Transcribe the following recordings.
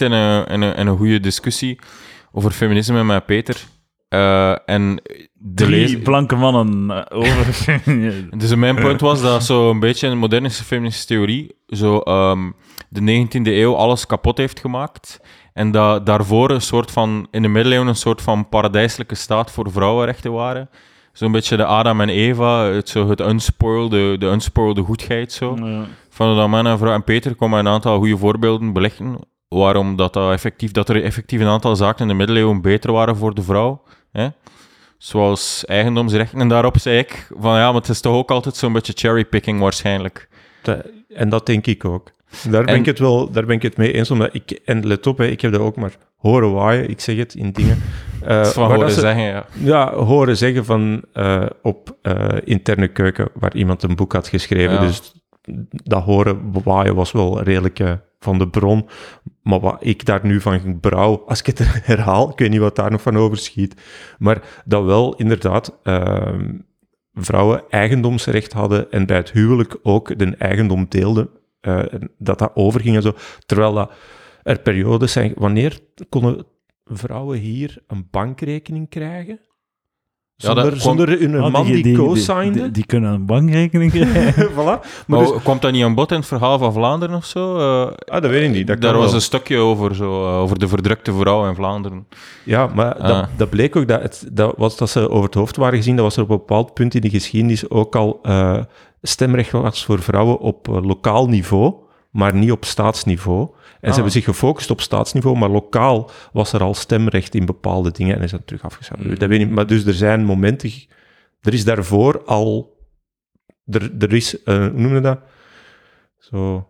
in een, in een, in een goede discussie over feminisme met Peter. Eh, en de Drie blanke mannen eh, over. Dus mijn punt was dat zo een beetje een moderne feministische theorie zo ehm, de 19e eeuw alles kapot heeft gemaakt. En dat daarvoor een soort van, in de middeleeuwen een soort van paradijselijke staat voor vrouwenrechten waren. Zo'n beetje de Adam en Eva, het, zo het unspoilde, de unspoilde goedheid zo. Ja. Van dat man en vrouw en Peter komen een aantal goede voorbeelden belichten waarom dat, dat, effectief, dat er effectief een aantal zaken in de middeleeuwen beter waren voor de vrouw. Hè? Zoals eigendomsrechten. En daarop zei ik van ja, maar het is toch ook altijd zo'n beetje cherrypicking waarschijnlijk. En dat denk ik ook. Daar ben En- ik het wel daar ben ik het mee eens. Omdat ik, en let op, hè, ik heb dat ook maar horen waaien. Ik zeg het in dingen. Het is van horen ze- zeggen, ja. Ja, horen zeggen van eh, op eh, interne keuken, waar iemand een boek had geschreven. Ja. Dus dat horen waaien was wel redelijk van de bron. Maar wat ik daar nu van brouw, als ik het herhaal, ik weet niet wat daar nog van overschiet. Maar dat wel inderdaad ehm, vrouwen eigendomsrecht hadden en bij het huwelijk ook de eigendom deelden. eh, dat dat overging en zo. Terwijl dat er periodes zijn, wanneer konden vrouwen hier een bankrekening krijgen? Dat Zonder, kwam- zonder hun Ah, man die, die, co-signde? die, die kunnen een bankrekening krijgen. voilà. Maar Maar dus, komt dat niet aan bod in het verhaal van Vlaanderen of zo? Eh, ah, dat weet ik niet. Dat daar was wel. een stukje over, zo, eh, over de verdrukte vrouw in Vlaanderen. Ja, maar Ah. dat, dat bleek ook dat, het, dat was dat ze over het hoofd waren gezien. Dat was er op een bepaald punt in de geschiedenis ook al eh, stemrecht was voor vrouwen op lokaal niveau, maar niet op staatsniveau. En Ah. ze hebben zich gefocust op staatsniveau, maar lokaal was er al stemrecht in bepaalde dingen en is dat terug afgeschaft. Hmm. Dat weet ik maar dus er zijn momenten... Er is daarvoor al... Er, er is... eh, hoe noem je dat? Zo...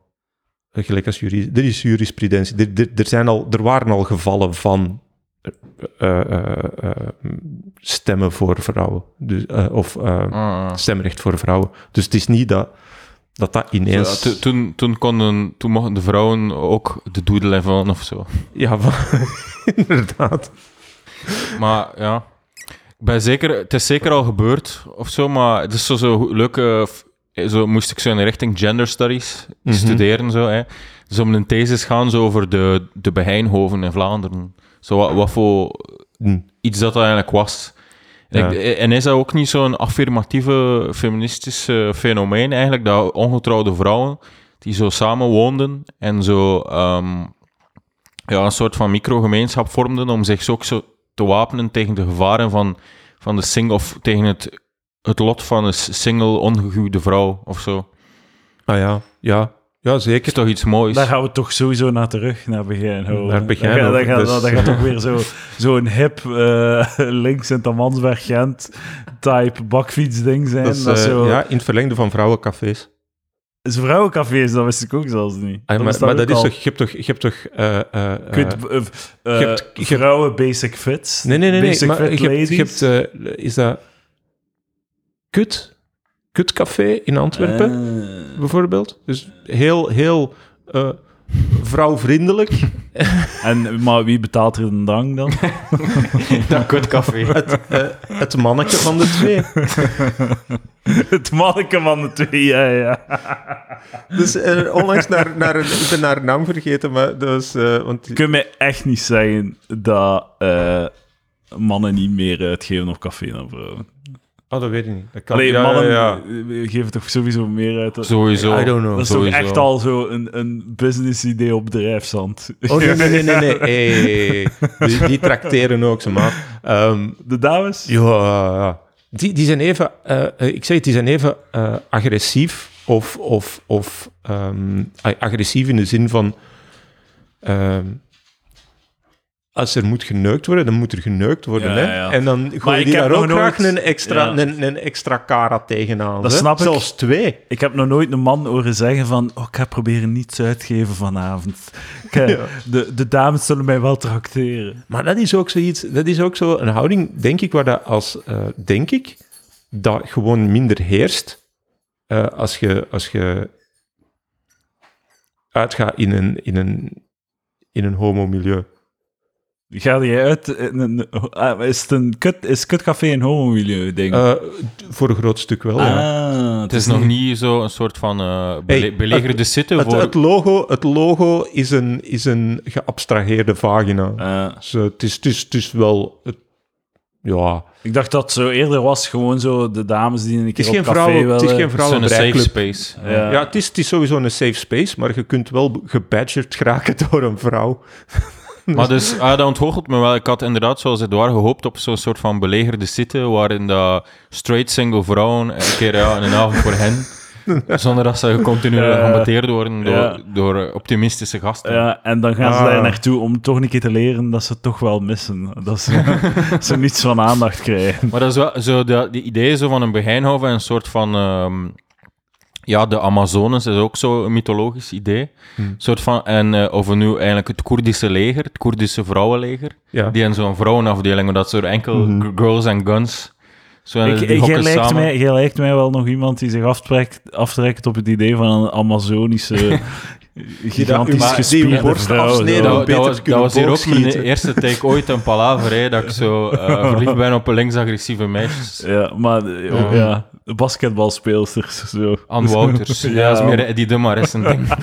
eh, Gelijk als juris, er is jurisprudentie. Er, er, er, zijn al, er waren al gevallen van eh, stemmen voor vrouwen. Dus, of Ah, stemrecht voor vrouwen. Dus het is niet dat dat, dat Zo, ineens... ja, toen, toen, konden, toen mochten de vrouwen ook de doodle invullen of zo. Ja, van- inderdaad. Maar ja, ik ben zeker, het is zeker al gebeurd of zo, maar het is zo, zo leuke. f- Zo moest ik zo in de richting gender studies Mhm. studeren. Zo, hè. Dus om een thesis gaan zo over de, de Beheinhoven in Vlaanderen. Zo wat, wat voor Hm. iets dat, dat eigenlijk was. Ja. ik- en is dat ook niet zo'n affirmatieve feministische fenomeen eigenlijk, dat ongetrouwde vrouwen die zo samen woonden en zo ehm, ja, een soort van microgemeenschap vormden om zich zo ook zo te wapenen tegen de gevaren van, van de single, of tegen het, het lot van een single ongehuwde vrouw of zo. Ah ja, ja. Ja, zeker. is toch iets moois? Daar gaan we toch sowieso naar terug, naar. Naar Dat gaat, dat gaat, dus- dat gaat toch weer zo- zo'n hip eh, links in Tamansberg Gent type bakfietsding zijn. Dat Dat is, is eh, zo... ja, in het verlengde van vrouwencafés. is vrouwencafés, dat wist ik ook zelfs niet. Ah, maar, dat is toch... Je hebt toch... Je hebt toch eh, eh, eh, eh, eh, je hebt- vrouwen basic fits. nee, nee, nee. nee Basic maar fit je hebt, je ladies. hebt, is dat... Kut? Kutcafé in Antwerpen? Eh, bijvoorbeeld. Dus heel, heel eh, vrouwvriendelijk. en, maar wie betaalt er de drank dan? Dat kutcafé. Het, het mannetje van de twee. het manneke van de twee, ja, ja. Dus eh, onlangs naar, naar een, ik ben haar naam vergeten, maar eh, want Je kunt mij echt niet zeggen dat eh, mannen niet meer uitgeven op café dan vrouwen. Oh, dat weet ik niet. Dat kan, ja, mannen ja, eh, geven toch sowieso meer uit. dan- Sowieso. I don't know. Dat is Sowieso. toch echt al zo een, een business-idee op bedrijfszand. Oh, nee, nee, nee, nee. nee. Hey, die, die trakteren ook, ze maar. Ehm, De dames? ja, ja. Die, die zijn even... eh, eh, ik zeg het, die zijn even eh, agressief of... of, of ehm, agressief in de zin van... ehm, als er moet geneukt worden, dan moet er geneukt worden. Ja, hè? ja. En dan gooi je daar ook graag nooit- een extra, ja. een, een extra karat tegenaan. Dat hè? snap ik. Zelfs twee. Ik heb nog nooit een man horen zeggen van oh, ik ga proberen niets uitgeven vanavond. Ik, de, de dames zullen mij wel tracteren. Maar dat is ook zoiets, dat is ook zo een houding, denk ik, waar dat als, eh, denk ik, dat gewoon minder heerst eh, als, je, als je uitgaat in een, in een, in een homo-milieu. Ga jij uit... in een- ah, is het een kut, is kutcafé een homo-milieu ding? Eh, voor een groot stuk wel, ja. ah, Het is nog niet zo een soort van eh, bele- Hey, belegerde het- zitten Het, voor... het, logo, het logo is een, is een geabstraheerde vagina. Ah. Dus, het, is, het, is, het is wel... Het, ja, ik dacht dat het zo eerder was, gewoon zo de dames die een keer is op geen café vrouwen, willen. het is geen het is een safe space. Ja. Ja, het, is, het is sowieso een safe space, maar je kunt wel gebadgerd geraken door een vrouw. Maar dus, ah, dat ontgoochelt me wel. Ik had inderdaad, zoals Edouard, gehoopt op zo'n soort van belegerde zitten, waarin dat straight single vrouwen een keer ja, een avond voor hen, zonder dat ze continu Ja. gehambateerd worden door, Ja. door optimistische gasten. Ja, en dan gaan ze Ah. daar naartoe om toch een keer te leren dat ze het toch wel missen. Dat ze, ze niets van aandacht krijgen. Maar dat is wel zo, de, die idee zo van een Begijnhoven, een soort van... ehm, ja, de Amazones is ook zo'n mythologisch idee. Hmm. Soort van, en eh, of nu eigenlijk het Koerdische leger, het Koerdische vrouwenleger. Ja. Die hebben zo'n vrouwenafdeling, maar dat zo enkel Mhm. girls and guns. Zo, Ik, die jij, hokken lijkt samen. mij, jij lijkt mij wel nog iemand die zich aftrekt, aftrekt op het idee van een Amazonische, gigantisch gespierde borst vrouw. afsneden dat, was, dat hier ook mijn eerste take ooit een palaver, hè, dat ik zo eh, verliefd ben op links-agressieve meisjes. Ja, maar eh, ook, ja, basketbalspeelsters. Zo. Ann Wouters. ja, dat is meer Eddie de Maris een ding.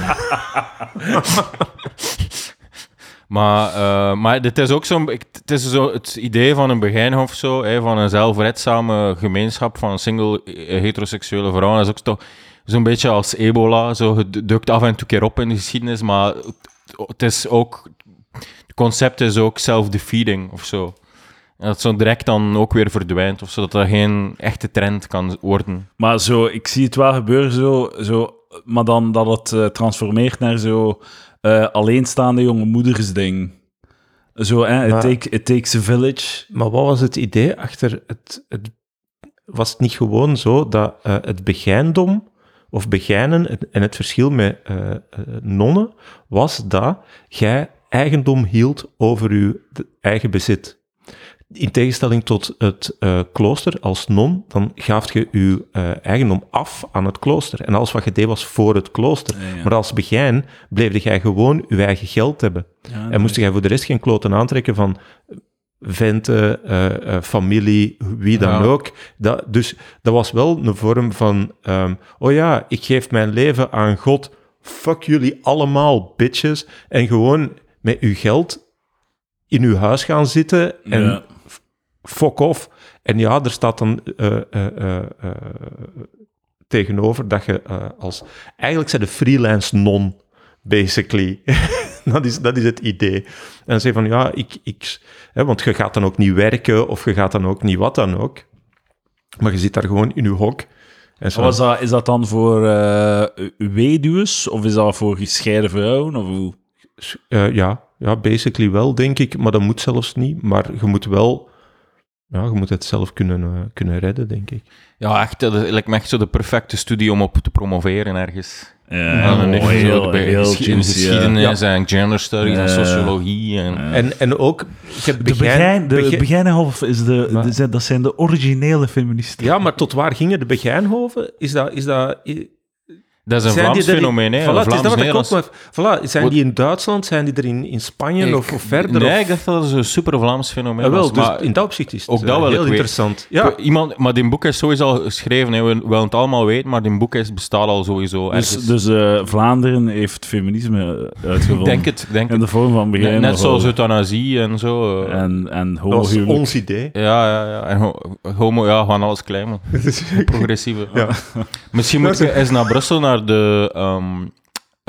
maar, eh, maar dit is ook zo'n... Het is zo het idee van een begijnhof zo, hè, van een zelfredzame gemeenschap van single eh, heteroseksuele vrouwen. Dat is ook toch zo'n beetje als ebola. Zo, het duikt af en toe keer op in de geschiedenis, maar het, het is ook... Het concept is ook self-defeating of zo. En dat zo direct dan ook weer verdwijnt, of zodat dat geen echte trend kan worden. Maar zo, ik zie het wel gebeuren zo, zo maar dan dat het eh, transformeert naar zo eh, alleenstaande jonge moeders ding. Zo, hè, it, Maar- take, it takes a village. Maar wat was het idee achter het... het was het niet gewoon zo dat eh, het begijndom of begijnen en- het verschil met nonnen was dat jij eigendom hield over je eigen bezit. In tegenstelling tot het eh, klooster als non, dan gaf je je eh, eigendom af aan het klooster. En alles wat je deed was voor het klooster. Ja, ja. Maar als begijn bleef jij gewoon je eigen geld hebben. Ja, En moest jij voor de rest geen kloten aantrekken van venten, eh, familie, wie dan ook. Dat, dus dat was wel een vorm van, ehm, oh ja, ik geef mijn leven aan God, fuck jullie allemaal, bitches. En gewoon met uw geld in uw huis gaan zitten en Ja. Fuck off. En ja, er staat dan eh, eh, eh, tegenover dat je als... Eigenlijk zijn de freelance non, basically. dat, is, dat is het idee. En je van, ja, ik... ik hè, want je gaat dan ook niet werken, of je gaat dan ook niet wat dan ook. Maar je zit daar gewoon in je hok. En zo, Was dat, is dat dan voor weduws of is dat voor gescheiden vrouwen? Of hoe? Ja, ja, basically wel, denk ik. Maar dat moet zelfs niet. Maar je moet wel... Ja, je moet het zelf kunnen, eh, kunnen redden, denk ik. Ja, echt, dat lijkt me echt zo de perfecte studie om op te promoveren ergens. Ja, En heel, bij heel geschi- juicy, ja. geschiedenis en gender studies en sociologie. En, En, en ook... Ik heb De, begijn- begijn, de begijn- Begijnenhof is de, Maar- de- zijn- dat zijn de originele feministen. Ja, maar tot waar gingen de Begijnhoven? Is dat... Is dat dat is een zijn Vlaams die fenomeen, hè? Voilà, is dat wat ik Vlaams-Nederlands. ook maar- Voilà, zijn die in Duitsland? Zijn die er in, in Spanje Ik- of, of verder? Nee, of- ik dacht dat het een super Vlaams fenomeen Ah, wel, was. dus maar in dat opzicht is het ook eh, dat wil heel ik weten. interessant. Ja, Iemand, maar die boek is sowieso al geschreven. Hè. We willen het allemaal weten, maar die boek is, bestaat al sowieso Dus, ergens. dus eh, Vlaanderen heeft feminisme eh, uitgevonden. ik denk het. Denk In de vorm van Net, net zoals euthanasie en zo. eh. En, en dat was homohuwelijk. ons idee. Ja, ja, ja. En ho- homo, ja, gewoon alles klein, man. Progressieve. Ja. Misschien moet je eens naar Brussel, naar de... ehm,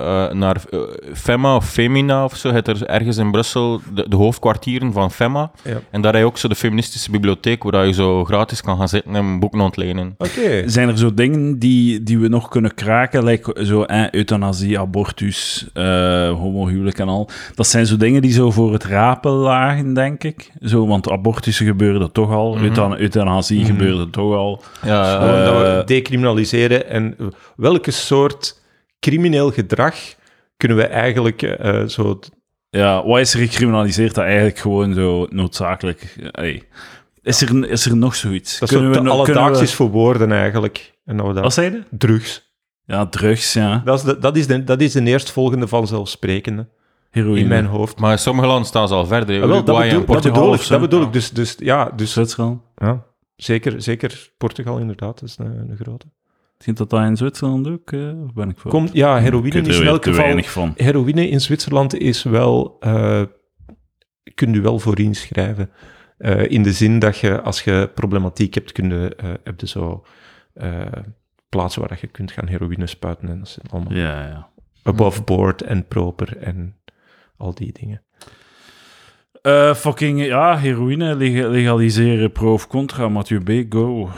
eh, naar eh, Femma of Femina of zo. Het er ergens in Brussel de, de hoofdkwartieren van Femma. Ja. En daar heb je ook zo de feministische bibliotheek, waar je zo gratis kan gaan zitten en boeken ontlenen. Oké. Zijn er zo dingen die, die we nog kunnen kraken, like zo eh, euthanasie, abortus, eh homohuwelijk en al? Dat zijn zo dingen die zo voor het rapen lagen, denk ik. Zo, want abortussen gebeurde toch al, euthan- euthanasie gebeurde toch al. Ja, ja. Gewoon dat we decriminaliseren en welke soort crimineel gedrag kunnen we eigenlijk eh, zo... Ja, wat is er gecriminaliseerd dat eigenlijk gewoon zo noodzakelijk... Hey. Is, er, is er nog zoiets? Dat zo te no- alledaags we- voor woorden eigenlijk. En dat we dat... Wat zei je? Drugs. Ja, drugs, ja. Dat is, de, dat, is de, dat is de eerstvolgende vanzelfsprekende. Heroïne. in mijn hoofd. Maar in sommige landen staan ze al verder. Ah, wel, dat bedoel, dat ik. Dat bedoel Ja. ik. Dus, dus, ja, dus, Zwitserland. ja, zeker, zeker Portugal inderdaad, dat is een, een grote. Ziet dat dat in Zwitserland ook? eh, of ben ik voor? Komt, ja, heroïne is in elk geval... van. Heroïne in Zwitserland is wel... eh kun je wel voor inschrijven. Eh, in de zin dat je, als je problematiek hebt, kun je, eh, heb je zo plaatsen waar je kunt gaan heroïne spuiten. En dat zijn allemaal Ja, ja. above board en proper en al die dingen. Fucking, ja, heroïne leg- legaliseren, pro of contra, Mathieu B, go.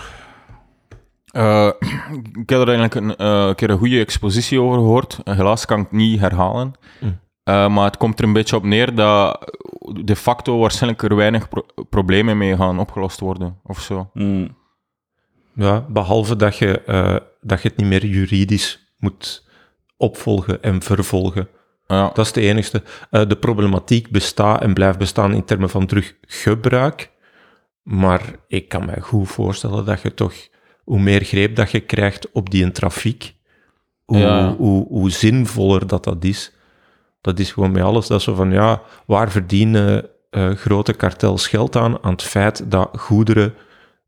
Eh, ik heb er eigenlijk een eh, keer een goede expositie over gehoord. Eh, Helaas kan ik het niet herhalen. Mm. Eh, maar het komt er een beetje op neer dat de facto waarschijnlijk er weinig pro- problemen mee gaan opgelost worden. Of zo. Mm. Ja, behalve dat je, dat je het niet meer juridisch moet opvolgen en vervolgen. Ja. Dat is de enigste. Eh, de problematiek bestaat en blijft bestaan in termen van teruggebruik. Maar ik kan me goed voorstellen dat je toch, hoe meer greep dat je krijgt op die trafiek, hoe, Ja. hoe, hoe zinvoller dat dat is. Dat is gewoon met alles. Dat zo van, ja, waar verdienen eh, grote kartels geld aan? Aan het feit dat goederen,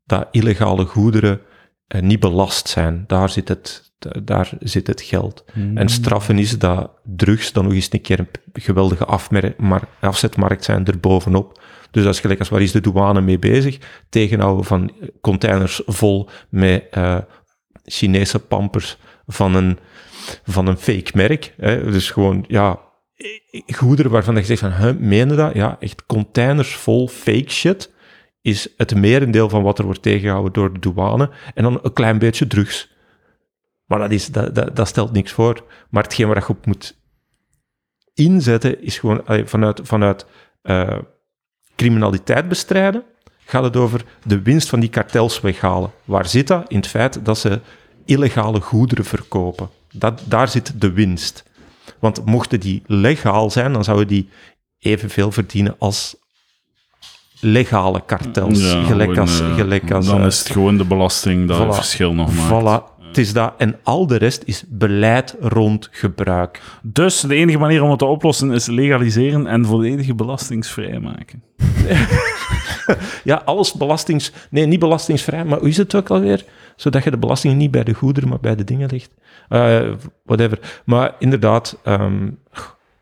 dat illegale goederen, eh, niet belast zijn. Daar zit het, daar zit het geld. En straffen is dat drugs dan nog eens een keer een geweldige afmer- maar- afzetmarkt zijn erbovenop. Dus dat is gelijk als waar is de douane mee bezig? Tegenhouden van containers vol met eh, Chinese pampers van een, van een fake merk. Hè? Dus gewoon, ja, goederen waarvan je zegt van, huh, meen dat? Ja, echt containers vol fake shit is het merendeel van wat er wordt tegengehouden door de douane. En dan een klein beetje drugs. Maar dat, is, dat, dat, stelt niks voor. Maar hetgeen waar je op moet inzetten, is gewoon vanuit, vanuit eh, criminaliteit bestrijden, gaat het over de winst van die kartels weghalen. Waar zit dat? In het feit dat ze illegale goederen verkopen. Dat, daar zit de winst. Want mochten die legaal zijn, dan zouden die evenveel verdienen als legale kartels. Ja, gelijk, als, eh, gelijk als... Dan eh, is het gewoon de belasting dat Voilà. verschil nog maakt. Voilà, het is dat. En al de rest is beleid rond gebruik. Dus de enige manier om het te oplossen is legaliseren en volledige belastingsvrij maken. Ja, alles belastings... Nee, niet belastingsvrij, maar hoe is het ook alweer? Zodat je de belastingen niet bij de goederen, maar bij de dingen legt. Eh, whatever. Maar inderdaad,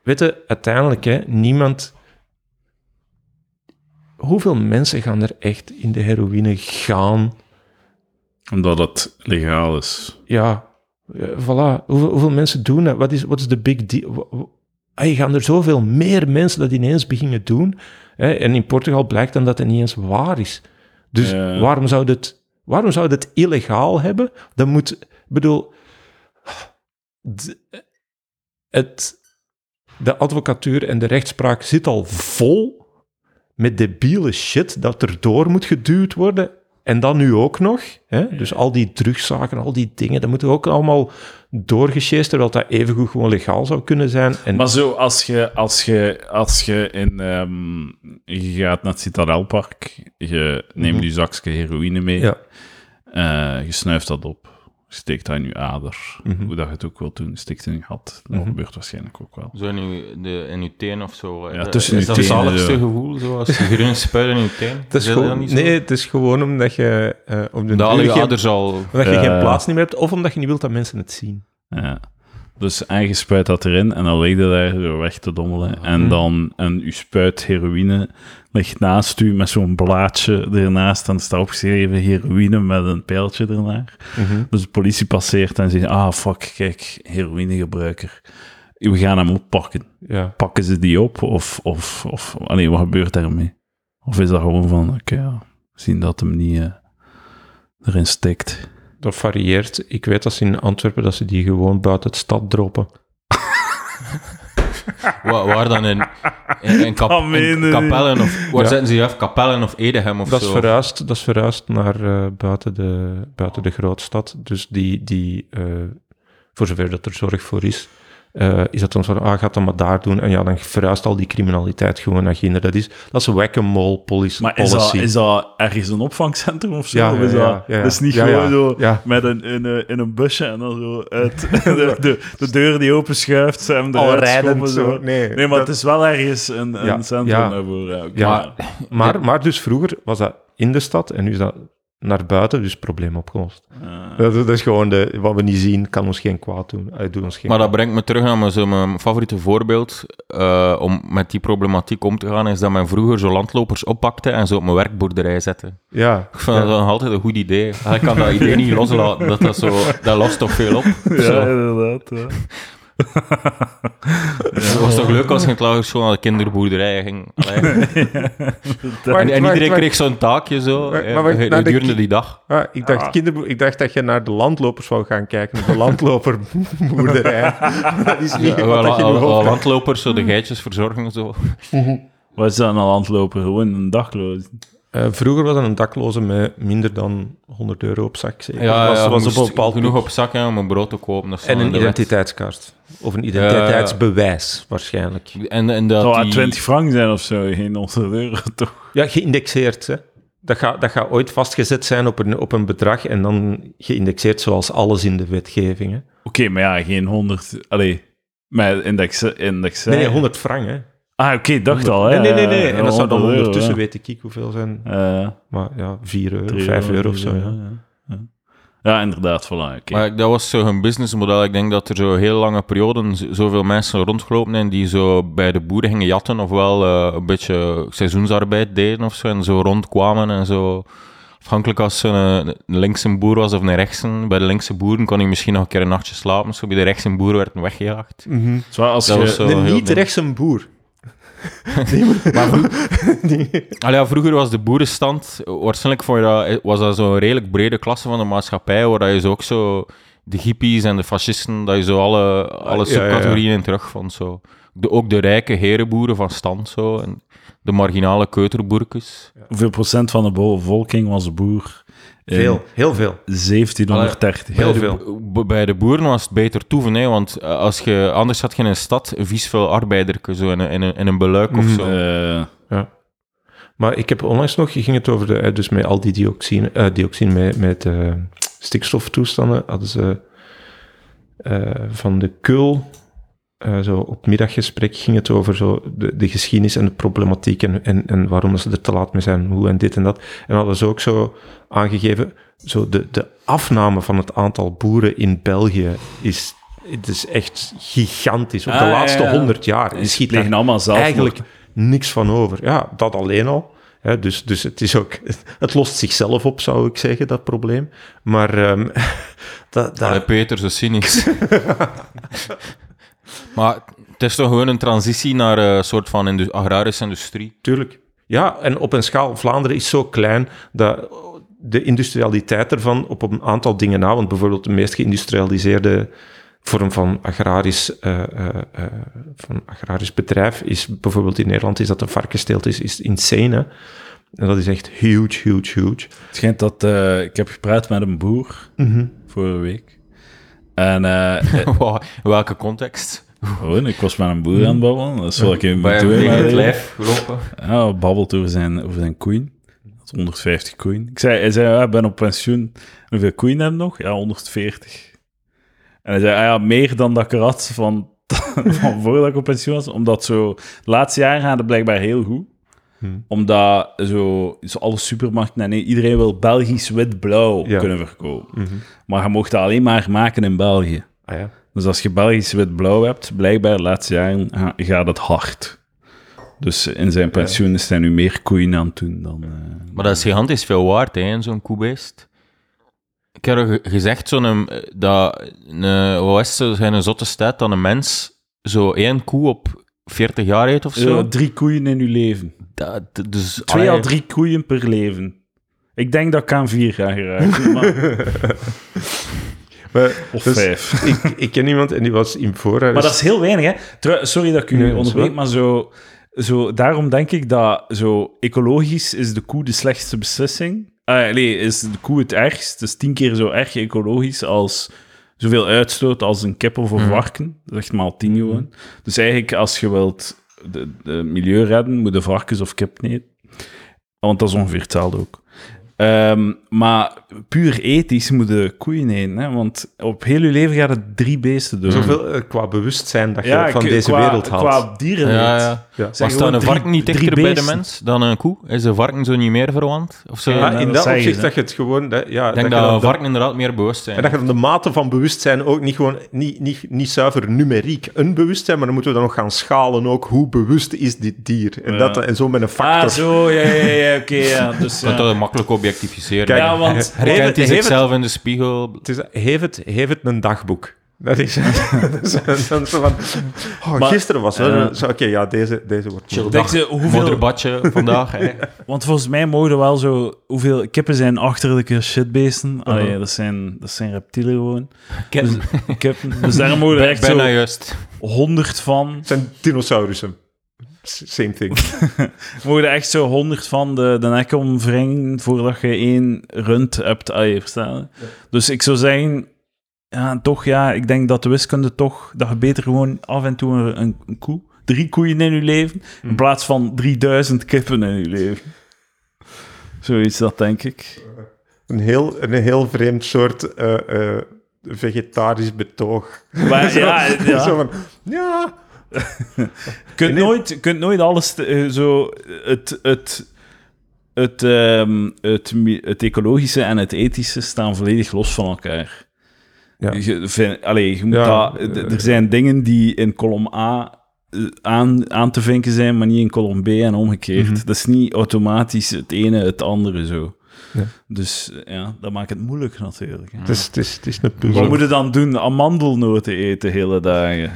weet je, uiteindelijk, hè, niemand... Hoeveel mensen gaan er echt in de heroïne gaan? Omdat het legaal is. Ja, voilà. Hoeveel, hoeveel mensen doen dat? Wat is, wat is de big deal? Hey, gaan er zoveel meer mensen dat ineens beginnen doen? Hè? En in Portugal blijkt dan dat het niet eens waar is. Dus Ja. waarom zou het, waarom zou het illegaal hebben? Dan moet, ik bedoel, het, de advocatuur en de rechtspraak zit al vol met debiele shit dat er door moet geduwd worden. En dan nu ook nog. Hè? Dus al die drugszaken, al die dingen, dat moeten ook allemaal doorgesjeest, terwijl dat evengoed gewoon legaal zou kunnen zijn. En Maar zo, als je, als je, als je in... ehm, je gaat naar het Citadelpark, je neemt Mhm. je zakje heroïne mee, ja, eh, je snuift dat op, steekt dat in je ader. Mhm. Hoe dat je het ook wilt doen, stikt in je gat. Dat Mhm. gebeurt waarschijnlijk ook wel. Zo in uw, de, in uw teen of zo. eh, Ja, dat- tussen is uw dat het zaligste ja. gevoel, zoals je groene spuit in je teen? het is dat gewoon, dan niet zo? nee, het is gewoon omdat je eh op de Dat al duur je geen, aders al... omdat je geen plaats niet meer hebt, of omdat je niet wilt dat mensen het zien. Ja. Dus en je spuit dat erin en dan ligt je daar zo weg te dommelen. En Mhm. dan en je spuit heroïne ligt naast u met zo'n blaadje ernaast. En staat opgeschreven heroïne met een pijltje ernaar. Dus de politie passeert en zegt, ah fuck, kijk, heroïnegebruiker. We gaan hem oppakken. Ja. Pakken ze die op of, of, of allee, wat gebeurt daarmee? Of is dat gewoon van, oké, ja, zien dat hem niet eh, erin stikt. Dat varieert. Ik weet dat ze in Antwerpen dat ze die gewoon buiten het stad droppen. Waar, waar dan in, in, in, kap, Dat in meen je Kapellen of... Waar Ja. zetten ze je af? Kapellen of Edegem of Dat is zo? verhuisd, dat is verhuisd naar eh, buiten, de, buiten de grootstad. Dus die, die eh, voor zover dat er zorg voor is, eh, is dat dan van, ah, gaat dan maar daar doen. En ja, dan verhuist al die criminaliteit gewoon naar Ginder. Dat is, dat is een whack-a-mole policy. Maar is dat, is dat ergens een opvangcentrum of zo? Ja, Of is ja, dat, ja, ja. dat is niet Ja, gewoon ja, zo ja. met een, in, een, in een busje en dan zo uit de, de, de deur die open schuift, ze hem Al rijdend schoppen, zo. Nee, nee, maar dat- het is wel ergens een, een Ja, centrum ja. daarvoor. Ja. Maar, maar dus vroeger was dat in de stad en nu is dat naar buiten, dus probleem opgelost. Eh, Dat, dat is gewoon de, wat we niet zien, kan ons geen kwaad doen. Uh, doet ons geen Maar dat brengt me terug naar mijn, zo mijn favoriete voorbeeld eh, om met die problematiek om te gaan, is dat men vroeger zo landlopers oppakte en zo op mijn werkboerderij zette. Ja, Ik vind dat nog altijd een goed idee. Ik kan dat idee niet loslaten, dat, dat, zo, dat lost toch veel op. ja, Zo. inderdaad. Ja. Het was toch leuk als je lagere school naar de kinderboerderij ging. En, en iedereen kreeg zo'n taakje zo, Maar- eh, de gedurende die dag. Ah, ik, dacht, kinderboer- ik dacht dat je naar de landlopers wou gaan kijken, naar de landloperboerderij. dat is niet Ja, wat dat je landlopers, zo de geitjes verzorgen. Zo. Wat is dat een landloper? Gewoon een dagloos. Eh, vroeger was dat een dakloze met minder dan 100 euro op zak. Zeker. Ja, was, ja, was op een bepaald genoeg op zak hè, om een brood te kopen. Dat En een identiteitskaart. Of een identiteitsbewijs, waarschijnlijk. En, en dat Zou die- het 20 frank zijn of zo? Geen 100 euro, toch? Ja, geïndexeerd. Hè. Dat, gaat, dat gaat ooit vastgezet zijn op een, op een bedrag en dan geïndexeerd zoals alles in de wetgeving. Oké, maar ja, geen 100... Allee, met index... index Nee, nee, 100 frank. Hè. Ah, oké, dacht al, hè. Nee, nee, nee. En dat zou dan 100 euro, ondertussen, ja. weet ik hoeveel zijn. Eh, Maar ja, 4 euro, drie 5 euro of zo. Ja. ja. Ja. Ja, inderdaad, voilà. oké. Maar dat was zo hun businessmodel. Ik denk dat er zo heel lange perioden zoveel mensen rondgelopen zijn die zo bij de boeren gingen jatten, ofwel eh, een beetje seizoensarbeid deden of zo, en zo rondkwamen en zo. Afhankelijk als ze een, een linkse boer was of een rechtse. Bij de linkse boeren kon hij misschien nog een keer een nachtje slapen. Zo bij de rechtse boeren werd hij weggejaagd. Zo, als Dat je... was zo De heel niet ding. rechtse boer. Maar Allee, ja, vroeger was de boerenstand, waarschijnlijk vond je dat, was dat zo'n redelijk brede klasse van de maatschappij, waar dat je zo ook zo de hippies en de fascisten, dat je zo alle, alle ja, ja, ja. subcategorieën in terugvond. Zo. De, ook de rijke herenboeren van stand, zo, en de marginale keuterboerkes. Hoeveel procent van de bevolking was boer? In Veel, heel veel. 1730. Heel bij, veel. De, bij de boeren was het beter toeven, hè, want eh, als je, anders had je in een stad vies veel arbeider, zo in een, in een, in een beluik of Mhm. zo. Eh, Ja. Maar ik heb onlangs nog, ging het over de, eh, dus met al die dioxine, eh, dioxine met, met eh, stikstoftoestanden, hadden ze eh, van de Keul, eh, zo op middaggesprek ging het over zo de, de geschiedenis en de problematiek en, en, en waarom ze er te laat mee zijn, hoe en dit en dat. En hadden ze ook zo aangegeven, zo de, de afname van het aantal boeren in België is, het is echt gigantisch. Op de Ah, ja, laatste ja. honderd jaar. Je die schiet daar allemaal zelf eigenlijk niks van over. Ja, dat alleen al. Hè, dus, dus het is ook... Het lost zichzelf op, zou ik zeggen, dat probleem. Maar ehm, dat, Allee, dat, Peter, zo cynisch. maar het is toch gewoon een transitie naar een soort van indu- agrarische industrie. tuurlijk. Ja, en op een schaal... Vlaanderen is zo klein dat de industrialiteit ervan op een aantal dingen na, want bijvoorbeeld de meest geïndustrialiseerde vorm van agrarisch, eh, eh, eh, van agrarisch bedrijf is bijvoorbeeld in Nederland is dat de varkensteelt is, is insane. hè. En dat is echt huge, huge, huge. Het schijnt dat... eh, ik heb gepraat met een boer vorige week. En eh, Wow, in welke context? gewoon, ik was met een boer aan het babbelen. Dat is wat ik maar- het lijf gelopen. Ja, hij babbelt over zijn, over zijn koeien. Dat is 150 koeien. Ik zei, hij zei, ja, ik ben op pensioen. Hoeveel koeien heb je nog? Ja, 140. En hij zei, ah ja, meer dan dat ik er had van, van voordat ik op pensioen was. Omdat zo, de laatste jaren gaan het blijkbaar heel goed. Hmm. Omdat zo, zo alle supermarkten en iedereen wil Belgisch wit-blauw Ja. kunnen verkopen. Mhm. Maar je mocht dat alleen maar maken in België. Ah ja. Dus als je Belgisch wit-blauw hebt, blijkbaar de laatste jaren ga- gaat het hard. Dus in zijn pensioen is hij nu meer koeien aan het doen dan... eh, Maar dat is gigantisch veel waard, hè, in zo'n koebeest. Ik heb al gezegd, zo'n, eh, dat een, wat is het, zijn een zotte stad dat een mens zo één koe op 40 jaar eet of zo. zo drie koeien in uw leven. Dat, dus, Twee à drie koeien per leven. Ik denk dat ik aan vier ga geraken. maar- Maar, of dus vijf. ik, ik ken iemand en die was in voorhuis. Maar dat is heel weinig, hè. Sorry dat ik u Nee, onderbreek, maar zo, zo, daarom denk ik dat zo ecologisch is de koe de slechtste beslissing. Ah, nee, is de koe het ergst. Het is tien keer zo erg ecologisch als zoveel uitstoot als een kip of een varken. Dat is echt maal tien gewoon. Dus eigenlijk, als je wilt de, de milieu redden, moet je varkens of kip eten. Want dat is ongeveer hetzelfde ook. Ehm, maar puur ethisch moeten koeien eten, hè? want op heel je leven gaat het drie beesten door. Zoveel eh, qua bewustzijn dat je van deze qua, wereld haalt. Qua dierenleed. Ja, ja. Ja. Zijn Was dan een drie- varken niet dichter bij de mens dan een koe? Is een varken zo niet meer verwant? Of zo? Ja, in dat opzicht dat je het gewoon... Dat, ja, denk je dat, dan een varken inderdaad meer bewust zijn. En dat je dan de mate van bewustzijn ook niet gewoon... Niet, niet, niet zuiver numeriek een bewustzijn, maar dan moeten we dan nog gaan schalen ook. Hoe bewust is dit dier? En, Ja. dat, en zo met een factor. Ah, zo, ja, ja, ja, oké, ja. Dus, Dat ja. dat makkelijk objectificeren. Kijk, Ja, want- Herkent hij Heeft het- zichzelf in de spiegel? Het is, heeft, het, heeft het een dagboek? Dat is, dat is dan zo van... Oh, Maar- gisteren was het. Zo, Oké, ja, deze, deze wordt... Chill dag, ze, hoeveel, modderbadje vandaag. hè. want volgens mij mogen wel zo... Hoeveel kippen zijn achterlijke shitbeesten? Allee, Uh-huh. dat, zijn, dat zijn reptielen gewoon. Ken- Dus, kippen. Dus daar mogen er echt Bijna zo juist. honderd van... Het zijn dinosaurussen. Same thing. Mogen er echt zo honderd van de, de nek omwringen voordat je één rund hebt. Verstaan? Dus ik zou zeggen... Ja, toch, ja, ik denk dat de wiskunde toch... Dat je beter gewoon af en toe een, een, een koe... Drie koeien in je leven, in plaats van 3000 kippen in je leven. Zoiets, dat denk ik. Een heel, een heel vreemd soort eh, eh, vegetarisch betoog. Maar Zo- ja, ja. Zo van, ja... Je kunt nooit, kunt nooit alles te- eh, zo het, het, het, ehm, het, het ecologische en het ethische staan volledig los van elkaar. Ja. Je, vind, allee, je moet Ja, dat, d- er zijn dingen die in kolom A eh, aan, aan te vinken zijn, maar niet in kolom B en omgekeerd. Mhm. Dat is niet automatisch het ene het andere zo. Ja. Dus eh, ja, dat maakt het moeilijk natuurlijk. hè. Het is, het is, het is een puzzel. Wat moet je dan doen? Amandelnoten eten hele dagen?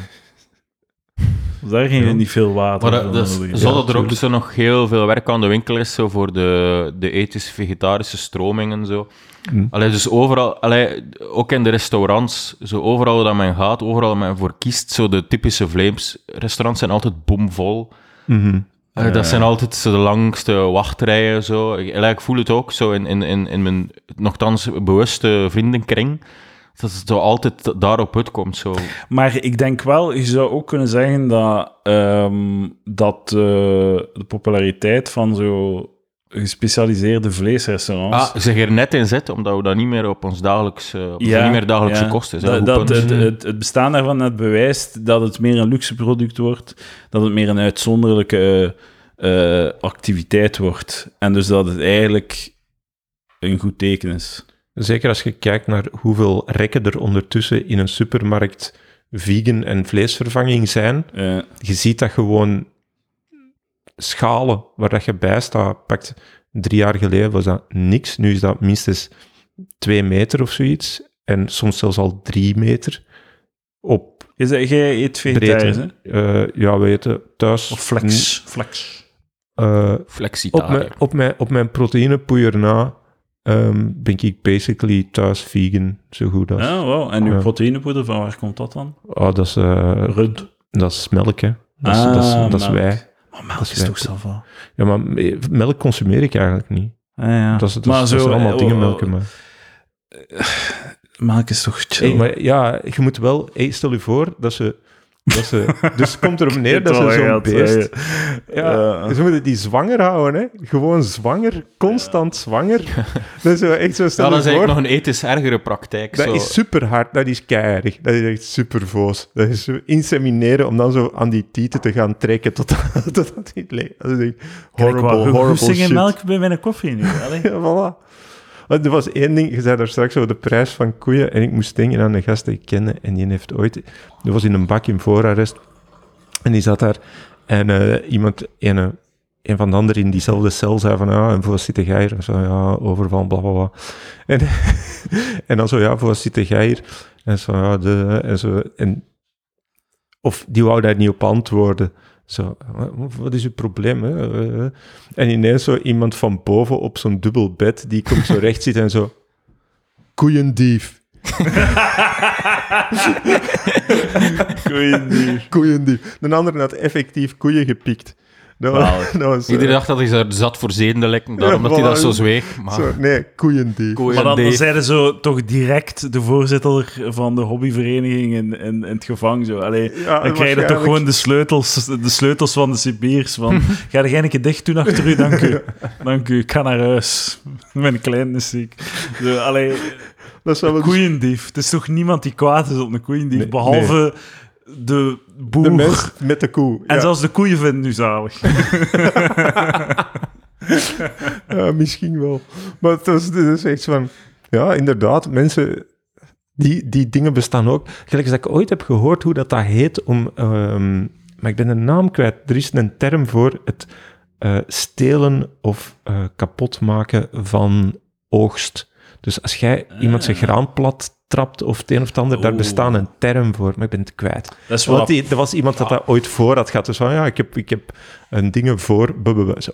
Daar ging Ja. niet veel water Maar van dat, dus, er ook zo nog heel veel werk aan de winkel is zo voor de, de ethische vegetarische stromingen en zo. Hm. Allee, dus overal, allee, ook in de restaurants, zo overal dat men gaat, overal dat men voor kiest, zo de typische Vlaams restaurants zijn altijd bomvol. Mhm. Eh. Dat zijn altijd zo de langste wachtrijen. Zo. Ik, voel het ook zo in, in, in, in mijn nogthans bewuste vriendenkring. Dat het zo altijd daarop uitkomt. Zo. Maar ik denk wel, je zou ook kunnen zeggen dat, ehm, dat eh, de populariteit van zo gespecialiseerde vleesrestaurants... Ah, zeg er net in zet, omdat we dat niet meer op ons dagelijks, eh, op Ja, niet meer dagelijkse ja. kosten. Dat, dat, het, het, het bestaan daarvan net bewijst dat het meer een luxe product wordt, dat het meer een uitzonderlijke eh, activiteit wordt. En dus dat het eigenlijk een goed teken is. Zeker als je kijkt naar hoeveel rekken er ondertussen in een supermarkt vegan en vleesvervanging zijn. Je ziet dat gewoon schalen waar dat je bij staat. Pakt drie jaar geleden was dat niks. Nu is dat minstens twee meter of zoiets. En soms zelfs al drie meter op je zei, jij eet vegetarisch, hè? Eh, ja, we eten thuis... Of flex. Flex. eh, op, mijn, op, mijn, op mijn proteïnepoeier na ehm, ben ik basically thuis vegan, zo goed als. Ja, wow. En uw proteïnepoeder, van waar komt dat dan? Oh, dat is, eh, Rund. dat is melk, hè. Dat is, Ah, dat is, dat is melk. wij. Maar melk Dat is is toch sava? Ja, maar me- melk consumeer ik eigenlijk niet. Ah, ja. Dat, is, dat, maar is- dat zo, zijn allemaal eh, dingen melken, maar... Melk is toch chill? Hey, maar ja, je moet wel... hey, stel je voor dat ze... Dat ze dus het komt erop neer dat ze zo'n beest... Ja, ze moeten die zwanger houden, hè. Gewoon zwanger, constant zwanger. Dat is zo echt zo, stel Ja, dat is eigenlijk nog een ethisch ergere praktijk. Dat zo. is super hard, dat is keihard. Dat is echt super voos. Dat is zo insemineren om dan zo aan die tieten te gaan trekken tot, tot die leeg. Dat is echt horrible, horrible shit. melk bij mijn koffie nu? Ja, voilà. Er was één ding, je zei daar straks over de prijs van koeien, en ik moest denken aan een gast die ik kende, en die heeft ooit, die was in een bak in voorarrest, en die zat daar, en eh, iemand, een, een van de anderen in diezelfde cel zei van, ja, en voor wat zit jij hier? En zo, ja, overval, bla, bla, bla. En, en dan zo, ja, voor wat zit jij hier? En zo, ja, de, en zo, en, of die wou daar niet op antwoorden. Zo, "Wat- is uw probleem? Hè? Eh, eh." En ineens zo iemand van boven op zo'n dubbel bed, die komt zo recht zitten en zo... Koeiendief. Goeie Koeiendief. Een ander had effectief koeien gepikt. Dat was, dat was, eh, Iedereen dacht dat hij zo zat voor zedendelijken, daarom dat hij dat zo zweeg. Maar zo, nee, koeiendief. Koeien Maar dan, zeiden zo toch direct de voorzitter van de hobbyvereniging in, in, in het gevangen. Zo. Allee, dan krijg je toch gewoon de sleutels, de sleutels van de cipiers. Van, ga er een keer dicht doen achter u, dank u. Dank u, ik ga naar huis. Mijn klein is ziek. Zo, allee, Dat zou wel koeiendief. Het is toch niemand die kwaad is op een koeiendief, Nee, behalve de boer. de mens met de koe. En ja. zelfs de koeien vinden nu zalig. Ja, misschien wel. Maar het is, het is echt van... Ja, inderdaad, mensen... Die, die dingen bestaan ook. Gelijk als ik ooit heb gehoord hoe dat, dat heet om... ehm, maar ik ben de naam kwijt. Er is een term voor het eh, stelen of eh, kapot maken van oogst. Dus als jij iemand zijn graan plat trapt of het een of het ander, daar Oeh. bestaat een term voor, maar ik ben het kwijt. Dat is wel... Want die, er was iemand dat dat ooit voor had gehad. Dus van, ja, ik heb, ik heb een dingen voor... Zo,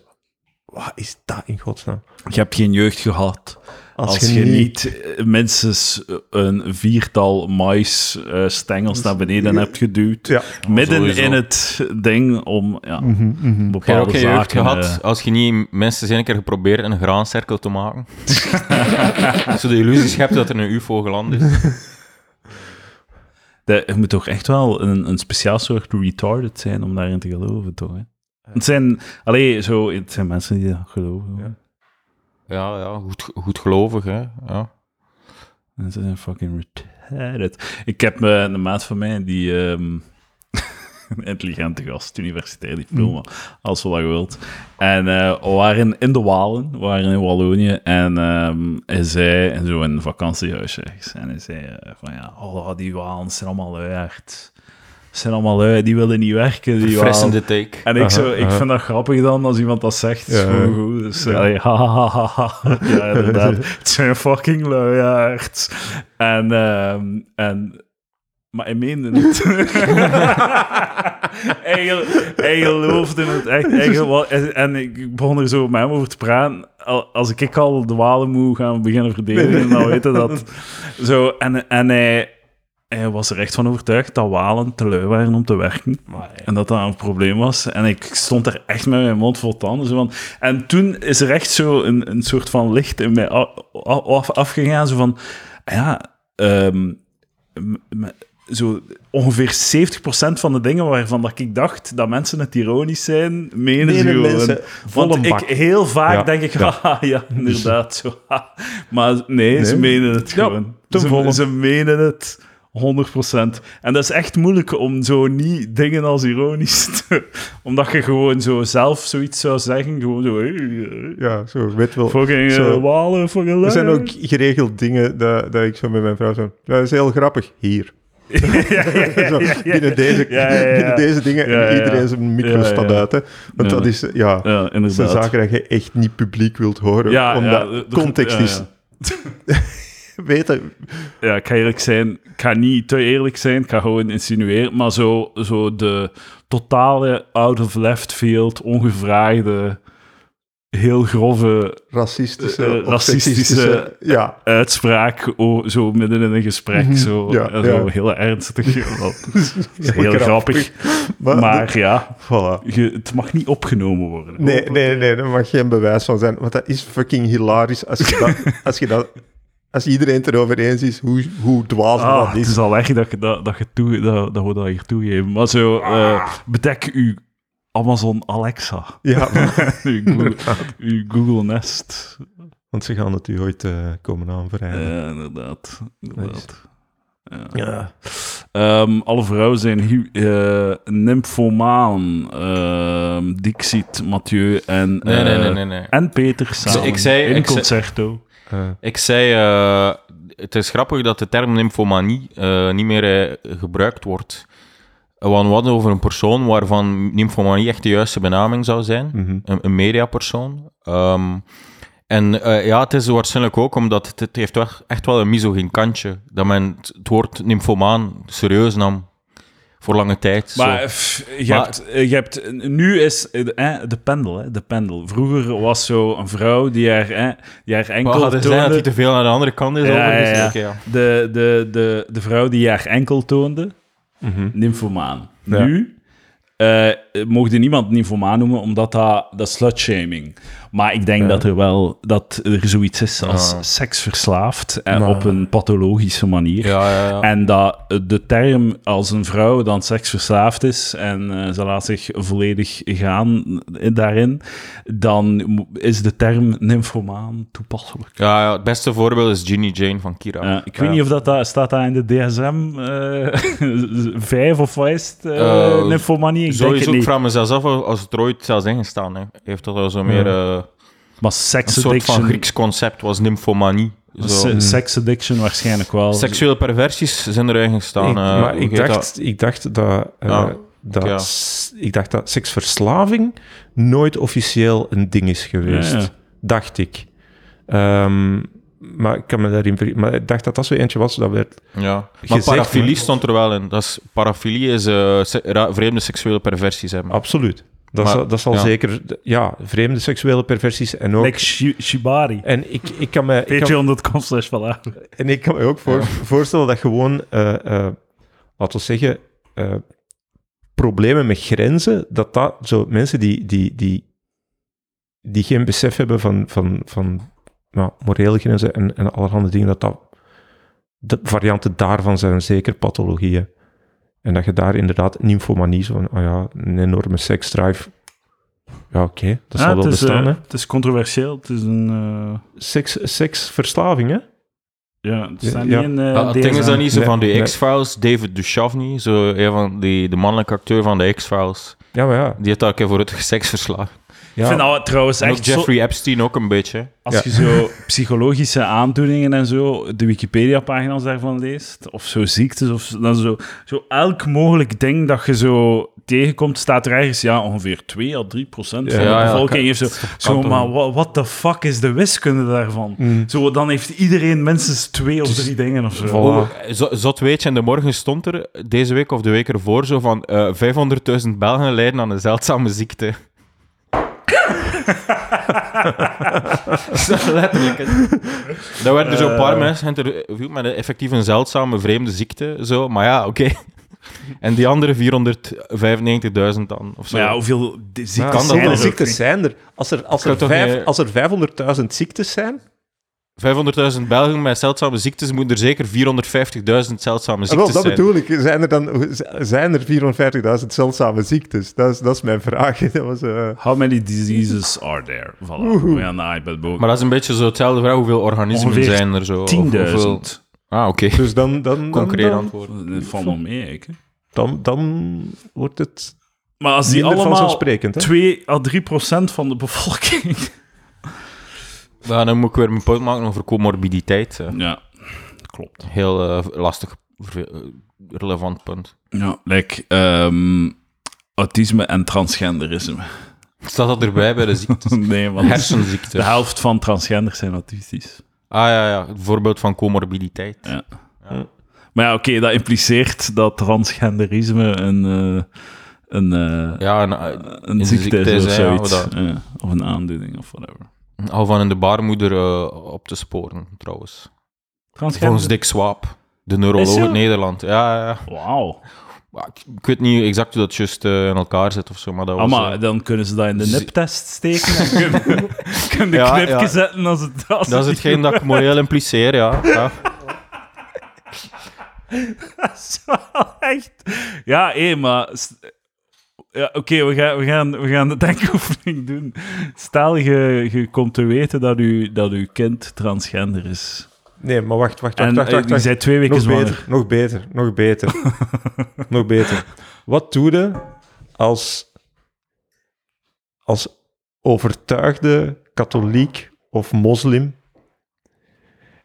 wat is dat in godsnaam? Je hebt geen jeugd gehad. Als, je, niet eh, minstens een viertal maisstengels naar beneden hebt geduwd. Ja. Midden sowieso. in het ding om ja. Heb jij bepaalde ook zaken... gehad eh, als je niet mensen zijn een keer geprobeerd een graancirkel te maken? Zo de illusie schept dat er een ufo geland is. de- je moet toch echt wel een, een speciaal soort retarded zijn om daarin te geloven, toch? Hè? Het zijn, allee, zo, het zijn mensen die dat geloven. hoor. Ja, ja goed, goed gelovig, hè. Ja. En Ze zijn fucking retarded. Ik heb eh, een maat van mij die... ehm, een intelligente gast, universitair diploma, als je dat wilt. En eh, we waren in de Walen, we waren in Wallonië, en ehm, hij zei, en zo in een vakantiehuis ergens, en hij zei eh, van ja, oh, die Walen zijn allemaal luiaard. Zijn allemaal lui, die willen niet werken, die Walen. Fressende take. En ik, zo, ik aha. vind dat grappig dan, als iemand dat zegt. Is Ja. goed. Dus, Ja. allee, ha, ha, ha, ha, ha. Ja, inderdaad. Het zijn fucking luiaards. En, ehm, en... Maar hij meende het. hij, gel- hij geloofde het echt. Hij en, ik begon er zo met hem over te praten. Al- Als ik, ik al de Walen moet gaan beginnen verdedigen, dan weet je dat. Zo, en, en hij, hij was er echt van overtuigd dat Walen te lui waren om te werken. En dat dat een probleem was. En ik stond er echt met mijn mond vol tanden. Zo van. En toen is er echt zo een, een soort van licht in mij af, afgegaan. Zo van, ja, ehm, zo ongeveer 70% van de dingen waarvan dat ik dacht dat mensen het ironisch zijn, menen ze gewoon. Want ik, heel vaak Ja, denk ik, ja. haha, ja, inderdaad. Zo, ha. Maar nee, ze menen het gewoon. Ze, ze menen het 100%. En dat is echt moeilijk om zo niet dingen als ironisch te... Omdat je gewoon zo zelf zoiets zou zeggen, gewoon zo... hey, eh, Ja, zo, weet wel. Fucking Zo. eh, walen, fucking Er zijn ook geregeld dingen dat, dat ik zo met mijn vrouw zo... Dat is heel grappig. Hier. ja, ja, Zo, binnen, deze, binnen deze dingen. En iedereen zijn micro staat uit. Hè. Want dat is... Ja, Ja, zijn zaken dat je echt niet publiek wilt horen. Ja, omdat de- de- context is... ja. Weten... Ja, ik ga eerlijk zijn. Ik ga niet te eerlijk zijn. Ik ga gewoon insinueren. Maar zo, zo de totale out of left field, ongevraagde, heel grove Racistische... Eh, of racistische- Ja. uitspraak. zo midden in een gesprek. Mhm. Zo, Ja, en zo ja. heel ernstig. Heel grappig. Maar, Maar ja, Voilà. je, het mag niet opgenomen worden. Nee, nee, nee, daar mag geen bewijs van zijn. Want dat is fucking hilarisch als je dat... Als, je dat, als iedereen het erover eens is hoe, hoe dwaas Ah, dat het is. is al echt dat, je- dat, dat, je toe, dat, dat we dat hier toegeven. Maar zo, eh bedek uw Amazon Alexa. Ja, uw, Google, uw Google Nest. want ze gaan het u ooit eh, komen aanvrijden. Ja, inderdaad. inderdaad. Ja. ja. Ehm, alle vrouwen zijn hu- eh, nymphomaan. Ehm, Dixit, Mathieu en, Nee, nee, eh, nee, nee. nee. en Peter samen ik zei- in ik zei- concerto. Eh, Ik zei, eh, het is grappig dat de term nymphomanie eh, niet meer gebruikt wordt. Want we hadden over een persoon waarvan nymphomanie echt de juiste benaming zou zijn. mhm. Een, een mediapersoon. Ehm, en ja, het is waarschijnlijk ook omdat het, het heeft wel, echt wel een misogyn kantje. Dat men het, het woord nymphomaan serieus nam. Voor lange tijd. Zo. Maar pff, je, Maar- hebt, eh, je hebt... Nu is eh, de, de pendel, hè, de pendel. Vroeger was zo een vrouw die haar, eh, die haar Maar enkel hadden zij dat toonde... hij te veel aan de andere kant is? Ja, overigens? ja, ja. Oké, ja. De, de, de, de vrouw die haar enkel toonde, Mhm. nymphomaan. Ja. Nu eh mocht niemand nymphomaan noemen, omdat dat, dat is slutshaming. Maar ik denk Ja. dat er wel dat er zoiets is als Ja. seksverslaafd en Maar- op een pathologische manier. Ja, ja, ja. En dat de term als een vrouw dan seksverslaafd is en eh, ze laat zich volledig gaan daarin, dan is de term nymphomaan toepasselijk. Ja, het beste voorbeeld is Ginny Jane van Kira. Ik weet niet of dat, dat staat dat in de DSM eh 5 of wat is het? eh Eh, nymphomanie? Ik denk Sowieso, het ik niet. vraag mezelf af als het er ooit zelfs ingestaan hè. heeft. Dat wel zo meer eh, Maar een sex soort van addiction, Grieks concept was nymphomanie. Zo. se- sex addiction waarschijnlijk wel. Seksuele perversies zijn erin gestaan. Ik- eh, maar ik dacht, ik dacht dat, eh, Ja, dat, ja. ik dacht dat seksverslaving nooit officieel een ding is geweest. Ja, ja. Dacht ik. Ehm, maar ik kan me daarin Maar ik dacht dat dat zo eentje was dat werd. dat? Ja. Maar gezegd, parafilie maar- stond er wel in. Dat is, parafilie is eh, se- ra- vreemde seksuele perversies hebben. Absoluut. Dat, Maar- zal, dat zal ja. zeker. Ja, vreemde seksuele perversies en ook. Like shi- Shibari. En ik, ik kan me. Ik kan, Patreon.com slash en ik kan me ook voor, voorstellen dat gewoon, eh, eh, laten we zeggen, eh, problemen met grenzen, dat dat zo mensen die, die, die, die geen besef hebben van, van, van nou, morele grenzen en, en allerhande dingen, dat dat de varianten daarvan zijn zeker pathologieën. En dat je daar inderdaad nymphomanie, zo'n oh ja, een enorme seksdrive. Ja, oké, dat zal wel het, is, bestaan, eh, hè. het is controversieel. Het is een... eh, Seks, seksverslaving, hè? ja, het staat Ja. niet in eh, Ah, ding is niet zo Nee, van de nee. X-Files, David Duchovny, zo een van die, de mannelijke acteur van de X-Files. Ja, maar ja. Die heeft daar een keer voor het seks verslagen. ja. Ik vind dat trouwens En ook echt zo... Jeffrey Epstein ook een beetje. Als Ja. je zo psychologische aandoeningen en zo, de Wikipedia-pagina's daarvan leest, of zo ziektes, of zo- dan zo, zo elk mogelijk ding dat je zo tegenkomt, staat er ergens, ja, ongeveer 2 à 3 procent van Ja, de ja, bevolking kan- heeft zo, zo maar niet. wa- what the fuck is de wiskunde daarvan? Mm. Zo, dan heeft iedereen minstens twee of drie dingen of zo. Voilà. Zo- zot weet je, in de morgen stond er deze week of de week ervoor zo van eh 500.000 Belgen lijden aan een zeldzame ziekte. Zo letterlijk. Daar werden er zo'n paar mensen geïnterviewd met een effectief een zeldzame vreemde ziekte. Zo. Maar ja, oké. En die andere 495.000 dan. Of zo. Maar ja, hoeveel ziektes dat zijn hoeveel er ziektes zijn er? Als er, als er, vijf, als er 500.000 ziektes zijn, 500.000 Belgen met zeldzame ziektes moeten er zeker 450.000 zeldzame Ah, wel, ziektes dat zijn. bedoel ik. Zijn er dan zijn er 450.000 zeldzame ziektes? Dat is, dat is mijn vraag. Dat was, eh, How many diseases are there? Voilà, we boven. Maar dat is een beetje zo hetzelfde vraag. Hoeveel organismen Ongeveer zijn er zo? Of 10.000. hoeveel- Ah, oké. dus dan, dan, dan, Concreet dan, antwoord. Dat valt nog mee, dan, dan wordt het Maar als die allemaal vanzelfsprekend. Hè? 2 à 3 procent van de bevolking... Ja, dan moet ik weer mijn punt maken over comorbiditeit. Ja, klopt. Heel eh, lastig, eh, relevant punt. Ja, like, ehm, autisme en transgenderisme. Staat dat erbij bij de ziektes? nee, want Hersenziekte. de helft van transgenders zijn autistisch. Ah ja, ja, het voorbeeld van comorbiditeit. Ja. Maar ja, oké, dat impliceert dat transgenderisme een, eh, een, eh, Ja, en, een een ziekte is ziekte of ja, zoiets. dat- Ja, of een aandoening of whatever. Al van in de baarmoeder eh, op te sporen, trouwens. Volgens? Dick Swaap, de neuroloog uit Nederland. Ja, ja. Wauw. Ik, weet niet exact hoe dat juist eh, in elkaar zit of zo, maar dat Ah, was... maar eh, dan kunnen ze dat in de niptest steken en kunnen, kunnen Ja, knipje ja. zetten als het... Als dat is het hetgeen dat ik moreel impliceer, ja. ja. Dat is wel echt... Ja, hé, maar... Ja, oké, we, gaan, we, gaan, we gaan de denkoefening doen. Stel, je, je komt te weten dat, u, dat uw kind transgender is. Nee, maar wacht, wacht, wacht. En wacht, eh, wacht, je wacht. bent twee weken Nog zwanger. beter, nog beter, nog beter. nog beter. Wat doe je als, als overtuigde katholiek of moslim?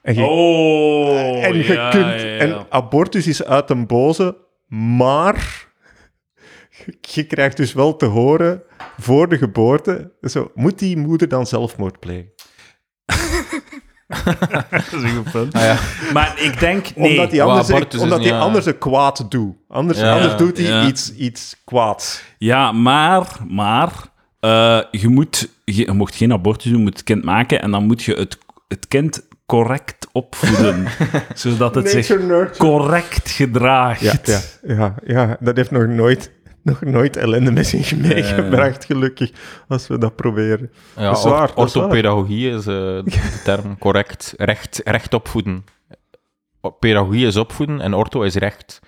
En je, Oh, en je ja, kunt... ja, ja. En abortus is uit den boze, maar... je- krijgt dus wel te horen voor de geboorte... Zo, moet die moeder dan zelfmoord plegen? Dat is een goed punt. Ah, ja. Maar ik denk... Nee. Omdat hij anders, is omdat hij ja. anders een kwaad doet. Anders, Ja, anders doet hij ja. iets, iets kwaads. Ja, maar, maar eh, je, moet, je, je mocht geen abortus doen, je moet het kind maken en dan moet je het, het kind correct opvoeden, zodat het zich nurture. correct gedraagt. Ja, ja, ja, ja, dat heeft nog nooit nog nooit ellende met zich meegebracht, gelukkig, als we dat proberen. Ja, Dat is waar, is orthopedagogie is eh, de term correct. Recht, recht opvoeden. Pedagogie is opvoeden en ortho is recht.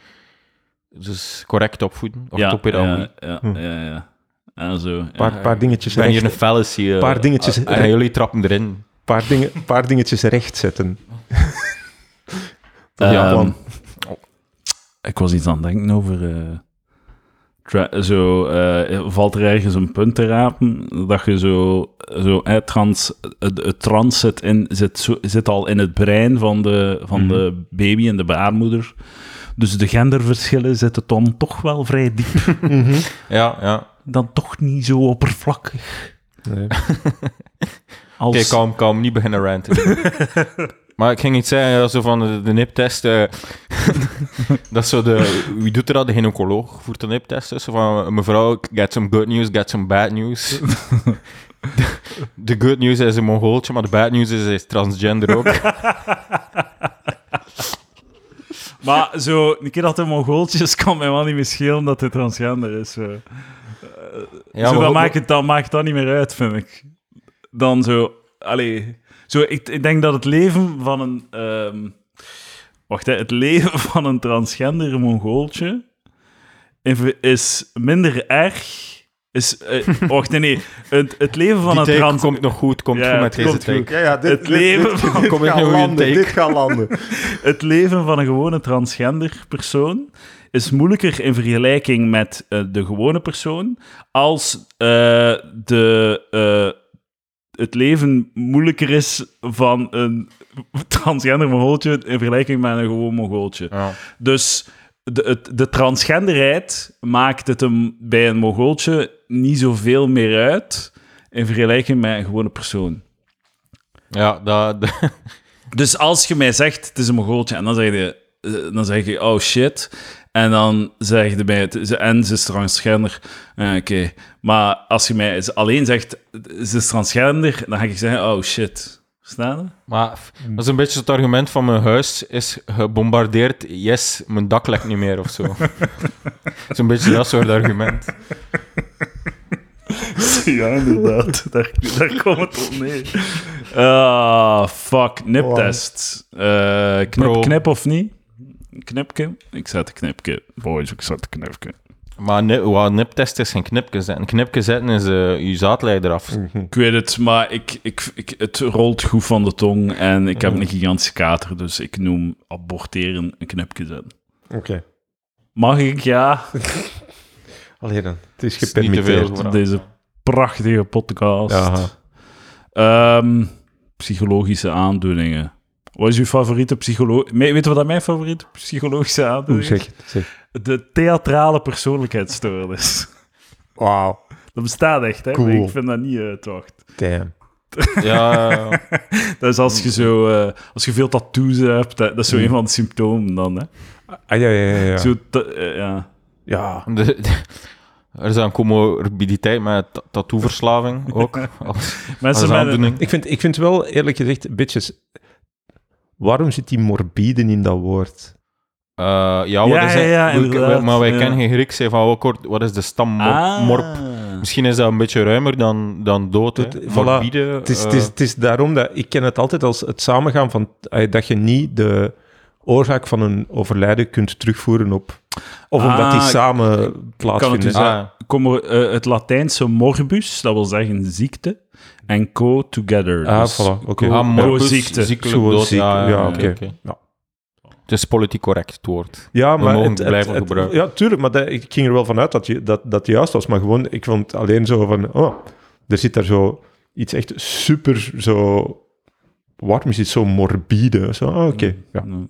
Dus correct opvoeden. Orthopedagogie. ja, ja, ja, ja. En zo. Een paar, ja. paar dingetjes ben hier recht, een fallacy. Paar dingetjes en recht. jullie trappen erin. paar, dingen, paar dingetjes recht zetten. Ja, plan. Ik was iets aan het denken over. eh, zo eh, valt er ergens een punt te rapen dat je zo. zo eh, trans, het, het trans zit, in, zit, zo, zit al in het brein van de, van Mhm. de baby en de baarmoeder. Dus de genderverschillen zitten dan toch wel vrij diep. Mhm. Ja, ja. dan toch niet zo oppervlakkig. Nee. Als... Kijk, kalm, kalm, niet beginnen ranten. maar ik ging iets zeggen, zo van de, de niptest. eh, dat is zo de... Wie doet er dat? De gynaecoloog voert de niptest. Dus zo van, mevrouw, get some good news, get some bad news. de, de good news is een mongooltje, maar de bad news is, hij is transgender ook. Maar zo, een keer dat hij mongooltjes kan mij wel niet meer schelen dat hij transgender is. Zo. Ja, zo, maar- dan, maakt het, dan maakt dat niet meer uit, vind ik. Dan zo... Allee... Zo, ik, ik denk dat het leven van een... ehm, wacht, hè, het leven van een transgender mongooltje is minder erg... Is, eh, wacht, nee, nee. Het, het leven van Die een trans... komt nog goed, komt Ja, goed met deze take. Ja, ja, dit, Het leven van- Kom ik landen, take? dit gaat landen. het leven van een gewone transgender persoon is moeilijker in vergelijking met eh, de gewone persoon als eh, de, eh, het leven moeilijker is van een transgender mongooltje in vergelijking met een gewoon mongooltje. Ja. Dus de, het, de transgenderheid maakt het hem bij een mongooltje niet zoveel meer uit in vergelijking met een gewone persoon. Ja, dat... Dus als je mij zegt, het is een mongooltje, en dan zeg je, eh, dan zeg je oh shit. En dan zeg je bij het, ze- en ze is transgender. Eh, Oké. Maar als je mij alleen zegt, ze is transgender, dan ga ik zeggen, oh shit. Verstaan je? Maar dat is een beetje het argument van mijn huis is gebombardeerd. Yes, mijn dak lekt niet meer of zo. Dat is een beetje dat soort argument. Ja, inderdaad. daar, daar komt het op neer. Ah, fuck. Niptest. Eh, knip, knip of niet? Knipke? Ik zet een knipke. Boys, ik zet een knipke. Maar nip, wat niptest is geen knipje zetten. Knipje zetten is eh je zaadleider af. Ik weet het, maar ik, ik, ik, het rolt goed van de tong en ik heb een gigantische kater, dus ik noem aborteren een knipje zetten. Oké. Mag ik? Ja. Allee dan, het is gepermitteerd. Deze prachtige podcast. Ehm, psychologische aandoeningen. Wat is uw favoriete psycholoog... Weet je wat dat mijn favoriete psychologische aandoening is? Zeg. De theatrale persoonlijkheidsstoornis. Wauw, Dat bestaat echt, hè? Cool. Ik vind dat niet uitwacht. damn. Ja, Dat is als je zo... eh, als je veel tattoos hebt, dat, dat is zo Mm. een van de symptomen dan, hè? Ah, ja, ja, ja. ja. Zo, eh, ja. ja. de, de- er is een comorbiditeit met ta- tattooverslaving ook. Als, Mensen als met een, aandoening. Ik vind, ik vind wel, eerlijk gezegd, bitches... Waarom zit die morbide in dat woord? Eh, ja, wat Ja, is ja, het? ja, We- inderdaad, maar wij ja. kennen geen Grieks. hè, Van wat, kort- wat is de stam mor- Ah. morp? Misschien is dat een beetje ruimer dan, dan dood. Het- voilà. Morbide. Het is, eh, het, is, het is daarom dat ik ken het altijd als het samengaan van eh, dat je niet de oorzaak van een overlijden kunt terugvoeren op. Of omdat die Ah, samen kan plaatsvinden. het dus ah, Kom er, eh, het Latijnse morbus, dat wil zeggen ziekte, en co together. Ah, dus voilà, oké. ah, morbus, ziekte. ziekelijk dood. ziek, ja, oké. oké. Ja. Het is politiek correct, het woord. Ja, maar het, het blijven het- gebruiken. Ja, tuurlijk, maar dat, ik ging er wel vanuit dat, je, dat dat juist was. Maar gewoon, ik vond alleen zo van, oh, er zit daar zo iets echt super zo... Waarom is het zo morbide? Zo, ah, oké, ja. Ja.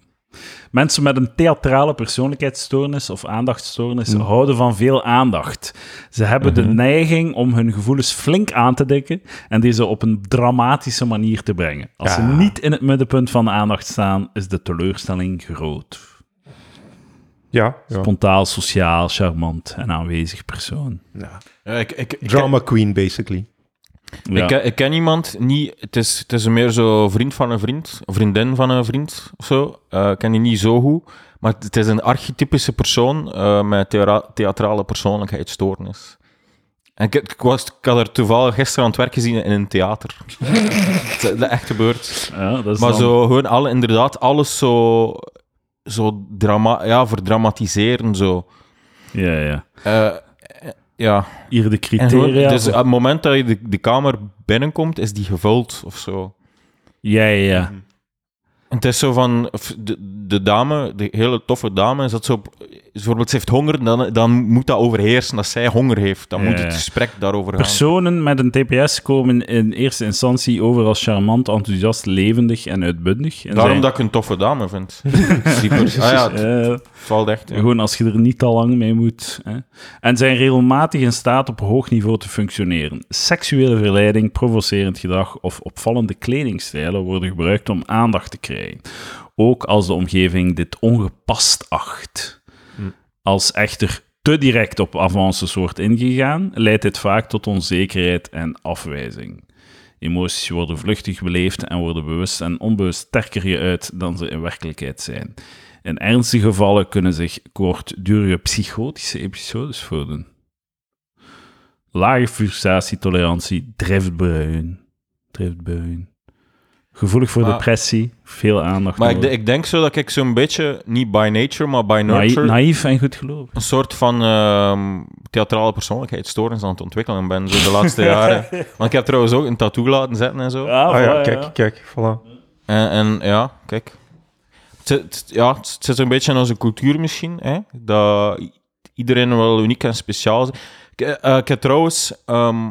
Mensen met een theatrale persoonlijkheidsstoornis of aandachtstoornis Mm. houden van veel aandacht. Ze hebben de Mhm. neiging om hun gevoelens flink aan te dekken en deze op een dramatische manier te brengen. Als ze niet in het middenpunt van de aandacht staan, is de teleurstelling groot. Ja, ja. Spontaal, sociaal, charmant en aanwezig persoon. ja. Ja, ik, ik, ik, Drama queen, basically. Ja. Ik, ken- ik ken iemand, niet, het, is, het is meer zo vriend van een vriend, vriendin van een vriend of zo. Eh, ik ken die niet zo goed, maar het is een archetypische persoon eh, met theatrale persoonlijkheidsstoornis. En ik, ik, was, ik had er toevallig gisteren aan het werk gezien in een theater. Het is echt gebeurd. Ja, dat is Maar dan- zo gewoon alle, inderdaad alles zo, zo drama, ja, verdramatiseren. Zo. Ja, ja. Eh, eh, ja. Hier de En criteria. dus op het moment dat je de, de kamer binnenkomt, is die gevuld of zo. Ja, ja, ja. En het is zo van, de, de dame, de hele toffe dame, dat zo, op- bijvoorbeeld ze heeft honger, dan, dan moet dat overheersen dat zij honger heeft. Dan Ja, moet het gesprek daarover gaan. Personen met een TPS komen in eerste instantie over als charmant, enthousiast, levendig en uitbundig. En Daarom zijn- dat ik een toffe dame vind. Ah ja, het valt echt. ja. Gewoon als je er niet te lang mee moet. Hè. En zijn regelmatig in staat op hoog niveau te functioneren. Seksuele verleiding, provocerend gedrag of opvallende kledingstijlen worden gebruikt om aandacht te krijgen. Ook als de omgeving dit ongepast acht. Als echter te direct op avances wordt ingegaan, leidt dit vaak tot onzekerheid en afwijzing. Emoties worden vluchtig beleefd en worden bewust en onbewust sterker geuit dan ze in werkelijkheid zijn. In ernstige gevallen kunnen zich kortdurige psychotische episodes voordoen. Lage frustratietolerantie, driftbuien. Driftbuien. Gevoelig voor Maar- depressie, veel aandacht. Maar ik, ik denk zo dat ik zo'n beetje, niet by nature, maar by nurture, naïef en goed geloof. een soort van ehm, theatrale persoonlijkheidsstoornis aan het ontwikkelen ben zo de laatste jaren. Want ik heb trouwens ook een tattoo laten zetten en zo. Ja, Ah ja, kijk, kijk, voilà. En, en ja, kijk. Het, zit- het- ja, het zit een beetje in onze cultuur misschien, hè? dat iedereen wel uniek en speciaal is. Ik, eh, ik heb trouwens... ehm,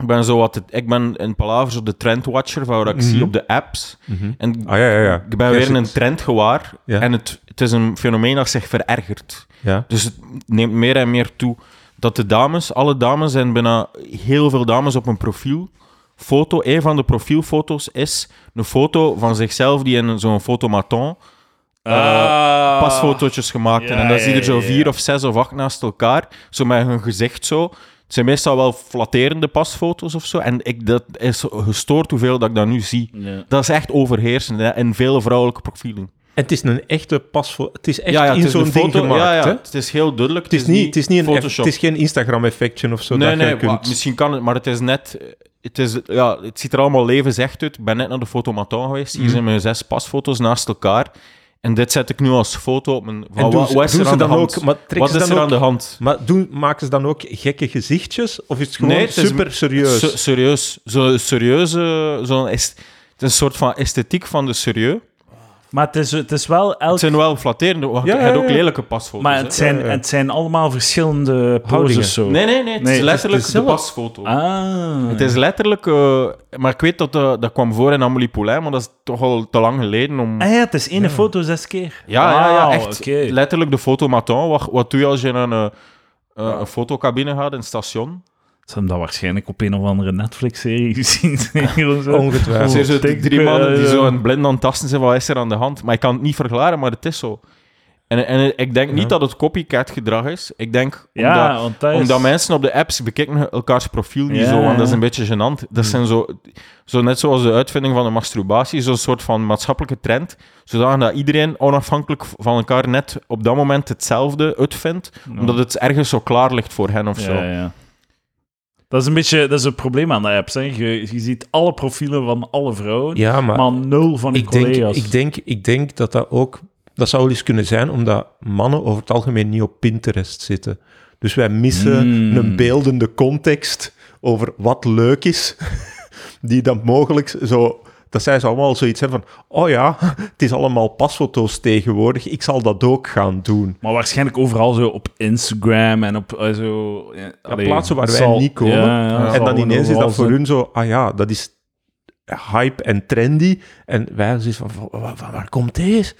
ik ben zo wat... het- ik ben in Palavers op de trendwatcher, van wat ik zie op de apps. En Ah ja, ja, ja. ik ben weer een trend gewaar. Ja. En het, het is een fenomeen dat zich verergert. Ja. Dus het neemt meer en meer toe dat de dames, alle dames zijn bijna heel veel dames op een profielfoto. Een van de profielfoto's is een foto van zichzelf die in zo'n fotomaton Ah. pasfotootjes gemaakt En dan zie je er zo vier of zes of acht naast elkaar, zo met hun gezicht zo. Het zijn meestal wel flatterende pasfoto's of zo. En ik, dat is gestoord hoeveel dat ik dat nu zie. Ja. Dat is echt overheersend hè, in vele vrouwelijke profielen. En het is een echte pasfoto. Het is echt ja, ja, in zo'n ding foto. gemaakt, ja, hè? het is heel duidelijk. Het is, niet, het is niet een Photoshop. het is geen Instagram-effectje of zo. nee, dat nee, je kunt... maar misschien kan het, maar het is net... Het, is, ja, het ziet er allemaal levensecht uit. Ik ben net naar de fotomaton geweest. Mhm. Hier zijn mijn zes pasfoto's naast elkaar. En dit zet ik nu als foto op mijn... Van, En doen wat, is er aan de dan hand? ook- maar trekken wat is dan er aan de hand? Maar doen, maken ze dan ook gekke gezichtjes? Of is het gewoon Nee, het is- super serieus? Se- serieus. Zo'n serieuze... Zo'n est- het is een soort van esthetiek van de serieus. Maar het is, het is wel elk... Het zijn wel flatterende... wacht, Ja, je hebt ja, ook lelijke pasfoto's. Maar hè. het zijn, Ja, ja. het zijn allemaal verschillende poses zo. Nee, nee, nee. Het Nee, is het is letterlijk de pasfoto. Ah. Het is letterlijk... eh, maar ik weet dat eh, dat kwam voor in Amélie Poulain, maar dat is toch al te lang geleden om... Ah ja, het is ene foto zes keer. Ja, ja, ja, echt. Letterlijk de fotomaton. Wat, wat doe je als je naar een, eh, een fotocabine gaat in het station? Ze hebben dat waarschijnlijk op een of andere Netflix-serie gezien. Ongetwijfeld. Zo denk, drie mannen die eh, zo een blind aan het tasten zijn, wat is er aan de hand? Maar ik kan het niet verklaren, maar het is zo. En, en ik denk niet Ja. dat het copycat gedrag is. Ik denk Ja, omdat, want dat is... omdat mensen op de apps bekijken elkaars profiel niet Ja, zo, want dat is een beetje gênant. Dat zijn zo, zo net zoals de uitvinding van de masturbatie, zo'n soort van maatschappelijke trend, zodat dat iedereen onafhankelijk van elkaar net op dat moment hetzelfde uitvindt, omdat het ergens zo klaar ligt voor hen of zo. Dat is een beetje dat is het probleem aan de apps. Hè. Je, je ziet alle profielen van alle vrouwen, Ja, maar, maar nul van die ik, denk, collega's. ik, denk, ik denk dat dat ook... Dat zou wel eens kunnen zijn, omdat mannen over het algemeen niet op Pinterest zitten. Dus wij missen Hmm. een beeldende context over wat leuk is, die dan mogelijk zo... Dat zij ze allemaal zoiets hebben van, oh ja, het is allemaal pasfoto's tegenwoordig, ik zal dat ook gaan doen. Maar waarschijnlijk overal zo op Instagram en op eh, zo... Ja, allee, plaatsen waar wij zal- niet komen. Ja, ja, en dan ineens is dat voor zijn. hun zo, ah ja, dat is hype en trendy. En wij zijn van, van, van- van waar komt deze?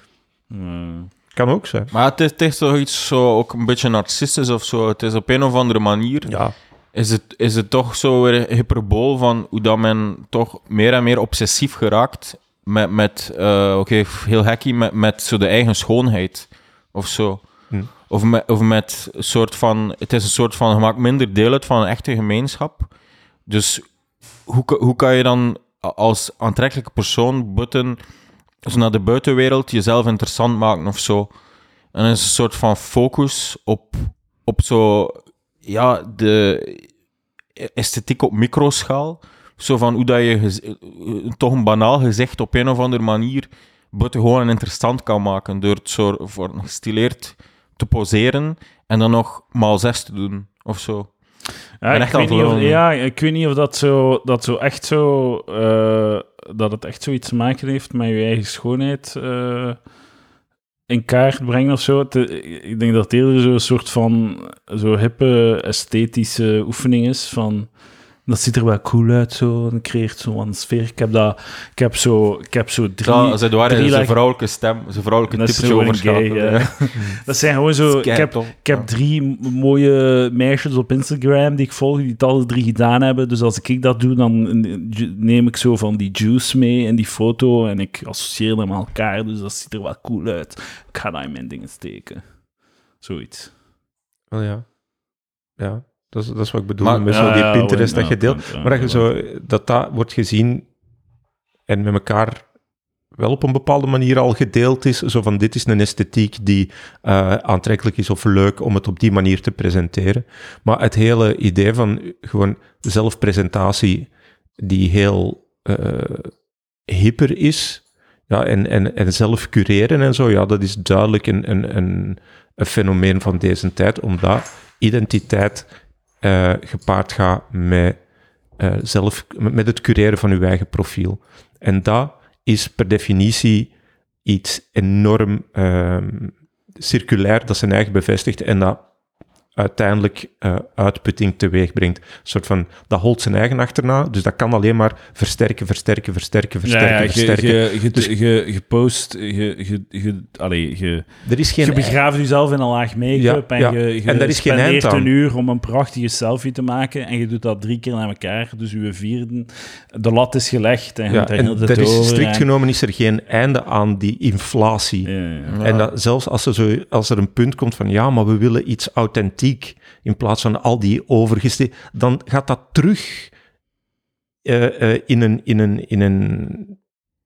Kan ook zijn. Maar het is, het is toch iets zo, ook een beetje narcistisch of zo. Het is op een of andere manier, Ja, is het, is het toch zo weer een hyperbool van hoe dat men toch meer en meer obsessief geraakt met, met eh, oké, heel hacky, met, met zo de eigen schoonheid of zo. Hm. Of, met, of met een soort van, het is een soort van, je maakt minder deel uit van een echte gemeenschap. Dus hoe, hoe kan je dan als aantrekkelijke persoon buiten, zo naar de buitenwereld jezelf interessant maken of zo? En is een soort van focus op, op zo, ja, de esthetiek op microschaal. Zo van hoe dat je eh, toch een banaal gezicht op een of andere manier buitengewoon en interessant kan maken door het zo voor gestileerd te poseren en dan nog maal zes te doen of zo. Ja, ik weet niet of, ja, ik weet niet of dat zo, dat zo echt zo... eh, dat het echt zoiets te maken heeft met je eigen schoonheid eh, in kaart brengen of zo. Eh, ik denk dat het eerder zo'n soort van zo hippe esthetische oefening is van... Dat ziet er wel cool uit, zo. En creëert zo een sfeer. Ik heb, dat, ik heb, zo, ik heb zo drie... Dat, ze waren drie zijn like- vrouwelijke stem, zijn vrouwelijke typetje overschakelen. ja. Dat zijn gewoon zo... Ik heb, ik heb drie mooie meisjes op Instagram die ik volg, die het alle drie gedaan hebben. Dus als ik dat doe, dan neem ik zo van die juice mee in die foto en ik associeer them aan elkaar. Dus dat ziet er wel cool uit. Ik ga dat in mijn dingen steken. Zoiets. Wel ja. Ja, dat is, dat is wat ik bedoel Maar- met zo die Pinterest dat je deelt. Maar dat je zo, dat dat wordt gezien en met elkaar wel op een bepaalde manier al gedeeld is. Zo van, dit is een esthetiek die eh, aantrekkelijk is of leuk om het op die manier te presenteren. Maar het hele idee van gewoon zelfpresentatie die heel eh hipper is, ja, en, en, en zelf cureren en zo, ja, dat is duidelijk een, een, een, een fenomeen van deze tijd, omdat identiteit eh, gepaard gaat met, eh, zelf, met het cureren van uw eigen profiel. En dat is per definitie iets enorm ehm, circulair dat zijn eigen bevestigt en dat uiteindelijk eh, uitputting teweeg brengt. Een soort van, dat holt zijn eigen achterna, dus dat kan alleen maar versterken, versterken, versterken, versterken, ja, ja, je, versterken. je, je, Dus- je, je post, je, je, je, allee, je, er is geen... je begraaft jezelf in een laag make-up Ja, en ja. je, je En daar is geen eind aan. een uur om een prachtige selfie te maken en je doet dat drie keer naar elkaar, dus je vierde, de lat is gelegd en je ja, en er is, strikt en- genomen is er geen einde aan die inflatie. Ja, ja. Ja. En dat, zelfs als er, zo, als er een punt komt van ja, maar we willen iets authentiek in plaats van al die overgeste, dan gaat dat terug eh, eh, in, een, in, een, in een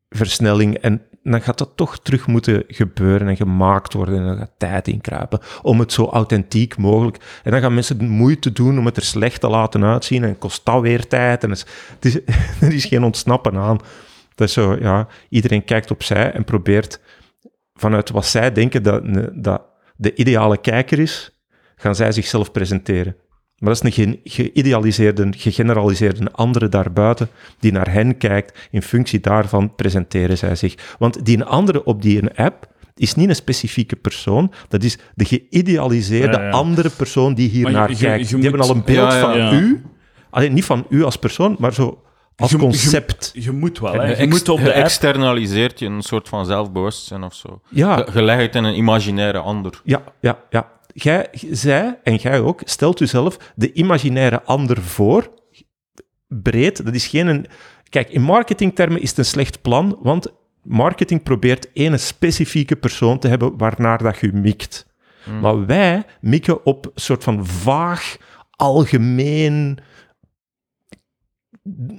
versnelling en dan gaat dat toch terug moeten gebeuren en gemaakt worden en dan gaat tijd inkruipen om het zo authentiek mogelijk. En dan gaan mensen de moeite doen om het er slecht te laten uitzien en kost dat weer tijd en is, het is, er is geen ontsnappen aan. Dat is zo, ja, iedereen kijkt opzij en probeert vanuit wat zij denken dat, dat de ideale kijker is, gaan zij zichzelf presenteren. Maar dat is een ge- geïdealiseerde, gegeneraliseerde andere daarbuiten die naar hen kijkt. In functie daarvan presenteren zij zich. Want die een andere op die een app is niet een specifieke persoon. Dat is de geïdealiseerde Ja, ja. andere persoon die hier Maar naar je- kijkt. je die hebben al een beeld Ja, ja, van u. Alleen niet van u als persoon, maar zo als Je- je- concept. Je moet wel, hè. Je, moet op de app... externaliseert je een soort van zelfbewustzijn of zo. ja, het in een imaginaire ander. Ja, ja, ja. Jij, zij en jij ook, stelt uzelf de imaginaire ander voor. Breed, dat is geen... Een... Kijk, in marketingtermen is het een slecht plan, want marketing probeert ene specifieke persoon te hebben waarnaar dat je mikt. Maar wij mikken op een soort van vaag, algemeen...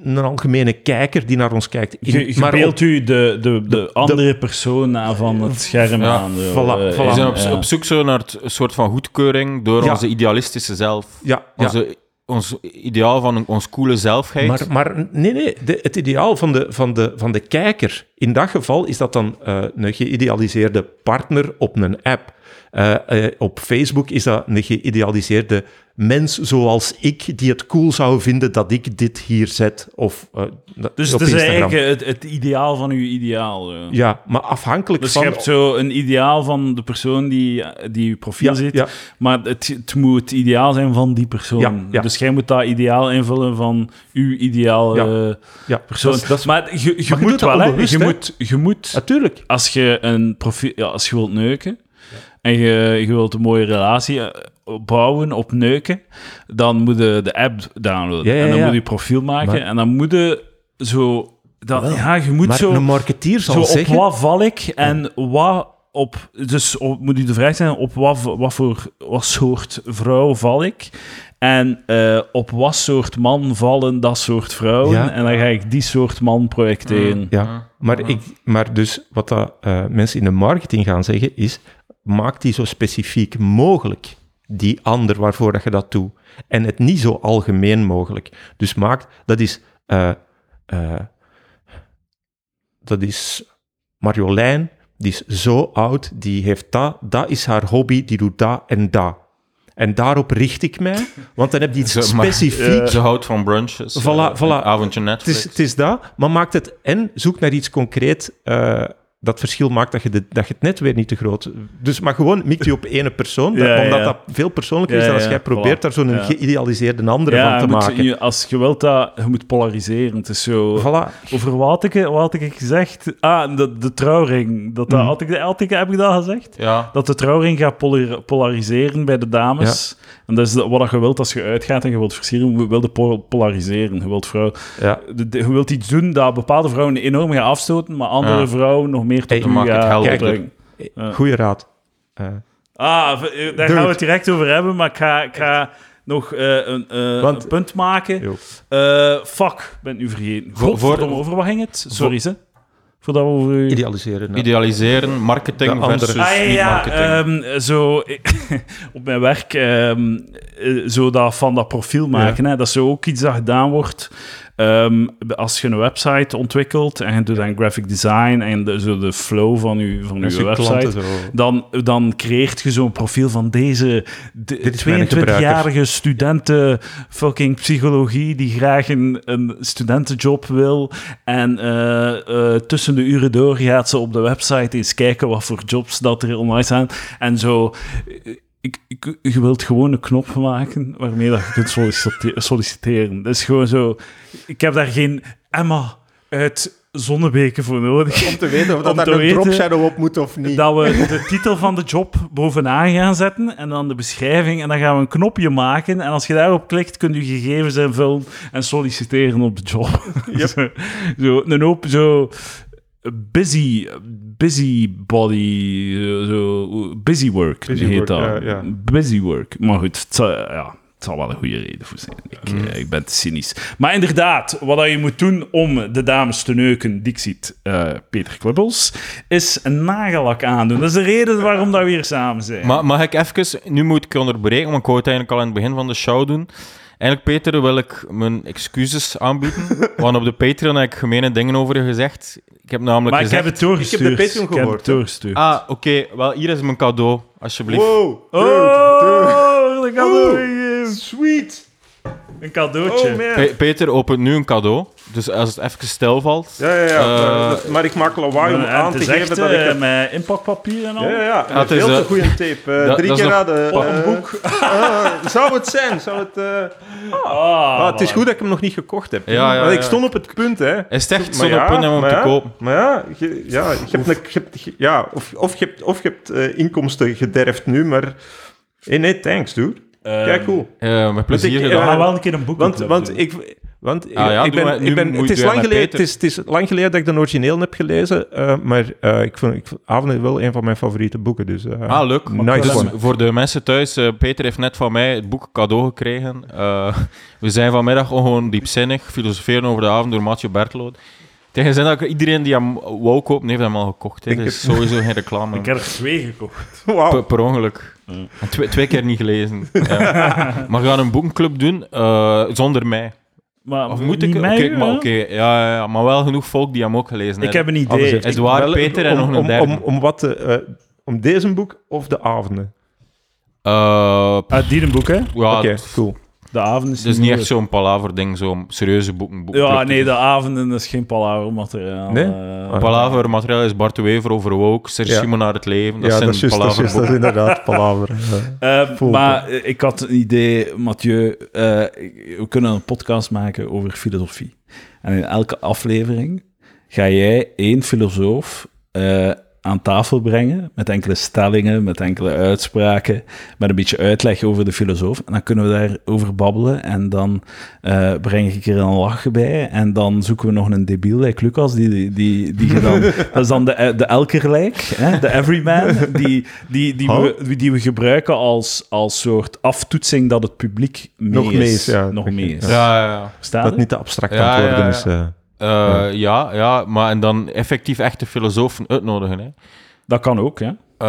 Een algemene kijker die naar ons kijkt. In- Je, je maar op- beeldt u de, de, de andere persoon na van het scherm Ja, aan. voilà, eh, voilà. We zijn op, ja. op zoek zo naar het een soort van goedkeuring door Ja. onze idealistische zelf. ja, ja. Onze, ons ideaal van ons coole zelfheid. Maar, maar nee, nee, de, het ideaal van de, van, de, van de kijker, in dat geval is dat dan eh, een geïdealiseerde partner op een app. Eh, eh, op Facebook is dat een geïdealiseerde mens zoals ik, die het cool zou vinden dat ik dit hier zet. Of eh, Dus het is Instagram. eigenlijk het, het ideaal van uw ideaal. Ja, maar afhankelijk Dus je van... hebt zo een ideaal van de persoon die, die je profiel ja, ziet, ja, maar het, het moet het ideaal zijn van die persoon. Dus jij moet dat ideaal invullen van uw ideaal persoon. dat is- dat is- maar je, je moet wel, Je moet, je moet natuurlijk. als je een profiel, ja, als je wilt neuken en je, je wilt een mooie relatie eh, bouwen op neuken, dan moet je de app downloaden Ja, ja, en dan ja. moet je profiel maken Maar- en dan moet je zo, dan, ja, je moet Maar zo, een marketeer zal zo op zeggen... wat val ik en wat op, dus op, moet u de vraag zijn op wat, wat voor wat soort vrouw val ik En eh, op wat soort man vallen dat soort vrouwen. Ja. En dan ga ik die soort man projecteren. Ja, maar, ik, maar dus wat dat, eh, mensen in de marketing gaan zeggen is, maak die zo specifiek mogelijk, die ander waarvoor dat je dat doet. En het niet zo algemeen mogelijk. Dus maak, dat is, eh, eh, dat is Marjolein, die is zo oud, die heeft dat, dat is haar hobby, die doet dat en dat. En daarop richt ik mij, want dan heb je iets maar- specifiek. Ze houdt van brunches. Voilà, eh, voilà. avondje Het Netflix. is, het is dat, maar maakt het en zoek naar iets concreet dat verschil maakt dat je, de, dat je het net weer niet te groot... Dus, maar gewoon mikt je op ene persoon, dat- omdat ja. dat veel persoonlijker is dan als jij probeert voilà. daar zo'n geïdealiseerde andere van te moet- maken. je- als je wilt dat, je moet polariseren. Het is zo... Voilà. Over wat had ik, wat had ik gezegd? Ah, de, de trouwring. Dat, dat, Mhm. had ik, had ik, heb ik dat gezegd? Ja. Dat de trouwring gaat polar- polariseren bij de dames. En dat is wat je wilt als je uitgaat en je wilt versieren. Je wilt po- polariseren. Je wilt, vrouw, je wilt iets doen dat bepaalde vrouwen enorm gaat afstoten, maar andere vrouwen nog meer tot Hey, u. Ja. Goeie raad. Eh, Ah, eh, daar Dude. gaan we het direct over hebben, maar ik ga, ik ga nog eh, een, eh, Want- een punt maken. Eh, fuck, ben nu vergeten. Voor- voor- over wat ging het? Sorry, ze. Voordat we over... idealiseren. nou. Idealiseren, marketing versus Ah, ja, marketing. ehm, zo op mijn werk, ehm, eh, zo dat van dat profiel maken, hè, dat is zo ook iets dat gedaan wordt. Ehm, als je een website ontwikkelt en je doet dan graphic design en de, zo de flow van je, van je website, dan, dan creëert je zo'n profiel van deze de- is mijn 22-jarige studenten fucking psychologie die graag een, een studentenjob wil. En eh, eh, tussen de uren door gaat ze op de website eens kijken wat voor jobs dat er online zijn en zo... Ik, ik, je wilt gewoon een knop maken waarmee dat je kunt sollicite- solliciteren. Dat is gewoon zo... Ik heb daar geen Emma uit Zonnebeke voor nodig. Om te weten of dat daar een drop shadow op moet of niet. Dat we de titel van de job bovenaan gaan zetten en dan de beschrijving. En dan gaan we een knopje maken. En als je daarop klikt, kun je gegevens invullen en solliciteren op de job. zo, zo, een hoop zo busy, busy body, zo, zo- busy work Busy heet work, dat. ja, ja. Busy work. Maar goed, het zal, ja, het zal wel een goede reden voor zijn. Ik, eh, ik ben te cynisch. Maar inderdaad, wat dat je moet doen om de dames te neuken, Dixit eh, Peter Klubbels, is een nagellak aandoen. Dat is de reden waarom dat we hier samen zijn. Ma mag ik even, nu moet ik onderbreken, want ik wou het eigenlijk al in het begin van de show doen. Eigenlijk, Peter, wil ik mijn excuses aanbieden. want op de Patreon heb ik gemene dingen over je gezegd. Ik heb namelijk Maar ik gezegd... heb het doorgestuurd. Ik heb de Patreon Ik heb gehoord, het doorgestuurd. Ah, oké. Wel, hier is mijn cadeau, alsjeblieft. Wow, oh, een cadeau Oeh. gegeven. sweet. Een cadeautje. Oh. Pe- Peter opent nu een cadeau. Dus als het even stil valt... Ja, ja, ja. Eh, maar, ik maak lawaai om aan te geven echt dat ik... eh, het- met inpakpapier en al. Ja, ja, ja. Is, veel te eh, goede tape. Eh, dat- drie dat keer raden. Een boek. zou het zijn? Zou het... eh, Ah, ah, het is goed dat ik hem nog niet gekocht heb. Ja, ja, Want ik stond op het punt, hè. Is het echt zo'n ja, punt om maar te kopen? Maar ja, je, ja, je hebt, een- je hebt- ja of, of je hebt, of je hebt inkomsten gederfd nu, maar... Hey, nee, thanks, dude. Ehm, Kijk, cool. Eh, met plezier ik- We gedaan. ja, gaan wel een keer een boek Want, want ik... Want Ah ja, ik ben, ik het, is lang geleden, het, is, het is lang geleden dat ik de origineel heb gelezen, eh, maar eh, ik vond, ik vond Avond wel een van mijn favoriete boeken. Dus, eh, Ah, leuk. Nice Dus voor de mensen thuis, Peter heeft net van mij het boek cadeau gekregen. Eh, we zijn vanmiddag gewoon diepzinnig, filosoferen over de avond door Mathieu Bertloot. Tegen zin dat iedereen die hem wou kopen, heeft hem al gekocht. Ik Dus sowieso geen reclame. Ik heb er twee gekocht. Wauw. Per, per ongeluk. Twee, twee keer niet gelezen. Ja. Maar we gaan een boekenclub doen eh, zonder mij. Maar Of moet ik? mij, Oké, maar, oké, ja, ja, ja, maar wel genoeg volk die hem ook gelezen Ik hebben. heb een Alles idee. Het Edouard, Wel, Peter en om, nog een om, derde. Om, om, wat te, eh, om deze boek of de avonden? Eh, pff, Uit die een boek, hè? ja, cool. De avond is is niet echt zo'n palaver-ding, zo'n serieuze boeken. Ja, nee, de avonden is geen palavermateriaal. Nee? eh. Ah. Palaver materiaal is Bart de Wever over woke, Serge Ja. Simon naar het leven. Dat ja, zijn dat is juist, dat is juist, dat is palaverboeken. inderdaad palaver. Ja. Eh, maar eh, ik had een idee, Mathieu. eh, we kunnen een podcast maken over filosofie. En in elke aflevering ga jij één filosoof eh, aan tafel brengen, met enkele stellingen, met enkele uitspraken, met een beetje uitleg over de filosoof. En dan kunnen we daarover babbelen en dan eh, breng ik er een lach bij en dan zoeken we nog een debiel, like Lucas, die, die, die, die dan... dat is dan de, de elkerlijk, hè, de everyman, die, die, die, we, die we gebruiken als, als soort aftoetsing dat het publiek mee Nog is. mee is, ja. Nog mee is. Ja, ja, ja. Verstaan Dat niet te abstract Ja, antwoorden ja, ja. is. eh. Eh, ja. ja, maar en dan effectief echte filosofen uitnodigen. Hè. Dat kan ook, ja. Eh,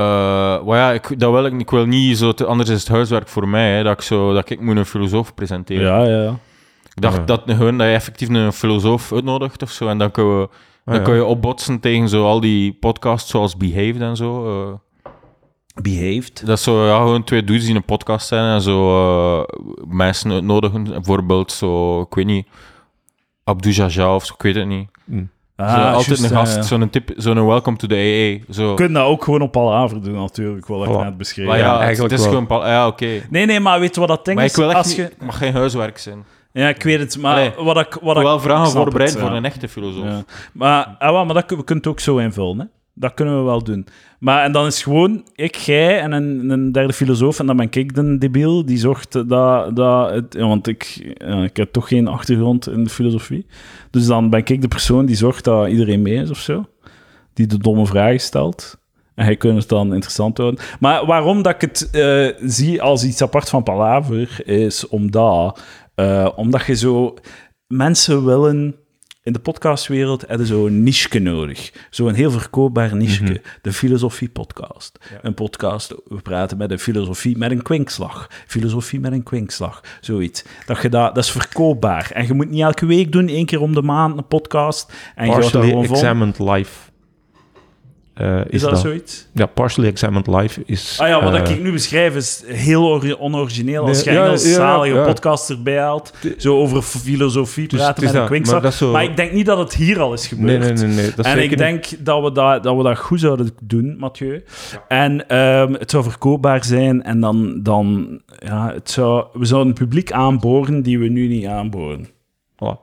maar ja, ik, dat wil ik, ik wil niet zo, te, anders is het huiswerk voor mij, hè, dat, ik zo, dat ik moet een filosoof presenteren. Ja, ja, ja. Ik dacht Ja. dat, gewoon, dat je effectief een filosoof uitnodigt of zo, en dan kun je, dan ja. kun je opbotsen tegen zo al die podcasts zoals Behaved en zo. eh. Behaved. dat zo, ja, gewoon twee dudes die in een podcast zijn en zo eh, mensen uitnodigen. Bijvoorbeeld zo, ik weet niet, Abdou of zo, ik weet het niet. Ah, zo, altijd een gast, ja. zo'n tip, zo'n welcome to the AA. Zo. Je kunt dat ook gewoon op Palaver doen, natuurlijk, wat ik Voilà. net beschreven Maar Ja, ja, het- eigenlijk het is wel. gewoon... pal- Ja, oké. Nee, nee, maar weet je wat dat ding Maar is? ik wil echt Als je... Mag geen huiswerk zijn. Ja, ik weet het, maar Allee, wat ik... Wat ik wil vragen voorbereid het, voor ja. een echte filosoof. Ja. Maar, ah, wel, maar dat, kun- we kunnen het ook zo invullen, hè. Dat kunnen we wel doen. Maar en dan is gewoon ik, jij en een, een derde filosoof, en dan ben ik de debiel die zorgt dat... dat het, want ik, ik heb toch geen achtergrond in de filosofie. Dus dan ben ik de persoon die zorgt dat iedereen mee is of zo. Die de domme vragen stelt. En hij kunt het dan interessant houden. Maar waarom dat ik het eh, zie als iets apart van Palaver, is omdat, eh, omdat je zo... Mensen willen... In de podcastwereld hebben zo een niche nodig. Zo'n heel verkoopbaar niche. De filosofie-podcast. Een podcast, we praten met een filosofie met een kwinkslag. Filosofie met een kwinkslag. Zoiets. Dat, je dat, dat is verkoopbaar. En je moet niet elke week doen, één keer om de maand een podcast. En je Partially gewoon vol. examined live. Eh, is, Is dat, zoiets? Ja, partially examined live is... Ah ja, wat eh, ik nu beschrijf is heel ori- onorigineel. Als je ja, Engels ja, zalige ja. podcast erbij haalt, zo over filosofie Dus praten met een kwinkslag. maar zo- ik denk niet dat het hier al is gebeurd. nee, nee. nee dat en ik niet- denk dat we dat, dat we dat goed zouden doen, Mathieu. En ehm, het zou verkoopbaar zijn en dan, dan ja, het zou, we zouden een publiek aanboren die we nu niet aanboren. Voilà.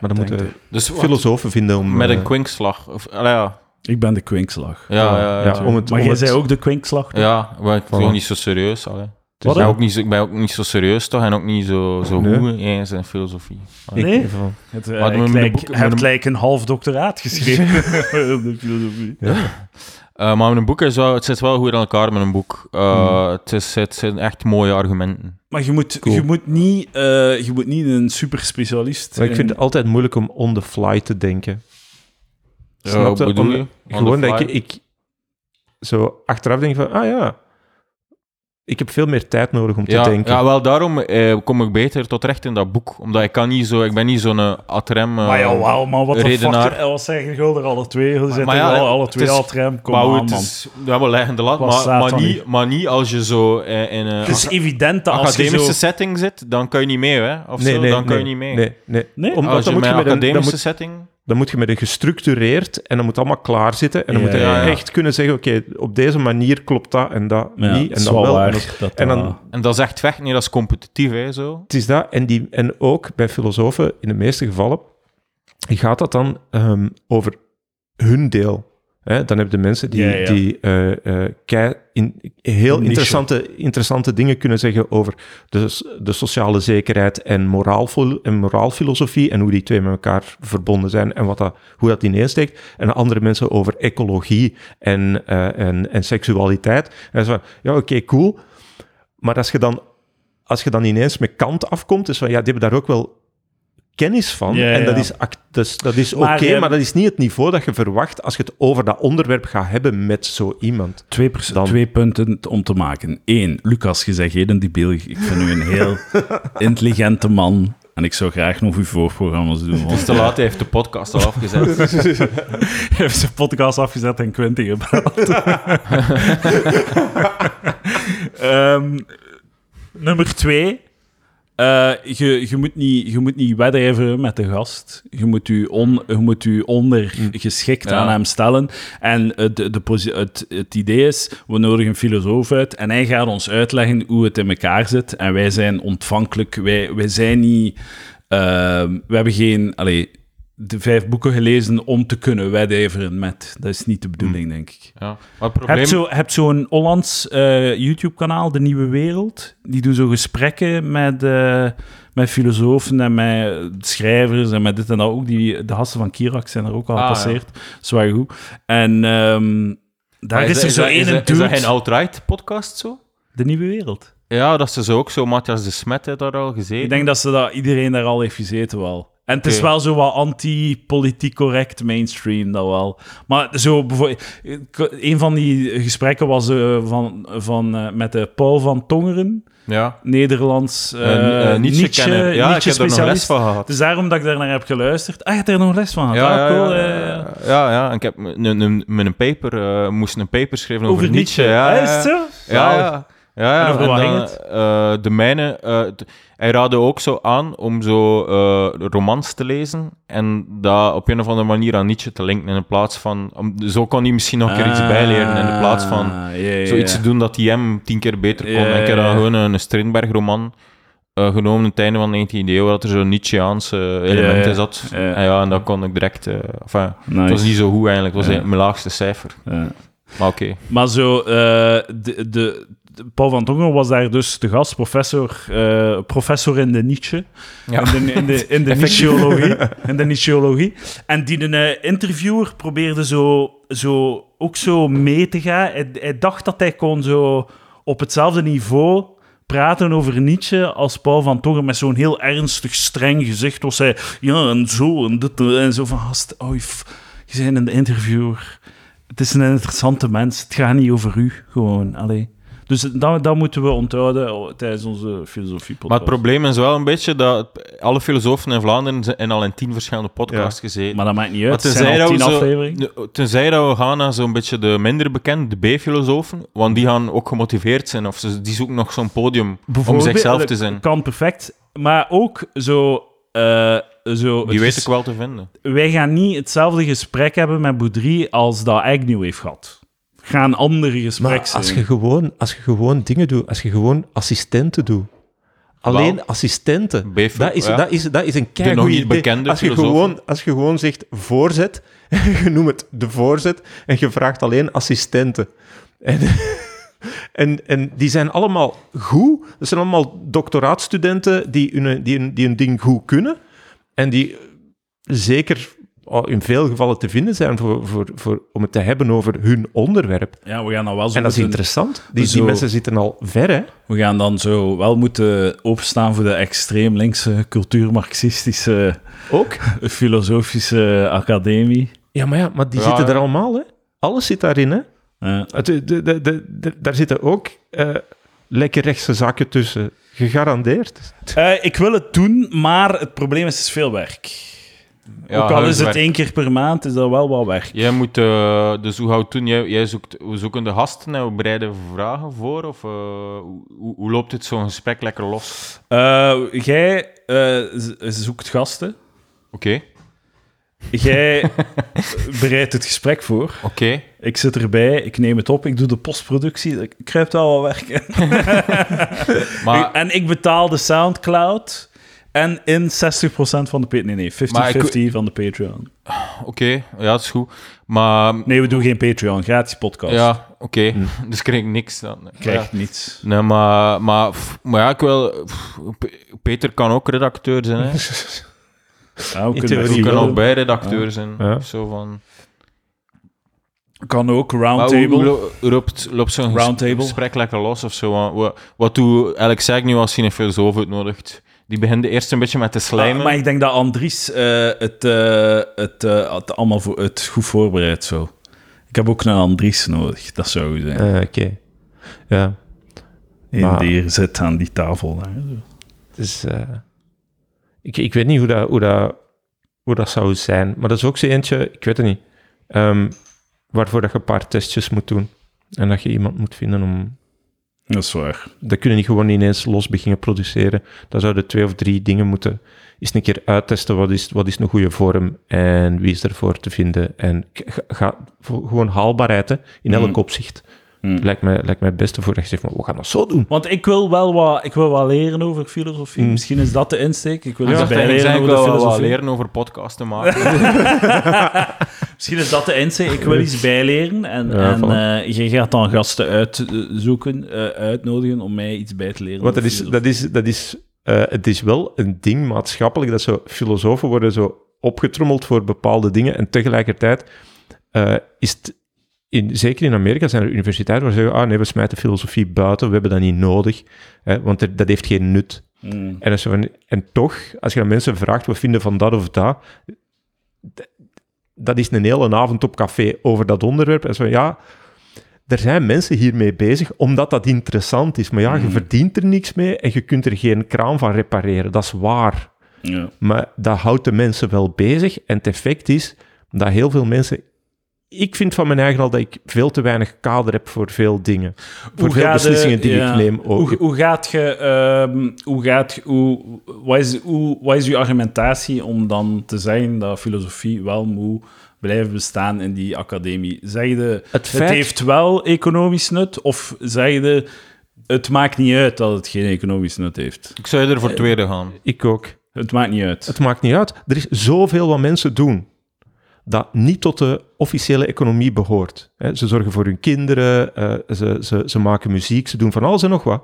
Maar dan moeten we Dus wat- filosofen vinden om... met een eh, kwinkslag. Of, allee, ja. Ik ben de kwinkslag. Ja, ja, ja. ja, om het, maar om jij het- zei ook de kwinkslag? Ja, maar ik ben niet zo serieus. Allee. Wat ik, ben ook niet zo, ik ben ook niet zo serieus toch en ook niet zo, zo Nee. goed in filosofie. ik- Nee? van- Het, eh, Maar ik lijk- boek- een- gelijk een half doctoraat geschreven de filosofie. Eh, maar mijn boek is wel, het zit wel goed in elkaar met een boek. Eh, Hmm. het, is, het zijn echt mooie argumenten. Maar je moet, Cool. je moet, niet, eh, je moet niet een super specialist Maar ik vind zijn. het altijd moeilijk om on the fly te denken. Ja, Snap je? Om- je? Gewoon dat ik, ik zo achteraf denk van, ah ja, ik heb veel meer tijd nodig om te ja, denken. ja, wel daarom eh, kom ik beter tot recht in dat boek. Omdat ik kan niet zo, ik ben niet zo'n uh, atrem. eh, Maar ja, wauw, man, wat de redenaar. fuck, wat zeggen jullie er alle twee? Jullie zitten maar ja, alle, alle twee tram, kom maar aan, het man. is, ja, we leggen de lat, maar, maar, niet, maar niet als je zo eh, in een Het is evident dat als je academische zo... setting zit, dan kan je niet mee, hè? Of zo, dan kan je niet mee. Nee, nee. Nee? Omdat als je je een een, academische moet, setting... dan moet je met een gestructureerd en dan moet allemaal klaar zitten. En dan Ja, moet je ja, ja. echt kunnen zeggen, oké, op deze manier klopt dat en dat Ja, niet. En dat wel waar En dat- dat en dan- dat- En dat is echt nee, dat is competitief, hè, zo. Het is dat. En, die, en ook bij filosofen, in de meeste gevallen, gaat dat dan ehm, over hun deel. Hè? Dan heb je mensen die, Ja, ja. die eh, eh, kei- in, heel Niche. interessante, interessante dingen kunnen zeggen over de, de sociale zekerheid en, en moraalfilosofie en hoe die twee met elkaar verbonden zijn en wat dat, hoe dat ineensteekt. En andere mensen over ecologie en, eh, en, en seksualiteit. En zo, ja, oké, cool. Maar als je dan als je dan ineens met Kant afkomt, is van ja, die hebben daar ook wel kennis van. Ja, en dat ja. is, dus, dat is oké, Maar, maar, dat is niet het niveau dat je verwacht als je het over dat onderwerp gaat hebben met zo iemand. Twee, Dan- twee punten om te maken. Eén, Lucas, je zegt geen debiel. Ik vind u een heel intelligente man. En ik zou graag nog uw voorprogramma's doen. Het Want is te laat, hij heeft de podcast al afgezet. hij heeft zijn podcast afgezet en Quinty gebeld. Ehm, nummer twee. Eh, je, je, moet niet, je moet niet wedijveren met de gast. Je moet je, on, je moet u ondergeschikt Ja. aan hem stellen. En het, de, het, het idee is, we nodigen een filosoof uit en hij gaat ons uitleggen hoe het in elkaar zit. En wij zijn ontvankelijk. Wij, wij zijn niet... ehm, we hebben geen... Allee, de vijf boeken gelezen om te kunnen wedijveren met. Dat is niet de bedoeling, denk ik. Ja. Maar probleem... hebt zo- hebt zo'n Hollands eh, YouTube-kanaal, De Nieuwe Wereld. Die doen zo gesprekken met, eh, met filosofen en met schrijvers en met dit en dat ook. Die, de gasten van Kirak zijn er ook al Ah, gepasseerd. Zwaar goed. En ehm, daar is, er zo dat- één is, dat- dude... is dat geen alt-right podcast zo? De Nieuwe Wereld. Ja, dat is zo ook zo. Matthias de Smet heeft daar al gezeten. Ik denk dat, ze dat iedereen daar al heeft gezeten wel. En het is wel zo wat anti-politiek correct mainstream, dat wel. Maar zo bijvoorbeeld... Een van die gesprekken was eh, van, van, eh, met de Paul van Tongeren, Ja. Nederlands uh, Uh, Nietzsche, kennen. Ja, ik heb er nog les van gehad. Dus daarom dat ik daar naar heb geluisterd. Ah, je hebt er nog les van gehad? Ja, ah, ja, cool. ja, eh, ja, ja, ja. En ik heb met een paper, eh, moest een paper schrijven over, Over Nietzsche. Ja, Ah, ja, is het zo? Ja, ja. Ja. En dan, eh, de mijne, eh, hij raadde ook zo aan om zo eh, romans te lezen en dat op een of andere manier aan Nietzsche te linken in plaats van... Om, zo kon hij misschien nog een keer iets bijleren in de plaats van Ah, zoiets te doen dat hij hem tien keer beter kon. Ja, en ik heb dan gewoon een, Strindberg-roman eh, genomen in het einde van de 19e eeuw, dat er zo'n Nietzscheaanse element ja. in zat. En ja, en dat kon ik direct... eh, enfin, Nice. Het was niet zo goed eigenlijk, het was mijn laagste cijfer. Maar oké. Maar zo, de, de- Paul van Tongeren was daar dus de gast, professor, eh, professor in de Nietzsche. Ja. In de, in de, in de Nietzscheologie. In de Nietzscheologie. En die een eh, interviewer probeerde zo, zo, ook zo mee te gaan. Hij, hij dacht dat hij kon zo op hetzelfde niveau praten over Nietzsche als Paul van Tongeren met zo'n heel ernstig, streng gezicht. Was hij, ja, en zo, en dit, en zo van, gast, f- je bent een interviewer. Het is een interessante mens. Het gaat niet over u, gewoon. Allee. Dus dat, dat moeten we onthouden oh, tijdens onze filosofie Maar het probleem is wel een beetje dat alle filosofen in Vlaanderen zijn al in tien verschillende podcasts gezeten. Maar dat maakt niet uit. Het zijn al tien afleveringen. tenzij dat we gaan naar zo'n beetje de minder bekende, de B-filosofen, want die gaan ook gemotiveerd zijn, of ze, die zoeken nog zo'n podium om zichzelf dat te zijn. Kan perfect. Maar ook zo... eh, zo Die weet ik wel te vinden. Wij gaan niet hetzelfde gesprek hebben met Boudry als dat Agnew heeft gehad. Gaan andere gesprekken Maar als je, gewoon, als je gewoon dingen doet, als je gewoon assistenten doet. Alleen assistenten. Dat is, ja. dat, is, dat is een nog keigoed niet idee. bekende als je, gewoon, als je gewoon zegt voorzet, je noemt het de voorzet, en je vraagt alleen assistenten. En, en, en die zijn allemaal goed. Dat zijn allemaal doctoraatstudenten die hun, die, hun, die hun ding goed kunnen. En die zeker in veel gevallen te vinden zijn voor, voor, voor, om het te hebben over hun onderwerp. Ja, we gaan dan wel zo En dat is moeten- interessant. Die, die mensen zitten al ver, hè? We gaan dan zo wel moeten opstaan voor de extreem linkse cultuurmarxistische Ook. filosofische academie. Ja, maar, ja, maar die Ja, zitten ja. er allemaal, hè? Alles zit daarin, hè? Ja. De, de, de, de- daar zitten ook eh, lekker rechtse zaken tussen. Gegarandeerd. Eh, ik wil het doen, maar het probleem is, het is veel werk. Ja, Ook al is het één keer per maand, is dat wel wat werk. Jij moet, eh, dus hoe gaan we het doen? Jij, jij zoekt, we zoeken de gasten en we bereiden vragen voor? Of eh, hoe, hoe- loopt dit zo'n gesprek lekker los? Eh, jij zoekt gasten. Oké, Jij bereidt het gesprek voor. oké. Ik zit erbij, ik neem het op, ik doe de postproductie. Ik kruipt wel wat werk. Maar, en ik betaal de Soundcloud en in 60% van de... pa- Nee, nee, 50-50 Maar ik- van de Patreon. oké, ja, dat is goed. Maar, Nee, we doen geen Patreon, gratis podcast. ja, oké. Dus krijg ik niks dan. Krijg Ja. niets. Nee, maar, maar, maar ja, ik wil... Peter kan ook redacteur zijn, hè. Ja, we kunnen Guido. ook bij redacteur zijn. Ja. Zo van... Kan ook, hoe, hoe roundtable. lo- loopt, loopt zo'n gesprek lekker los of zo? Wat, wat, wat doe Alex zeg nu als hij een filosoof uitnodigt? Die begint eerst een beetje met te slijmen. Maar ik denk dat Andries eh, het, eh, het, eh, het allemaal voor, het goed voorbereidt zo. Ik heb ook een Andries nodig, dat zou goed zijn. Eh, Oké. Ja. In maar- die zit aan die tafel. Daar. Dus, eh, ik, ik weet niet hoe dat, hoe, dat, hoe dat zou zijn. Maar dat is ook zo eentje, ik weet het niet, ehm, waarvoor dat je een paar testjes moet doen. En dat je iemand moet vinden om... Dat is waar. Dat kunnen niet gewoon ineens los beginnen produceren. Dan zouden twee of drie dingen moeten eens een keer uittesten. Wat is, wat is een goede vorm en wie is ervoor te vinden. En ga, voor- gewoon haalbaarheid hè, in elk Mm. opzicht. Hmm. Lijkt, mij, lijkt mij het beste voor dat je zegt, maar we gaan dat zo doen. Want ik wil wel wat, ik wil wat leren over filosofie. Mm. Misschien is dat de insteek. Ik wil eigenlijk bijleren ik over de wil wel filosofie. leren over podcasten maken. Misschien is dat de insteek. Ik wil iets bijleren. En, Ja, en eh, je gaat dan gasten uitzoeken, eh, uitnodigen om mij iets bij te leren. Want dat is, dat is, dat is, eh, het is wel een ding maatschappelijk dat zo filosofen worden zo opgetrommeld voor bepaalde dingen en tegelijkertijd is het, in, zeker in Amerika zijn er universiteiten waar ze zeggen, ah nee, we smijten filosofie buiten, we hebben dat niet nodig, hè, want er- dat heeft geen nut. Mm. En, is zo en toch, als je aan mensen vraagt, wat vinden van dat of dat, dat is een hele avond op café over dat onderwerp. En zo, ja, er zijn mensen hiermee bezig, omdat dat interessant is. Maar ja, je Mhm. verdient er niks mee en je kunt er geen kraan van repareren. Dat is waar. Ja. Maar dat houdt de mensen wel bezig. En het effect is dat heel veel mensen... Ik vind van mijn eigen al dat ik veel te weinig kader heb voor veel dingen. Voor Hoe veel de- beslissingen die ja. ik neem ook. Hoe, hoe gaat je... ehm, hoe gaat... Hoe, wat, is, hoe, wat is uw argumentatie om dan te zeggen dat filosofie wel moet blijven bestaan in die academie? Zeg je, Het het heeft wel economisch nut? Of zeg je, het maakt niet uit dat het geen economisch nut heeft? ik zou er voor tweede gaan. Ik ook. Het maakt niet uit. Het maakt niet uit. Er is zoveel wat mensen doen dat niet tot de officiële economie behoort. Hè, Ze zorgen voor hun kinderen, eh, ze, ze, ze maken muziek, ze doen van alles en nog wat,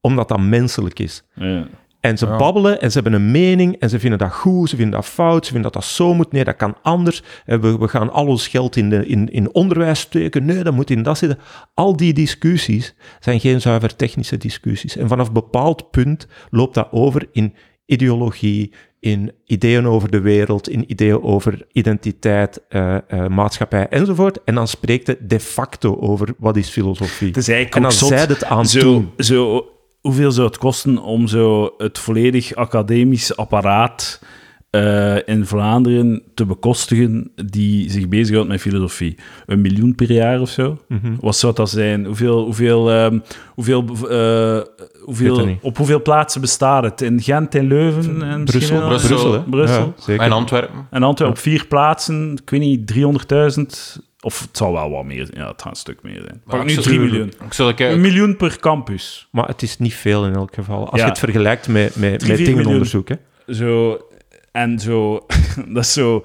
omdat dat menselijk is. Ja. En ze Ja. babbelen en ze hebben een mening en ze vinden dat goed, ze vinden dat fout, ze vinden dat dat zo moet. Nee, dat kan anders. En we, we gaan al ons geld in, de, in, in onderwijs steken. Nee, dat moet in dat zitten. Al die discussies zijn geen zuiver technische discussies. En vanaf een bepaald punt loopt dat over in ideologie, in ideeën over de wereld, in ideeën over identiteit, eh, eh, maatschappij enzovoort. En dan spreekt het de facto over wat is filosofie. Het is eigenlijk en dan zot. zij het aan zo, doen. zo, hoeveel zou het kosten om zo het volledig academisch apparaat eh, in Vlaanderen te bekostigen die zich bezighoudt met filosofie? Een miljoen per jaar of zo? Mhm. Wat zou dat zijn? Hoeveel, hoeveel, ehm, hoeveel, eh, hoeveel, op hoeveel plaatsen bestaat het? In Gent, in Leuven en misschien Brussel, Brussel. Brussel, hè? Brussel. Ja, zeker. En Antwerpen. En Antwerpen op vier plaatsen, ik weet niet, 300.000... Of het zal wel wat meer zijn. Ja, het gaat een stuk meer zijn. Pak nu ik 3 zou- miljoen. Ik Een miljoen per campus. Maar het is niet veel in elk geval. Als Ja. je het vergelijkt met, met, met dingenonderzoek. Hè. Zo, en zo, dat is zo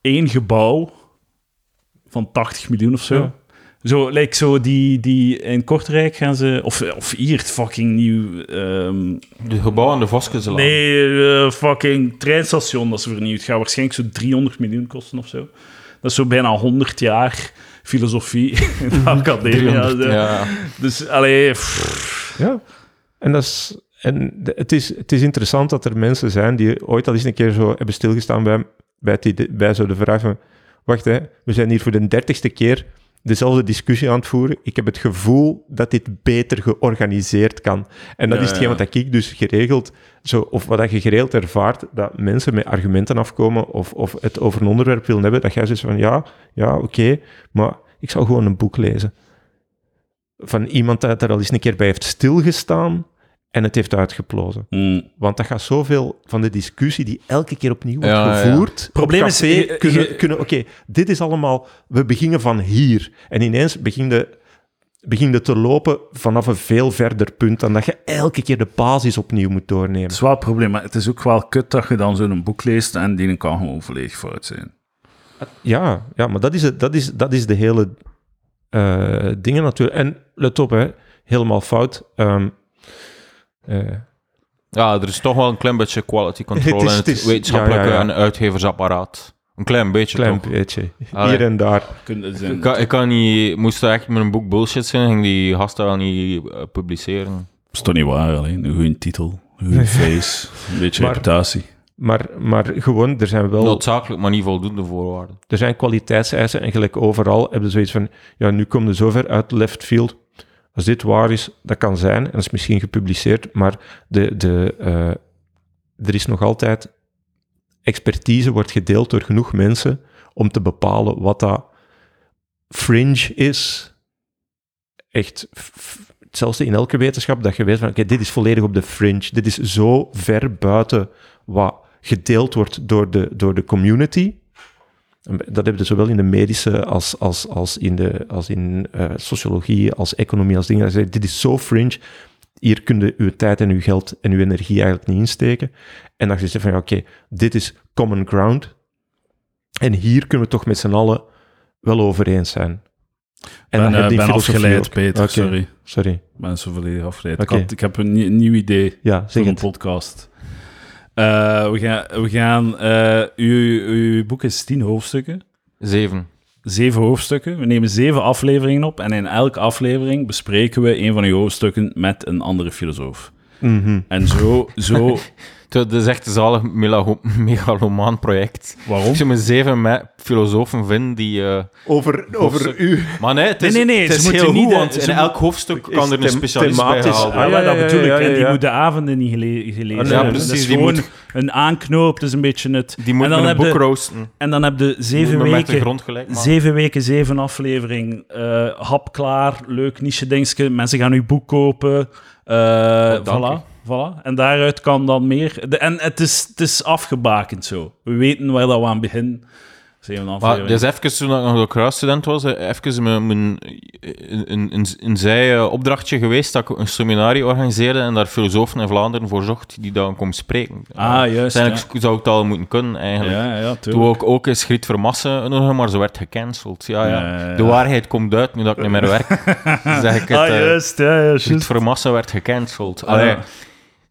één gebouw van 80 miljoen of zo. Ja. Zo, like zo die, die in Kortrijk gaan ze, of, of hier het fucking nieuw, ehm, De gebouw aan de Voskenselaan. nee, eh, fucking treinstation dat ze vernieuwd. Gaat waarschijnlijk zo 300 miljoen kosten of zo. Dat is zo bijna 100 jaar filosofie in de academie. 300, Ja, ja. Dus, allee, pff, Ja. En, dat is, en de- het, is, het is interessant dat er mensen zijn die ooit al eens een keer zo hebben stilgestaan bij, bij, het bij zo de vraag van... Wacht, hè, we zijn hier voor de dertigste keer dezelfde discussie aan het voeren. Ik heb het gevoel dat dit beter georganiseerd kan. En dat Ja, is hetgeen ja. wat ik dus geregeld... Zo, of wat dat je geregeld ervaart, dat mensen met argumenten afkomen of, of het over een onderwerp willen hebben, dat jij zegt van ja, ja, oké, maar ik zal gewoon een boek lezen. Van iemand dat daar al eens een keer bij heeft stilgestaan en het heeft uitgeplozen. mm. Want dat gaat zoveel van de discussie die elke keer opnieuw wordt Ja, ja. gevoerd. op Probleem is, je- kunnen, je- kunnen oké, dit is allemaal, we beginnen van hier. En ineens begin je, begin je te lopen vanaf een veel verder punt dan dat je elke keer de basis opnieuw moet doornemen. Het is wel een probleem, maar het is ook wel kut dat je dan zo'n boek leest en die kan gewoon volledig fout zijn. Ja, ja maar dat is, het, dat is, dat is de hele eh dingen natuurlijk. En let op, hè, helemaal fout. Ehm, eh, Ja, er is toch wel een klein beetje quality control Het is- in het het is- wetenschappelijke ja, ja, ja. en uitgeversapparaat. Een klein beetje klein toch? beetje. Allee. Hier en daar. Ik zijn- kan, ik kan niet... Moest echt met een boek bullshit zijn, ging die gasten wel niet eh, publiceren. Dat is toch niet waar, alleen een goede titel, een goede face, een beetje Maar- reputatie. Maar, maar gewoon, er zijn wel... Noodzakelijk, maar niet voldoende voorwaarden. Er zijn kwaliteitseisen en gelijk overal hebben ze zoiets van, ja, nu komt er zover uit left field. Als dit waar is, dat kan zijn, en dat is misschien gepubliceerd, maar de, de, eh, er is nog altijd, expertise wordt gedeeld door genoeg mensen om te bepalen wat dat fringe is. Echt, hetzelfde in elke wetenschap, dat je weet van, oké, dit is volledig op de fringe. Dit is zo ver buiten wat gedeeld wordt door de, door de community, Dat hebben ze zowel in de medische als, als, als in, de, als in eh, sociologie, als economie, als dingen. Ze zeggen, dit is zo fringe, hier kun je uw tijd en uw geld en uw energie eigenlijk niet insteken. En dan zeg je van, oké, dit is common ground. En hier kunnen we toch met z'n allen wel over eens zijn. En dan ben, heb je ben afgeleid, ook. Peter, sorry. Sorry. Zo volledig afgeleid. Ik, had- ik heb een, nie- een nieuw idee Ja, voor een het. podcast. Eh, we gaan... We gaan eh, uw, uw boek is tien hoofdstukken. Zeven. Zeven hoofdstukken. We nemen zeven afleveringen op. En in elke aflevering bespreken we een van uw hoofdstukken met een andere filosoof. Mhm. En zo... zo Het is echt een zalig megalomaan project. waarom? Als je me zeven me- filosofen vindt die... eh, Over, over u. Maar nee, het Nee, is, nee, nee, het ze is moeten heel niet goed, want ze in elk hoofdstuk kan er een specialist bij thematisch. gehaald Ah, ja, ja, dat ja, bedoel ja, ik. ja, En die ja. moet de avonden niet gele- gelezen Ah, nee, hebben. precies, Dat is die gewoon moet- een aanknoop, dat is een beetje het... Die moet en met dan een boek roosten. En dan heb je zeven weken... grond gelijk maken. Zeven weken, zeven aflevering. eh hap klaar, leuk niche dingetje. Mensen gaan uw boek kopen. Dank voilà, voilà. En daaruit kan dan meer. De, en het is, het is afgebakend zo. We weten waar dat we aan beginnen. Maar dus even toen ik nog de kruisstudent was, eh, even mijn, mijn, een, een, een, een zij eh, opdrachtje geweest dat ik een seminarie organiseerde en daar filosofen in Vlaanderen voor zocht die dan komen spreken. Ah, Eh, juist, Uiteindelijk zou ik het al moeten kunnen, eigenlijk. ja, ja, Toen ook, ook eens Griet Vermassen nog, maar ze werd gecanceld. Ja, ja. De waarheid komt uit nu dat ik niet meer werk. zeg ik het. Ah, eh, juist, ja, ja, Griet. Vermassen werd gecanceld. Ah, Allee.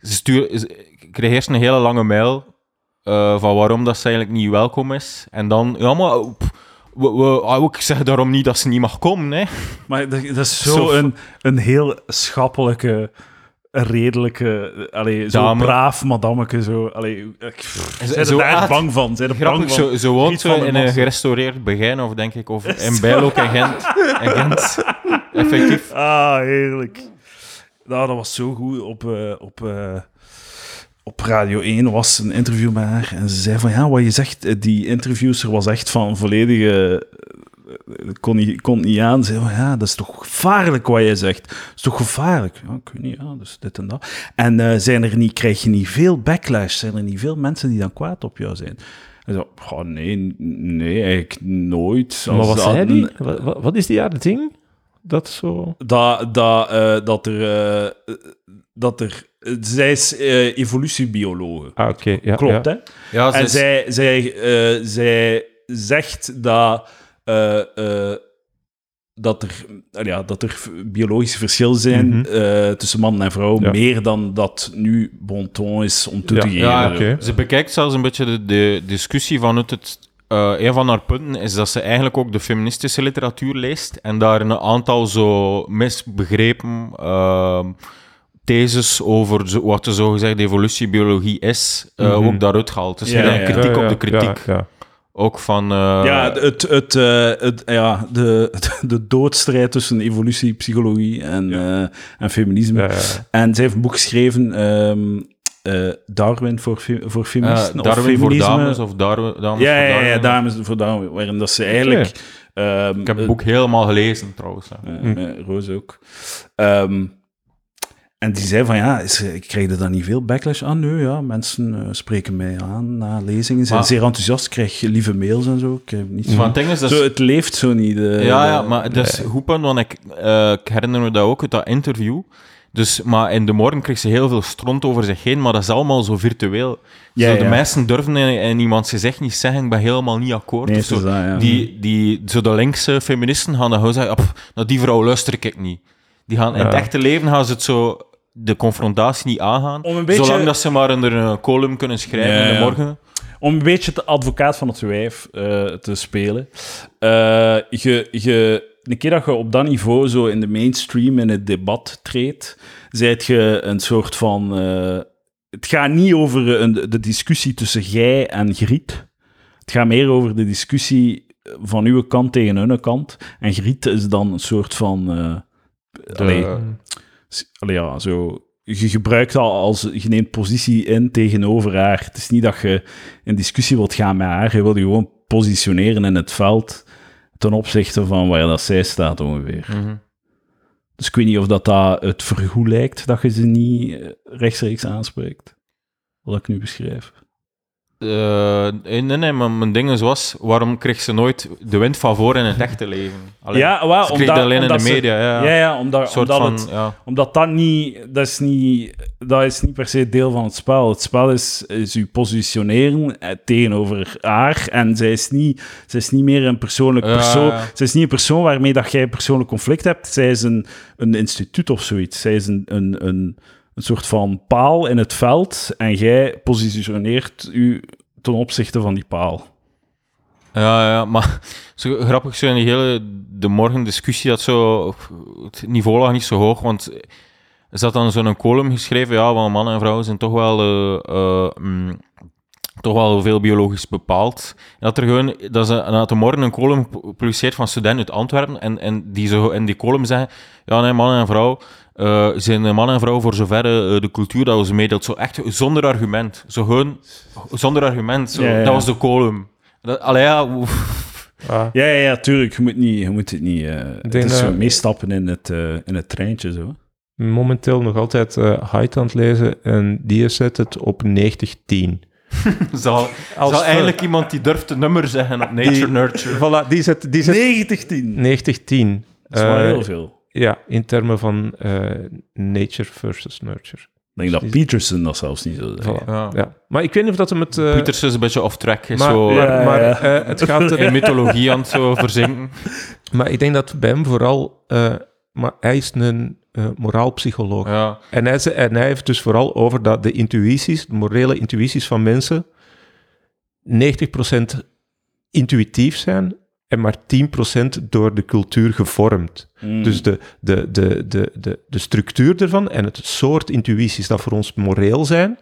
Ze stuur, ze- ik kreeg eerst een hele lange mail eh, van waarom dat ze eigenlijk niet welkom is. En dan, ja, maar we, we, ah, ik zeg daarom niet dat ze niet mag komen. Hè. Maar dat, dat is zo, Zo- een, een heel schappelijke, redelijke, allee, zo Dame. braaf madammeke. Zo, allee, ik, zijn er echt bang van? Zijn er bang van? zo, zo woont ze in een gerestaureerd Begijn, denk ik, of in Bijl ook in Gent. Gent. Effectief. Ah, heerlijk. Nou, dat was zo goed. Op, eh, op, eh, op Radio 1 was een interview met haar. En ze zei van, ja, wat je zegt, eh, die interviewster was echt van volledige... kon niet, kon niet aan. Ze zei van, ja, dat is toch gevaarlijk wat je zegt. Dat is toch gevaarlijk? Ja, ik weet niet, ja, dus dit en dat. En zijn er niet, krijg je niet veel backlash? Zijn er niet veel mensen die dan kwaad op jou zijn? En zo, oh, nee, nee, eigenlijk nooit. Maar wat zei die? Wat, wat- is die jaar ding? Dat zo... dat, dat, eh, dat er. eh, dat er zij is eh, evolutiebiologe. Ah, oké. ja, Klopt, ja. hè? Ja, ze En is- zij, zij, eh, zij zegt dat. eh, eh, dat er, ja, dat er biologische verschillen zijn Mhm. eh, tussen man en vrouw, Ja. meer dan dat nu bon ton is om toe Ja, te geven. Ja, oké. Ze bekijkt zelfs een beetje de, de discussie vanuit het. Eh, een van haar punten is dat ze eigenlijk ook de feministische literatuur leest en daar een aantal zo misbegrepen ehm, theses over zo, wat de zogezegde evolutiebiologie is, eh, Mhm. ook daaruit gehaalt. Dus Ja, ja, kritiek Ja, op de kritiek. Ja, ja. Ook van... eh, ja, het, het, eh, het, ja de, de doodstrijd tussen evolutie, psychologie en, eh, en feminisme. Ja, ja. En zij heeft een boek geschreven, ehm, eh, Darwin voor, voor eh, feministen. of Darwin voor dames of Darwin, dames ja, voor ja, ja, dames voor Darwin. Waarin dat ze eigenlijk... ehm, Ik heb het boek helemaal gelezen, trouwens. eh, met Roos ook. Ehm, en die zei van, ja, is, ik krijg er dan niet veel backlash aan? Nee, ja, mensen eh, spreken mij aan na lezingen. Zijn Maar- zeer enthousiast, krijg lieve mails en zo. Ik heb niet Maar het zo, het leeft zo niet. ja, ja, maar dat is goed punt, want ik, ik herinner me dat ook uit dat interview. Dus, maar in de morgen kreeg ze heel veel stront over zich heen, maar dat is allemaal zo virtueel. Ja, zo, de ja. mensen durven in, in iemands gezicht niet zeggen, ik ben helemaal niet akkoord. Nee, of zo. dat, ja. die, die, zo de linkse feministen gaan dan gewoon zeggen, "Ah, pff, naar die vrouw luister ik niet. Die gaan, In het echte leven gaan ze het zo de confrontatie niet aangaan. Om een beetje- Zolang dat ze maar in een column kunnen schrijven Ja, in de ja. morgen. Om een beetje de advocaat van het wijf eh, te spelen. Eh, je, je, een keer dat je op dat niveau zo in de mainstream in het debat treedt, zijt je een soort van... eh, het gaat niet over een, de discussie tussen jij en Griet. Het gaat meer over de discussie van uw kant tegen hun kant. En Griet is dan een soort van... eh, allee, S- Allee, ja, zo, je gebruikt al als je neemt positie in tegenover haar. Het is niet dat je in discussie wilt gaan met haar, je wilt je gewoon positioneren in het veld ten opzichte van waar dat zij staat ongeveer. Mhm. Dus ik weet niet of dat, dat het vergoed lijkt dat je ze niet eh, rechtstreeks aanspreekt. Wat ik nu beschrijf. Eh, nee, nee, maar mijn ding is was, waarom kreeg ze nooit de wind van voor in het echte leven? Alleen, ja, wel, ze kreeg dat alleen in de omdat ze- media, ja. Ja, ja, omdat, omdat, van, het, ja. omdat dat niet... Dat is niet, dat is niet per se deel van het spel. Het spel is, is u positioneren eh, tegenover haar. En zij is niet, zij is niet meer een persoonlijk persoon... Zij is niet een persoon waarmee dat jij een persoonlijk conflict hebt. Zij is een, een instituut of zoiets. Zij is een, een, een, een soort van paal in het veld. En jij positioneert u ten opzichte van die paal. Ja, ja, maar zo grappig zo in die hele de morgen discussie dat zo het niveau lag niet zo hoog, want er zat dan zo'n column geschreven, ja, van mannen en vrouwen zijn toch wel eh, eh, mm, toch wel veel biologisch bepaald. En dat er gewoon dat ze dat de morgen een column gepubliceerd van studenten uit Antwerpen en, en die zo in die column zeggen, ja, nee, man en vrouw eh, zijn man en vrouw voor zover eh, de cultuur dat we ze meedeelt, zo echt zonder argument, zo gewoon zonder argument, zo, Ja, ja. dat was de column. Dat, allee, ja. Ah, Ja, ja, ja, tuurlijk. Je moet, niet, je moet het niet... eh het is zo meestappen in het, eh, in het treintje, zo. momenteel nog altijd eh Height aan het lezen en die zet het op 90-10. zal, Als zal eigenlijk iemand die durft de nummer zeggen op Nature Die- Nurture. Voilà, die zet, die zet 90-10. 90-10. Dat is wel Eh, heel veel. Ja, in termen van eh, nature versus nurture. Ik denk dat Peterson dat zelfs niet zo. Voilà. Ja. Ja. Maar ik weet niet of dat hem het... eh, Pieters is een beetje off-track, is maar, zo Ja, maar, het gaat in mythologie aan het zo verzinken. Maar ik denk dat bij hem vooral... eh, maar hij is een eh, moraalpsycholoog. Ja. En, hij, en hij heeft dus vooral over dat de intuïties, de morele intuïties van mensen, 90% intuïtief zijn en maar 10% door de cultuur gevormd. Mm. Dus de, de, de, de, de, de structuur ervan en het soort intuïties dat voor ons moreel zijn,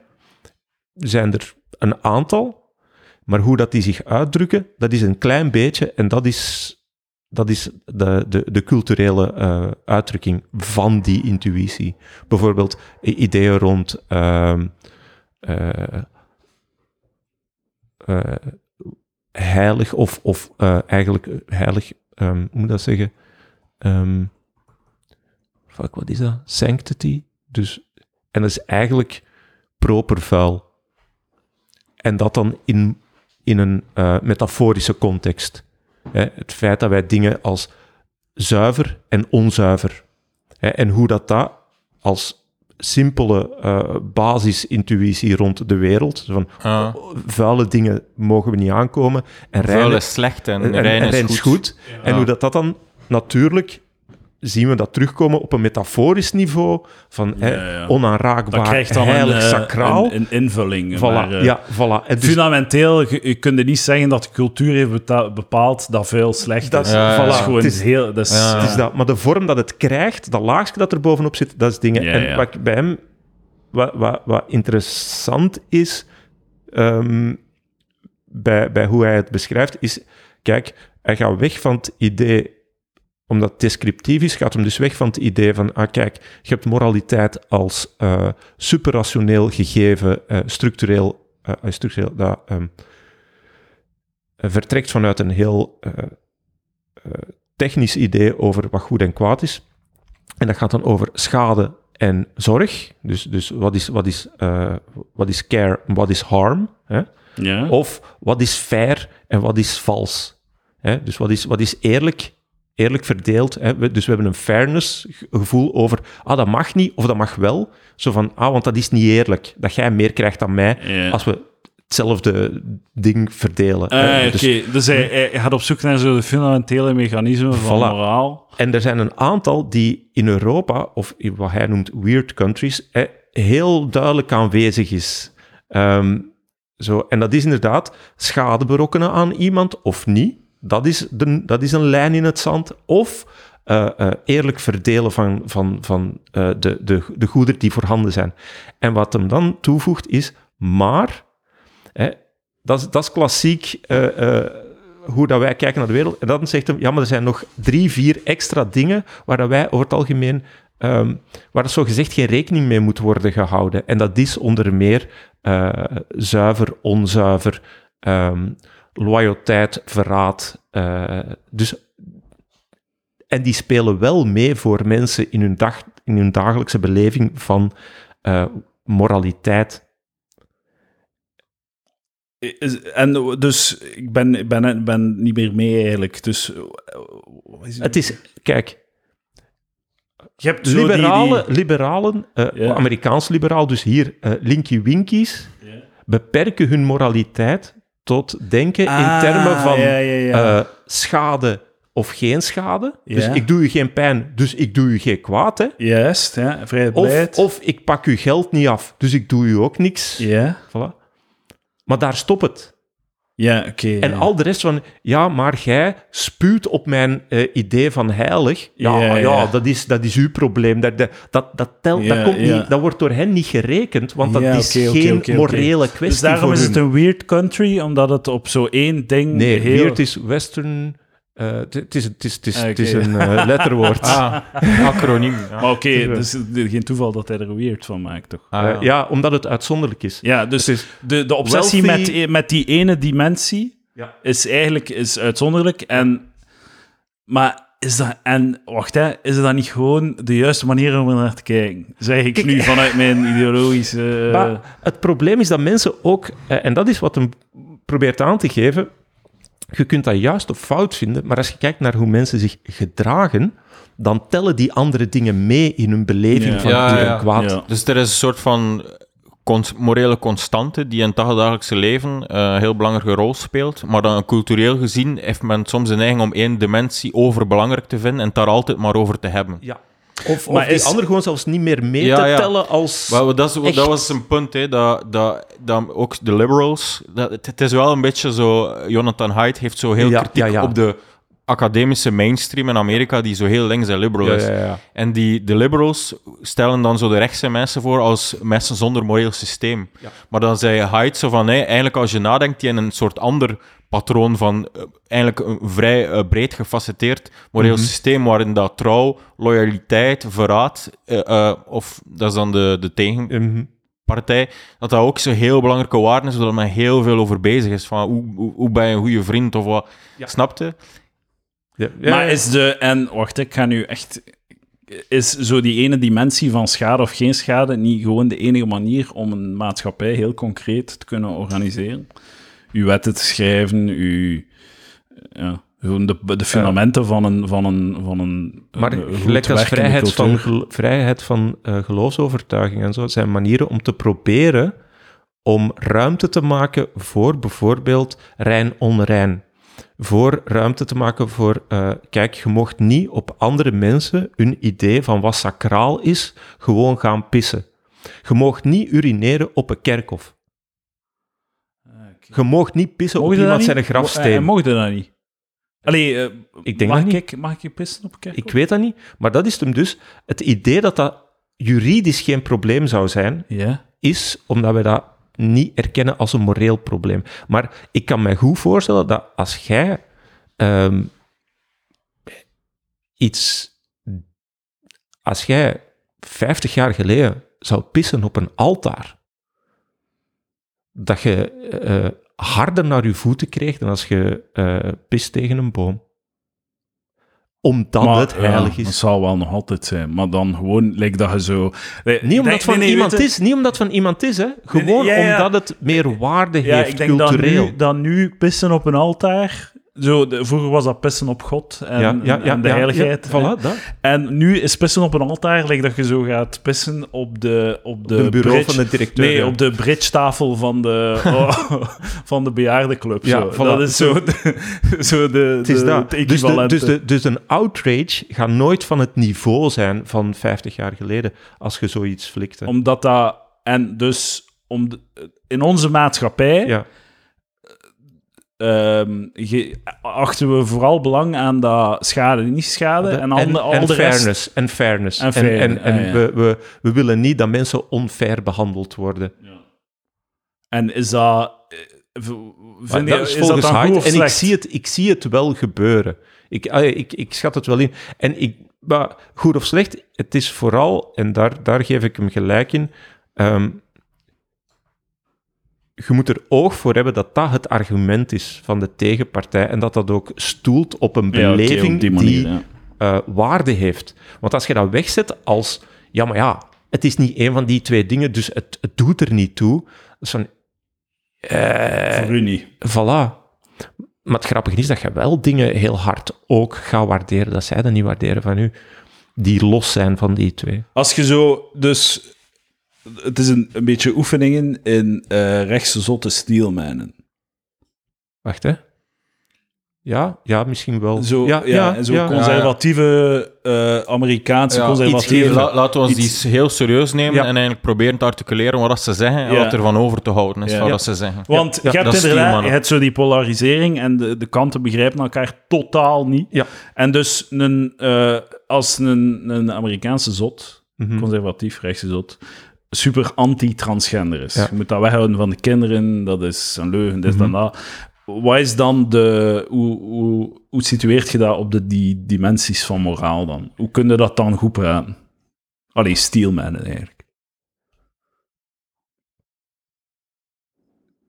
zijn er een aantal. Maar hoe dat die zich uitdrukken, dat is een klein beetje en dat is, dat is de, de, de culturele eh, uitdrukking van die intuïtie. Bijvoorbeeld ideeën rond ehm, eh, eh, heilig of, of eigenlijk heilig, ehm, hoe moet dat zeggen? Ehm, fuck, wat is dat? Sanctity. Dus, en dat is eigenlijk proper vuil. En dat dan in, in een metaforische context. Hè, het feit dat wij dingen als zuiver en onzuiver. Hè, en hoe dat dat als simpele eh, basisintuïtie rond de wereld. Van, Ja. vuile dingen mogen we niet aankomen. En reine, is slecht en, en, en rein is goed. En hoe dat, dat dan natuurlijk zien we dat terugkomen op een metaforisch niveau van Ja, ja. onaanraakbaar, dat krijgt dan heilig, een, eh, sacraal. een, een invulling. voilà, maar, eh, ja, voilà. En dus Fundamenteel, je, je kunt niet zeggen dat de cultuur heeft bepaald dat veel slecht Dat is. Dat is gewoon Het is- heel... Dat is, Ja. het is dat, maar de vorm dat het krijgt, dat laagje dat er bovenop zit, dat is dingen. Ja, en ja. wat bij hem, wat, wat, wat interessant is, ehm, bij, bij hoe hij het beschrijft, is, kijk, hij gaat weg van het idee, omdat het descriptief is, gaat hem dus weg van het idee van, ah kijk, je hebt moraliteit als eh superrationeel gegeven, eh, structureel, eh, structureel, dat ehm, eh, vertrekt vanuit een heel technisch idee over wat goed en kwaad is. En dat gaat dan over schade en zorg. Dus, dus wat, is, wat, is, wat is care en wat is harm? Hè? ja. Of wat is fair en wat is vals? Hè? Dus wat is, wat is eerlijk, eerlijk verdeeld? Hè? Dus we hebben een fairness ge- gevoel over, ah, dat mag niet of dat mag wel. Zo van, ah, want dat is niet eerlijk. Dat jij meer krijgt dan mij Ja. als we hetzelfde ding verdelen. Ah, hè. Oké, Dus- dus, hij, hij gaat op zoek naar zo de fundamentele mechanismen van Voilà. moraal. En er zijn een aantal die in Europa, of in wat hij noemt weird countries, eh, heel duidelijk aanwezig is. Ehm, zo, en dat is inderdaad schade berokkenen aan iemand of niet. Dat is, de, dat is een lijn in het zand. Of eh, eh, eerlijk verdelen van, van, van eh, de, de, de goederen die voorhanden zijn. En wat hem dan toevoegt is, maar, hè, dat, is, dat is klassiek hoe dat wij kijken naar de wereld. En dan zegt hem, ja, maar er zijn nog drie, vier extra dingen waar dat wij over het algemeen, ehm, waar zo gezegd geen rekening mee moet worden gehouden. En dat is onder meer zuiver, onzuiver, ehm, loyaliteit, verraad. eh, dus, en die spelen wel mee voor mensen in hun, dag, in hun dagelijkse beleving van eh, moraliteit. En dus, ik ben, ben, ben niet meer mee eigenlijk. Dus, eh, is Het is, kijk, je hebt liberalen, die- liberalen. Amerikaans liberaal, dus hier eh Linky Winkies, beperken hun moraliteit tot denken in Ah, termen van ja, ja, ja. eh, schade of geen schade. Dus ik doe je geen pijn, dus ik doe je geen kwaad. Hè? Juist, ja, Of, of ik pak je geld niet af, dus ik doe je ook niks. Ja, Voilà. Maar daar stopt het. Ja oké. En ja. al de rest van, ja, maar jij spuwt op mijn eh, idee van heilig. Ja, Ja, ja, ja. Dat, is, dat is uw probleem. Dat, dat, dat, dat, telt, Ja, dat, komt ja. niet, dat wordt door hen niet gerekend, want dat Ja, is geen morele kwestie Dus daarom voor is het een weird country, omdat het op zo één ding Nee, heel... weird is western... eh, Het het is, het het het een eh, letterwoord. Ah, acroniem. Ja. Maar oké, dus het geen toeval dat hij er weird van maakt, toch? Ah, ja, omdat het uitzonderlijk is. Ja, dus Het is- de, de obsessie Wealthy- met, met die ene dimensie Ja. is eigenlijk is uitzonderlijk. En, maar is dat, en wacht, hè, is dat niet gewoon de juiste manier om er naar te kijken? Zeg ik Kijk, nu vanuit mijn ideologische. Maar het probleem is dat mensen ook, eh, en dat is wat hem probeert aan te geven, je kunt dat juist of fout vinden, maar als je kijkt naar hoe mensen zich gedragen, dan tellen die andere dingen mee in hun beleving Ja. van Ja, goed en kwaad. Ja. Dus er is een soort van cons- morele constante die in het dagelijkse leven eh, een heel belangrijke rol speelt. Maar dan cultureel gezien heeft men soms de neiging om één dimensie overbelangrijk te vinden en het daar altijd maar over te hebben. Ja. Of, of Maar die is- andere gewoon zelfs niet meer mee Ja, te ja. tellen als... Wel, dat, is, Echt. dat was een punt, hè, dat, dat, dat ook de liberals... Dat, het, het is wel een beetje zo... Jonathan Haidt heeft zo heel Ja, kritiek ja, ja. op de academische mainstream in Amerika, die zo heel links en liberal Ja, is. ja, ja. En die, de liberals stellen dan zo de rechtse mensen voor als mensen zonder moreel systeem. Maar dan zei Haidt zo van, nee, eigenlijk als je nadenkt, die in een soort ander patroon van eh, eigenlijk een vrij eh, breed gefacetteerd moreel Mhm. systeem, waarin dat trouw, loyaliteit, verraad, eh, of dat is dan de, de tegenpartij, Mhm. dat dat ook zo heel belangrijke waarden is, zodat men heel veel over bezig is, van hoe, hoe, hoe ben je een goede vriend of wat. Snapte? Ja, ja, maar is de. En wacht, ik ga nu echt. Is zo die ene dimensie van schade of geen schade niet gewoon de enige manier om een maatschappij heel concreet te kunnen organiseren? Uw wetten te schrijven, uw. Ja, gewoon de, de fundamenten van een. Van een, van een Maar een goed gelijk als vrijheid van, vrijheid van eh, geloofsovertuiging en zo, zijn manieren om te proberen om ruimte te maken voor bijvoorbeeld rein-onrein. Voor ruimte te maken voor, eh, kijk, je mocht niet op andere mensen hun idee van wat sacraal is, gewoon gaan pissen. Je mocht niet urineren op een kerkhof. Je mocht niet pissen Mocht op iemand niet? zijn grafsteen. En mocht je dat niet? Allee, eh, Ik denk mag dat niet. Ik, mag ik je pissen op kerk? Ik weet dat niet, maar dat is hem dus. Het idee dat dat juridisch geen probleem zou zijn, is omdat we dat niet erkennen als een moreel probleem. Maar ik kan me goed voorstellen dat als jij ehm, iets... Als jij 50 jaar geleden zou pissen op een altaar, dat je eh, harder naar je voeten kreeg dan als je eh pist tegen een boom. Omdat Maar, het heilig ja, is. Dat zal wel nog altijd zijn, maar dan gewoon lijkt dat je zo. Nee, Niet omdat het van nee, iemand is, niet omdat van iemand is, hè. nee, Gewoon ja, ja. omdat het meer waarde heeft, ik denk dat cultureel. nu, dat nu pissen op een altaar. Zo, de- vroeger was dat pissen op God en, ja, ja, ja, en de ja, heiligheid. ja, voilà, dat. En nu is pissen op een altaar, like dat je zo gaat pissen op de, op de, De bureau bridge- van de directeur. Nee, ja. op de bridge-tafel van de, oh, van de bejaardenclub. Ja, zo. voilà. Dat is zo de, zo de, Het is dat. het Dus, dus, dus een outrage gaat nooit van het niveau zijn van 50 jaar geleden, als je zoiets flikte. Omdat dat... En dus om in onze maatschappij ja. ehm, achten we vooral belang aan dat schade, niet schade. en al, de- al en de rest... fairness. En fairness. En En, fair, en, en ja, ja. We, we, we willen niet dat mensen onfair behandeld worden. En is dat... eh, Vind je, dat is is volgens dat dan Haidt. goed of En ik zie, het, ik zie het wel gebeuren. Ik, ah, ik, ik schat het wel in. En ik, maar goed of slecht, het is vooral, en daar, daar geef ik hem gelijk in, ehm, je moet er oog voor hebben dat dat het argument is van de tegenpartij en dat dat ook stoelt op een Ja, beleving op die manier, die ja. eh, waarde heeft. Want als je dat wegzet als, ja, maar ja, het is niet één van die twee dingen, dus het, het doet er niet toe. Van, Eh, Voor u niet. Voilà. Maar het grappige is dat je wel dingen heel hard ook gaat waarderen, dat zij dat niet waarderen van u, die los zijn van die twee. Als je zo, dus het is een, een beetje oefeningen in eh rechtse zotte steelmanen. Wacht, hè. Ja, ja, misschien wel. Zo, ja, ja, zo ja. conservatieve eh, Amerikaanse Ja, conservatieve. iets La- laten we ons iets- die heel serieus nemen Ja. en eigenlijk proberen te articuleren wat ze zeggen en Ja. wat er van over te houden is Ja. van Ja. wat ze zeggen. Want Ja, je hebt inderdaad, steelmannen. je hebt zo die polarisering en de, de kanten begrijpen elkaar totaal niet. Ja. En dus een, eh, als een, een Amerikaanse zot, Mhm. conservatief rechtse zot, super anti-transgender is. Ja. Je moet dat weghouden van de kinderen, dat is een leugen, dit Mhm. en dat. Wat is dan de... Hoe, hoe, hoe situeert je dat op de die dimensies van moraal dan? Hoe kun je dat dan goed praten? Allee, eigenlijk.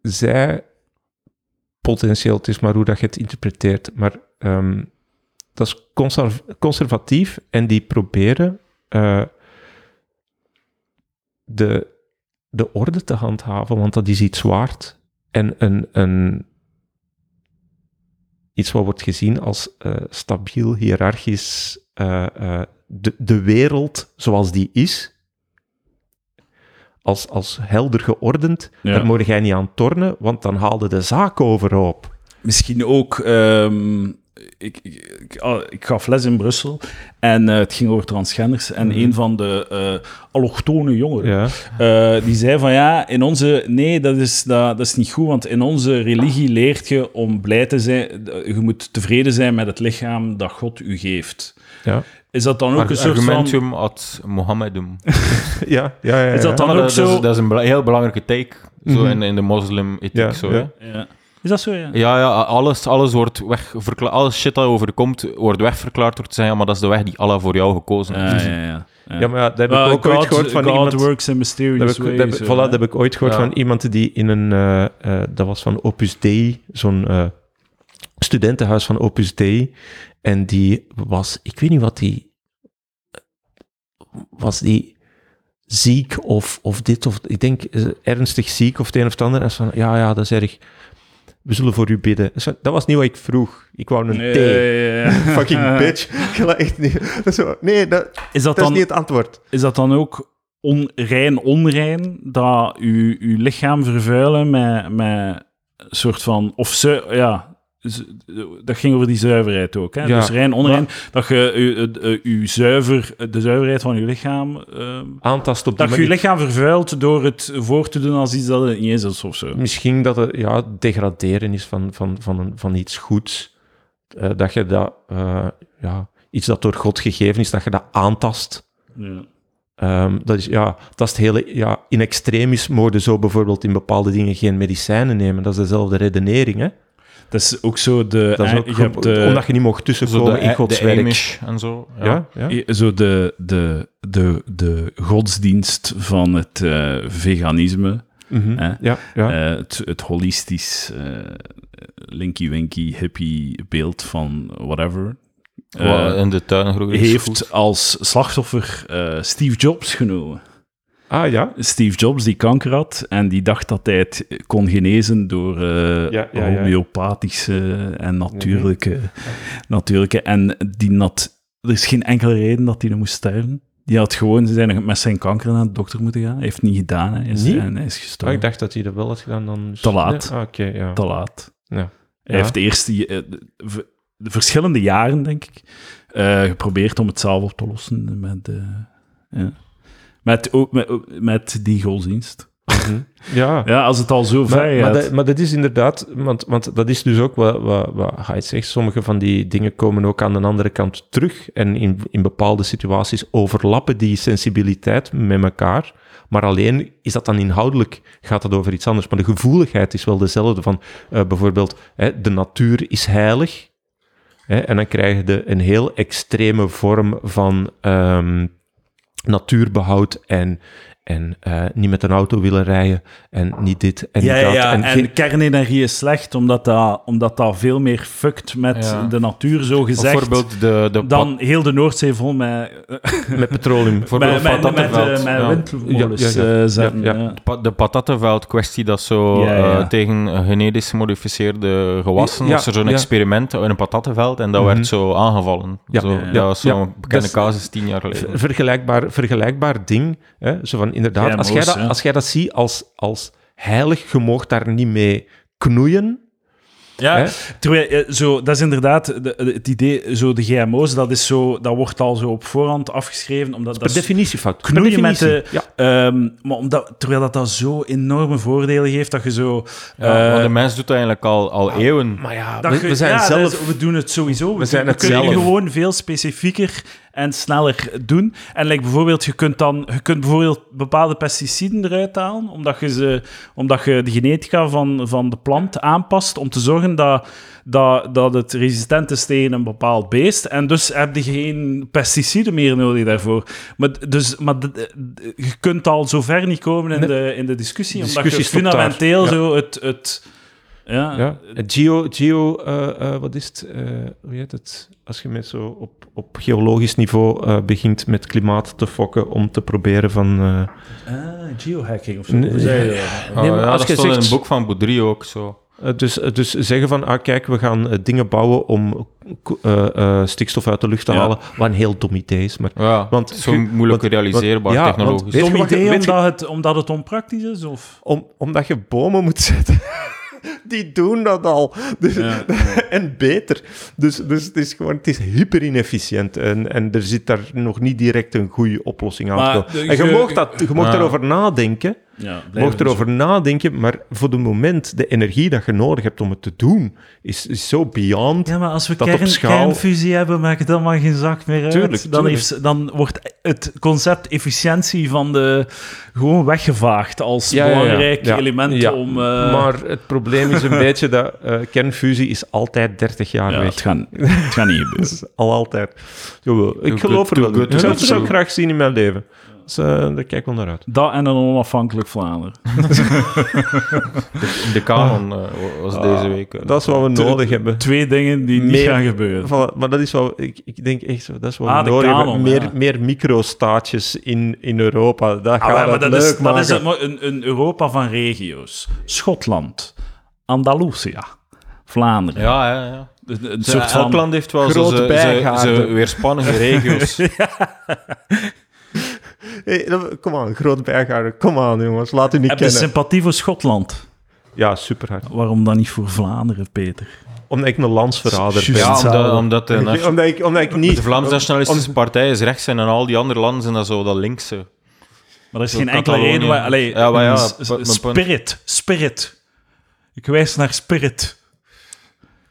zij potentieel, het is maar hoe dat je het interpreteert, maar ehm, dat is conserv- conservatief en die proberen eh, de, de orde te handhaven, want dat is iets waard. En een, een, iets wat wordt gezien als eh, stabiel, hiërarchisch, eh, eh, de, de wereld zoals die is, als, als helder geordend, Ja. daar moet jij niet aan tornen, want dan haalde de zaak overhoop. Misschien ook. ehm, ik, ik, ik, ah, ik gaf les in Brussel en eh, het ging over transgenders. En Mhm. een van de eh allochtone jongeren Ja. eh, die zei van ja, in onze. Nee, dat is, dat, dat is niet goed, want in onze religie leert je om blij te zijn. Je moet tevreden zijn met het lichaam dat God u geeft. Ja. Is dat dan ook een soort van. Argumentum ad Mohammedum. Ja, ja, ja, Is dat dan ook dat, zo- dat is, dat is een heel belangrijke take zo Mhm. in, in de moslim-ethiek. Ja, zo, ja. Is dat zo, ja? Ja, ja, alles, alles wordt wegverklaard. Alles shit dat overkomt, wordt wegverklaard door te zeggen, maar dat is de weg die Allah voor jou gekozen Ja, heeft. ja, ja. ja. Ja, maar ja, dat heb Well, ik ook ooit gehoord van God iemand... works in Dat mysterious heb, ik, ways. dat, heb- voilà, hè. dat heb ik ooit gehoord Ja. van iemand die in een... eh, eh, dat was van Opus Dei, zo'n eh, studentenhuis van Opus Dei. En die was... Ik weet niet wat die... Was die ziek of, of dit of... Ik denk eh, ernstig ziek of het een of het ander. En ze van, ja, ja, dat is erg. We zullen voor u bidden. Dat was niet wat ik vroeg. Ik wou een Nee, thee. ja, ja. Fucking bitch. Ik ga echt niet... Dat is zo, nee, dat, Is dat dat is dan niet het antwoord. Is dat dan ook onrein, onrein, dat uw, uw lichaam vervuilen met, met een soort van... Of zu- ja, dat ging over die zuiverheid ook. Hè? Ja, dus rein, onrein, dat je uw, uw, uw zuiver, de zuiverheid van uw lichaam... ehm, Aantast op dat je je lichaam vervuilt door het voor te doen als iets dat het niet is of zo. Misschien dat het ja, degraderen is van, van, van, een, van iets goeds. Eh, dat je dat, eh, ja, iets dat door God gegeven is, dat je dat aantast. Ja. Ehm, dat is, ja, dat is het hele, ja, in extremis mogen zo bijvoorbeeld in bepaalde dingen geen medicijnen nemen. Dat is dezelfde redenering, hè? Dat is ook zo de... Dat is ook je ge- hebt de- omdat je niet mocht tussenkomen de, in Gods werk. Amish en zo. Ja. Ja, ja. Eh, Zo de, de, de, de godsdienst van het eh, veganisme. Mhm. Hè? ja, ja. Eh, het, het holistisch, eh linky-winky, hippie beeld van whatever. in de tuin heeft goed. als slachtoffer eh, Steve Jobs genomen. Ah, ja. Steve Jobs die kanker had en die dacht dat hij het kon genezen door eh, Ja, ja, ja. homeopathische en natuurlijke, natuurlijke. En die nat, er is geen enkele reden dat hij er moest sterven. Die had gewoon zijn, met zijn kanker naar de dokter moeten gaan. Hij heeft niet gedaan. Hij is, en hij is Ah, gestorven. ik dacht dat hij dat wel had gedaan dan... Te laat. Ah, Oké, ja. Te laat. Ja. Hij heeft de eerste eh, de, de- de verschillende jaren, denk ik, eh, geprobeerd om het zelf op te lossen met, ja. Met, ook, met, met die godsdienst. Mhm. ja. Ja, als het al zo ver Maar, maar, dat, maar dat is inderdaad, want, want dat is dus ook wat, wat, wat hij zegt. Sommige van die dingen komen ook aan de andere kant terug. En in, in bepaalde situaties overlappen die sensibiliteit met elkaar. Maar alleen is dat dan inhoudelijk, gaat het over iets anders. Maar de gevoeligheid is wel dezelfde. Van eh, bijvoorbeeld, hè, de natuur is heilig. Hè, en dan krijg je een heel extreme vorm van ehm, natuurbehoud en, en eh, niet met een auto willen rijden en niet dit en Ja, niet dat. ja. En, kernenergie is slecht, omdat dat, omdat dat veel meer fuckt met Ja. de natuur, zo gezegd, Bijvoorbeeld de, de dan heel de Noordzee vol met, met petroleum. Bijvoorbeeld met, met, met, met Ja. windmolens Ja, ja, ja. eh, zetten. De patattenveld kwestie dat zo Ja, ja. eh, tegen genetisch gemodificeerde gewassen Ja, was er zo'n ja. experiment in een patattenveld en dat Mhm. werd zo aangevallen. Ja, zo, ja, dat was zo'n Ja, bekende casus tien jaar geleden. vergelijkbaar, vergelijkbaar ding. Hè? Zo van, inderdaad, als jij, dat, ja. als jij dat ziet als, als heilig, je moogt daar niet mee knoeien. Ja, Hè? terwijl, eh, zo, dat is inderdaad de- het idee, zo de GMO's, dat, is zo, dat wordt al zo op voorhand afgeschreven, omdat dat Per is definitie fout. Per knoeien met de... definitie. Ja. ehm, maar omdat, terwijl dat, dat zo enorme voordelen geeft, dat je zo... Ja, eh, de mens doet dat eigenlijk al, al eeuwen. Maar ja, dat we, je- we zijn zelf... is- we doen het sowieso. We, zijn we het kunnen zelf. gewoon veel specifieker en sneller doen. En like bijvoorbeeld, je kunt dan je kunt bijvoorbeeld bepaalde pesticiden eruit halen, omdat je, ze, omdat je de genetica van, van de plant aanpast om te zorgen dat, dat, dat het resistent is tegen een bepaald beest. En dus heb je geen pesticiden meer nodig daarvoor. Maar, dus, maar je kunt al zo ver niet komen in, de, in de discussie, De omdat je fundamenteel Ja. zo het... het ja, Ja, het geo, geo eh, eh, wat is het? eh, hoe heet het? Als je met zo op, op geologisch niveau eh, begint met klimaat te fokken om te proberen van... eh, Ah, geohacking of zo. Nee, Hoe zei je dat? Nee, maar ja, als dat je in een boek van Boudry ook zo. eh, dus, eh, dus zeggen van, ah kijk, we gaan eh, dingen bouwen om eh, eh, stikstof uit de lucht te Ja. halen, wat een heel dom idee is. Maar Ja, Want zo moeilijk want- realiseerbaar want- ja, technologisch. want- Weet je Dom idee omdat het, omdat het onpraktisch is? Of? om, omdat je bomen moet zetten. Die doen dat al. Dus, Ja. en beter. Dus, dus het is gewoon het is hyper inefficiënt. En, en er zit daar nog niet direct een goede oplossing aan Maar te En je je- mag, dat, je mag daarover nadenken. Ja, Je mag erover nadenken, maar voor de moment, de energie dat je nodig hebt om het te doen, is, is zo beyond. Ja, maar als we kern, schaal- kernfusie hebben, maakt het allemaal geen zak meer uit. Tuurlijk, dan, tuurlijk. heeft, dan wordt het concept efficiëntie van de gewoon weggevaagd als Ja, ja, ja. belangrijk Ja, element ja. om... eh, Maar het probleem is een beetje dat eh, kernfusie is altijd 30 jaar ja, weg. het, gaat, het gaat niet gebeuren. Al altijd. Jawel, ik geloof er wel Ik zou het graag zien in mijn leven. Dus, eh, daar kijk ik wel naar uit. Dat en een onafhankelijk Vlaanderen. In de kanon eh, was deze week. eh. Dat is wat we Te- nodig hebben. Twee dingen die niet gaan gebeuren. Voilà, maar dat is wel, ik, ik denk echt zo, dat is wat Ah, we de nodig kanon, hebben. Meer, ja. meer microstaatjes in, in Europa. Dat Ah, gaat maar het dat leuk is, dat maken. is een, een, een Europa van regio's. Schotland, Andalusia, Vlaanderen. Ja, ja, ja. Een, een soort elk van... land heeft wel zo weerspannige regio's. kom aan, groot bijgaarden. Kom aan, jongens. Laat u niet Heb je kennen. sympathie voor Schotland? Ja, super hard. Waarom dan niet voor Vlaanderen, Peter? Omdat ik een landsverrader ben. Ja, omdat, omdat de, omdat, ik, omdat ik niet... de Vlaamse Nationalistische Partij is rechts en al die andere landen zijn dat zo dat linkse. Maar er is Zo geen enkele reden waar... Allee, Ja, maar ja, spirit, spirit. Ik wijs naar spirit.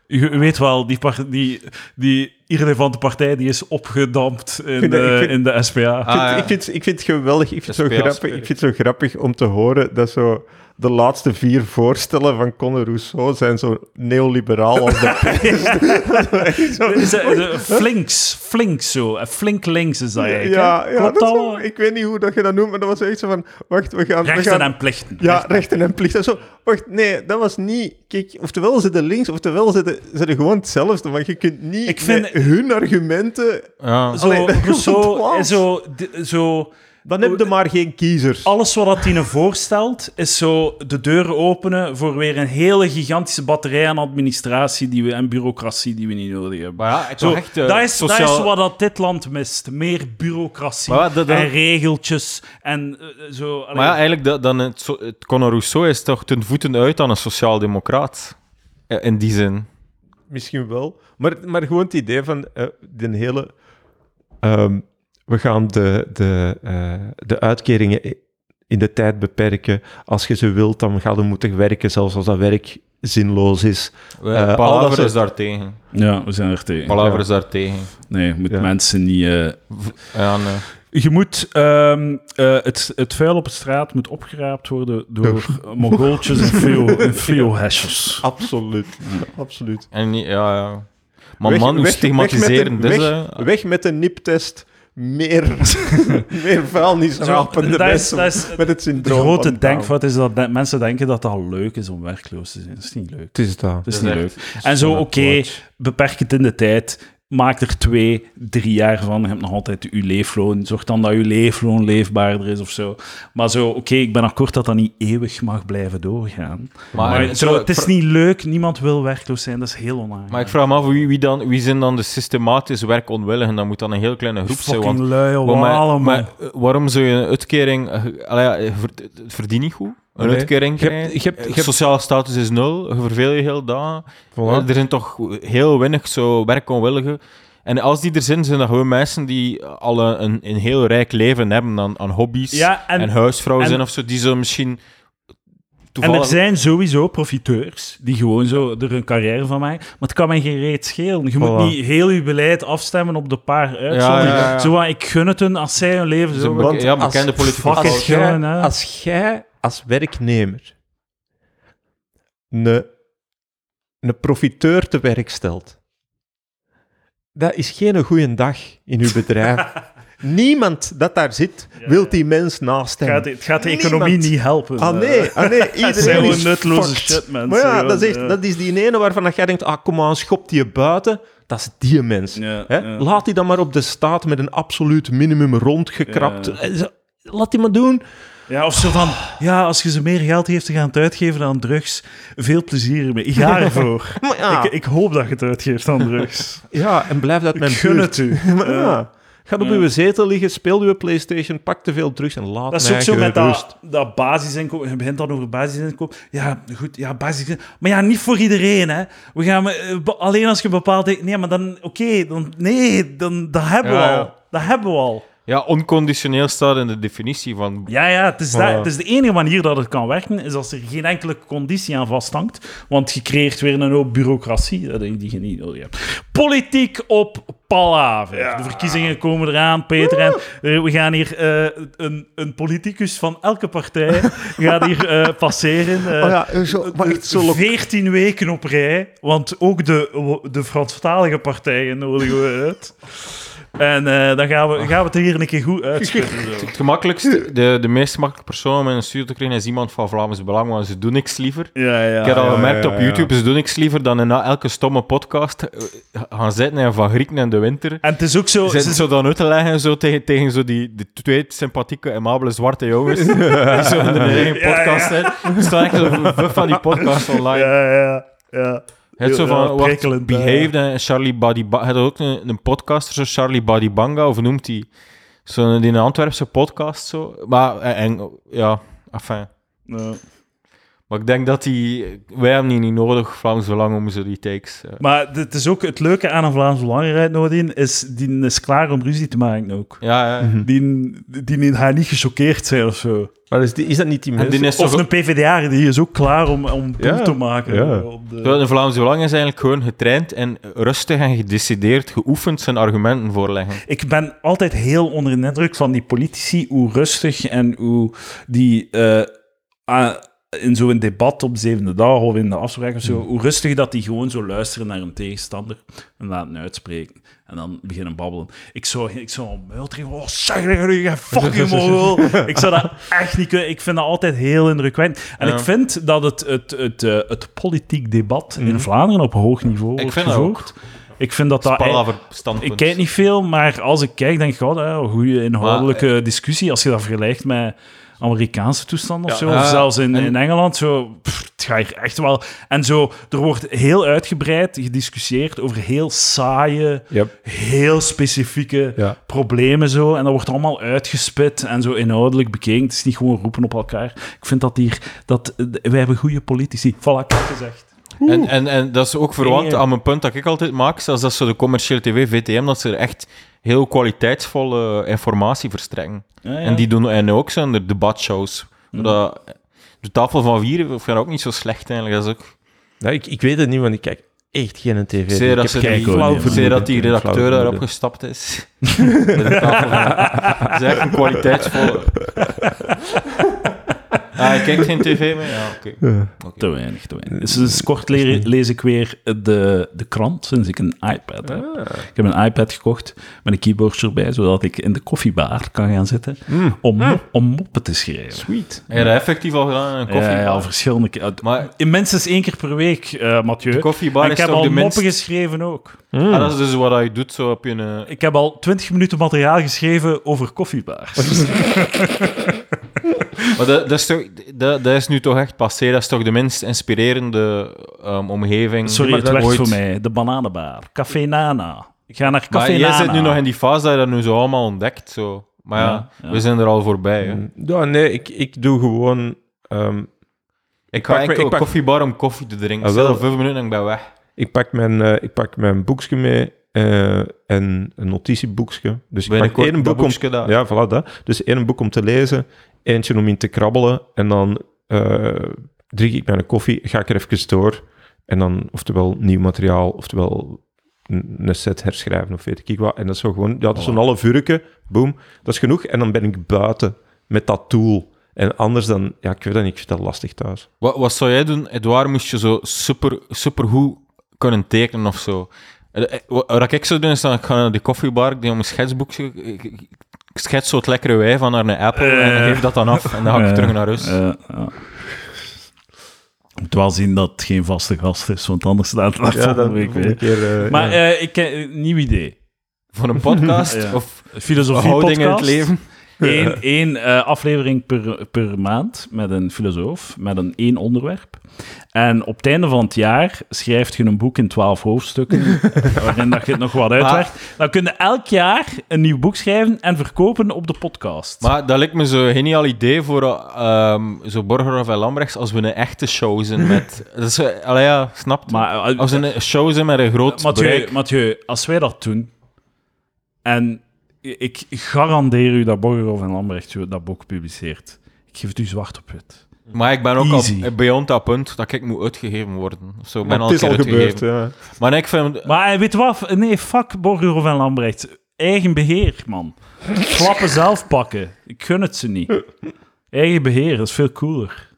U, u weet wel, die, par- die, die irrelevante partij die is opgedampt in, vind dat- ik de, vind- in de SPA. Ah, ja. ik, vind, ik vind het geweldig. Ik vind, het zo grappig, ik vind het zo grappig om te horen dat zo de laatste vier voorstellen van Conor Rousseau zijn zo neoliberaal als de pest. Flinks, flinks zo. Eh, Flink links is dat eigenlijk. ja, ja dat zo- ik weet niet hoe dat je dat noemt, maar dat was echt zo van... Wacht, we gaan... we Rechten gaan en plichten. ja, rechten en plichten. Zo, wacht, nee, dat was niet... Kijk, oftewel zitten links, oftewel zitten ze gewoon hetzelfde. Want je kunt niet Ik vind- hun argumenten... Ja. Zo, Allee, zo, zo... Dan heb je maar geen kiezers. Alles wat dat Tine voorstelt, is zo de deuren openen voor weer een hele gigantische batterij aan administratie die we, en bureaucratie die we niet nodig hebben. Maar ja, Zo, echt... eh, dat, is, dat sociaal- is wat dat dit land mist. Meer bureaucratie Maar ja, dat- dat- en regeltjes en eh, zo. allee. Maar ja, eigenlijk, dat, dan het, zo- het Conor Rousseau is toch ten voeten uit aan een sociaal-democraat. In die zin. Misschien wel. Maar, maar gewoon het idee van eh de hele... ehm, we gaan de, de, eh, de uitkeringen in de tijd beperken. Als je ze wilt, dan ga je moeten werken, zelfs als dat werk zinloos is. Uh, Eh, Palaver soort- is daartegen. ja, we zijn er tegen. Palaver Ja. is daartegen. Nee, je moet Ja. mensen niet... eh, Ja, nee. Je moet, ehm, eh, het, het vuil op de straat moet opgeraapt worden door mongooltjes en frio-hashers. Absoluut. Absoluut. En niet, ja, ja. Maar Weg- man, hoe weg- stigmatiserend weg met de, weg met de niptest. meer, meer vuilnisrapen de dat is- mensen dat is- met het De syndroom grote van Down. denkfout is dat de- mensen denken dat het al leuk is om werkloos te zijn. Dat is niet leuk. Het is dat. Dat is Dat niet leuk. En zo, oké, beperk het in de tijd. Maak er twee, drie jaar van. Je hebt nog altijd je leefloon. Zorg dan dat je leefloon leefbaarder is of zo. Maar zo, oké, ik ben akkoord dat dat niet eeuwig mag blijven doorgaan. Maar, Maar, zo, het is niet leuk. Niemand wil werkloos zijn. Dat is heel onaangenaam. maar ik vraag me af, wie, wie, dan, wie zijn dan de systematisch werkonwilligen? Dat moet dan een heel kleine groep zijn. Fucking Want, lui, maar, maar- allemaal. maar, eh, waarom zou je een uitkering... eh, allee, je het verdient niet goed. Een uitkering Je hebt- krijgen. je hebt- je Eh, hebt- Sociale status is nul. Je verveel je heel. Voilà. Eh, Er zijn toch heel weinig zo werkonwilligen. En als die er zijn, zijn dat gewoon mensen die al een, een, heel rijk leven hebben aan, aan hobby's Ja, en, en, huisvrouw en- zijn of zo, die zo misschien en toevallig... er zijn sowieso profiteurs die gewoon zo er een carrière van maken. Maar het kan mij geen reet schelen. Je moet niet heel je beleid afstemmen op de paar uitzonderingen. ja, ja. Zo ik gun het hun als zij hun leven zo... Want beke- ja, bekende politieke als jij als werknemer een, een profiteur te werk stelt, dat is geen goede dag in uw bedrijf. Niemand dat daar zit, wil die mens naast hem. gaat, het gaat de economie Niemand. niet helpen. Ah nee, ah nee, zijn iedereen is nutloze fucked. shit, mensen. Maar ja, dat is, echt, Ja. dat is die ene waarvan dat jij denkt, ah kom aan, schop die buiten. Dat is die mens. Ja. Laat die dan maar op de staat met een absoluut minimum rondgekrapt. Eh, Laat die maar doen. Ja, of zo van, ja, als je ze meer geld heeft te gaan het uitgeven aan drugs, veel plezier ermee. Ik ga ervoor. Ja, Ik, ik hoop dat je het uitgeeft aan drugs. ja en blijf dat Ik mijn gun het u. Maar ja, Ga op Ja. uw zetel liggen, speel uw PlayStation, pak te veel drugs en laat Dat is mij ook zo met dat, dat basisinkomen. Je begint dan over basisinkomen. Ja, goed, ja, basisinkomen. Maar ja, niet voor iedereen, hè. We gaan, eh, alleen als je bepaalt... Nee, maar dan... Oké, dan... Nee, dan, dat hebben Ja, we ja. al. Dat hebben we al. Ja, onconditioneel staat in de definitie van... Ja, ja, het is, dat, het is de enige manier dat het kan werken, is als er geen enkele conditie aan vasthangt. Want je creëert weer een hoop bureaucratie, dat die die je niet nodig hebt. Politiek op palaver. De verkiezingen komen eraan, Peter. En eh, we gaan hier eh, een, een politicus van elke partij gaat hier eh, passeren. eh, Oh ja, zo, maar echt zo lo- 14 weken op rij, want ook de, de Franstalige partijen nodigen we uit. En eh, dan gaan we, gaan we het hier een keer goed uitspuiten. zo. Het gemakkelijkste, de, de meest gemakkelijke persoon om in een studio te krijgen is iemand van Vlaams Belang, want ze doen niks liever. Ja, ja. ik heb al ja, gemerkt op. YouTube, ze doen niks liever dan na elke stomme podcast eh, gaan zitten en van Grieken in de winter. En het is ook zo... Zitten ze- zo dan uit te leggen zo tegen, tegen zo die, die twee sympathieke, amabele zwarte jongens die zo in hun eigen podcast zijn. Er staan echt zo van die podcasts online. Ja, ja, ja. Het zo van, prikkelend, Behaved en Charlie Badibanga. Hij had ook een, een podcaster, zo Charlie Badibanga, of noemt hij? Zo'n die een Antwerpse podcast, zo. Maar, en, en- ja, enfin. Ja. Maar ik denk dat die... Wij hebben die niet nodig, Vlaams Belang, om zo die takes... eh. Maar het is ook het leuke aan een Vlaams Belangrijk Nodien, is die is klaar om ruzie te maken ook. ja, ja. Die, die gaat niet gechoqueerd zijn of zo. Maar is, die, is dat niet die En mensen? is Of toch... een PvdA, die is ook klaar om, om Ja, te maken. ja. Op De Vlaamse Belang is eigenlijk gewoon getraind en rustig en gedecideerd geoefend zijn argumenten voorleggen. Ik ben altijd heel onder de indruk van die politici, hoe rustig en hoe die eh, ah, in zo'n debat op de zevende dag of in de afspraak of zo, hoe rustig dat die gewoon zo luisteren naar een tegenstander en laten uitspreken. En dan beginnen babbelen. Ik zou, ik zou een muil trekken. Oh, zeg je fucking mogol. Ik zou dat echt niet kunnen. Ik vind dat altijd heel indrukwekkend. En Ja. ik vind dat het, het, het, eh, het politiek debat in Vlaanderen op hoog niveau Ik wordt vind dat gevoerd. Ik vind dat dat... Standpunt. Ik kijk niet veel, maar als ik kijk, denk ik, oh, een goede inhoudelijke discussie. Als je dat vergelijkt met Amerikaanse toestanden of Ja. zo, of Ja, zelfs in, en- in Engeland, zo, pff, het gaat hier echt wel... En zo, er wordt heel uitgebreid gediscussieerd over heel saaie, Yep. heel specifieke Ja. problemen zo. En dat wordt allemaal uitgespit en zo inhoudelijk bekeken. Het is niet gewoon roepen op elkaar. Ik vind dat hier... Dat, eh, wij hebben goede politici. Voilà, ik heb het gezegd. En, en, en dat is ook verwant aan mijn punt dat ik altijd maak, zoals dat ze de commerciële tv, VTM, dat ze er echt heel kwaliteitsvolle informatie verstrekken. Ja, ja. En die doen en ook zo'n de debatshows. Dat, de tafel van vier vind ik ook niet zo slecht eigenlijk. Dat is ook... Ja, ik, ik weet het niet, want ik kijk echt geen tv. Zie ik dat, ze die, flauw zie dat die redacteur daarop gestapt is? Met de tafel van- Dat is echt een kwaliteitsvolle... Ah, je kijkt geen tv meer? Ja, oké. Te weinig, te weinig. Sinds kort le- lees ik weer de, de krant, sinds ik een iPad heb. Ik heb een iPad gekocht met een keyboardje erbij, zodat ik in de koffiebar kan gaan zitten om, mo- om moppen te schrijven. Sweet. Heb je dat effectief al gedaan in een koffie? Ja, ja, verschillende keer. Maar In minstens één keer per week, eh Mathieu. de koffiebar En ik heb al de moppen minst... geschreven ook. Ah, dat is dus wat je doet, zo heb je een... Ik heb al 20 minuten materiaal geschreven over koffiebars. Maar dat, dat, is toch, dat, dat is nu toch echt passé. Dat is toch de minst inspirerende ehm, omgeving. Sorry, maar het dat werkt ooit- voor mij. De bananenbar. Café Nana. Ik ga naar Maar Café jij Nana. zit nu nog in die fase dat je dat nu zo allemaal ontdekt. Zo. Maar ja, Ja, ja. we zijn er al voorbij. Hè. Ja, nee, ik, ik doe gewoon... ehm, Ik ga enkel ik pak- koffiebar om koffie te drinken. Ah, wel. vijf minuten en ik ben weg. ik, pak mijn, eh, ik pak mijn boekje mee eh, en een notitieboekje. Dus ik pak één boek om... Ja, voilà dat. Dus één boek om te lezen, eentje om in te krabbelen en dan eh, drink ik mijn koffie, ga ik er even door en dan oftewel nieuw materiaal, oftewel een set herschrijven of weet ik wat. En dat is zo gewoon, ja, dat is zo'n half uurtje, boom, dat is genoeg. En dan ben ik buiten met dat tool. En anders dan, ja, ik weet dat niet, ik vind dat lastig thuis. Wat, wat zou jij doen, Edouard? Moest je zo super, super goed kunnen tekenen of zo? Eh, eh, Wat ik zou doen, is dan ik ga naar die koffiebar, ik neem mijn schetsboekje, ik schets zo het lekkere wij van naar een Apple en Eh. geef dat dan af. En dan ga ik Eh, terug naar huis. eh, ja. Ik moet wel zien dat het geen vaste gast is, want anders staat het ja, volgende week weer. keer... Maar ja. eh, ik een nieuw idee. Voor een podcast Ja. of Filosofie houding in het podcast. leven. Eén, één eh, aflevering per, per maand met een filosoof, met een één onderwerp. En op het einde van het jaar schrijft je een boek in twaalf hoofdstukken, waarin dat je het nog wat uitwerkt. Dan kun je elk jaar een nieuw boek schrijven en verkopen op de podcast. Maar dat lijkt me zo'n geniaal idee voor ehm zo Borgerhoff en Lambrechts als we een echte show zijn met... Dat is, allee, ja, snap je? Maar, eh, Als we een show zijn met een groot Mathieu. Mathieu, als wij dat doen, en ik garandeer u dat Borgerhoff en Lambrecht dat boek publiceert, ik geef het u zwart op wit. Maar ik ben ook Easy. al beyond dat punt dat ik moet uitgegeven worden. Zo, ben Maar al het is al gebeurd, ja. Maar ik vind... Maar eh, weet wat? Nee, fuck Borgerhoff en Lambrecht. Eigen beheer, man. Klappen zelf pakken. Ik gun het ze niet. Eigen beheer, dat is veel cooler.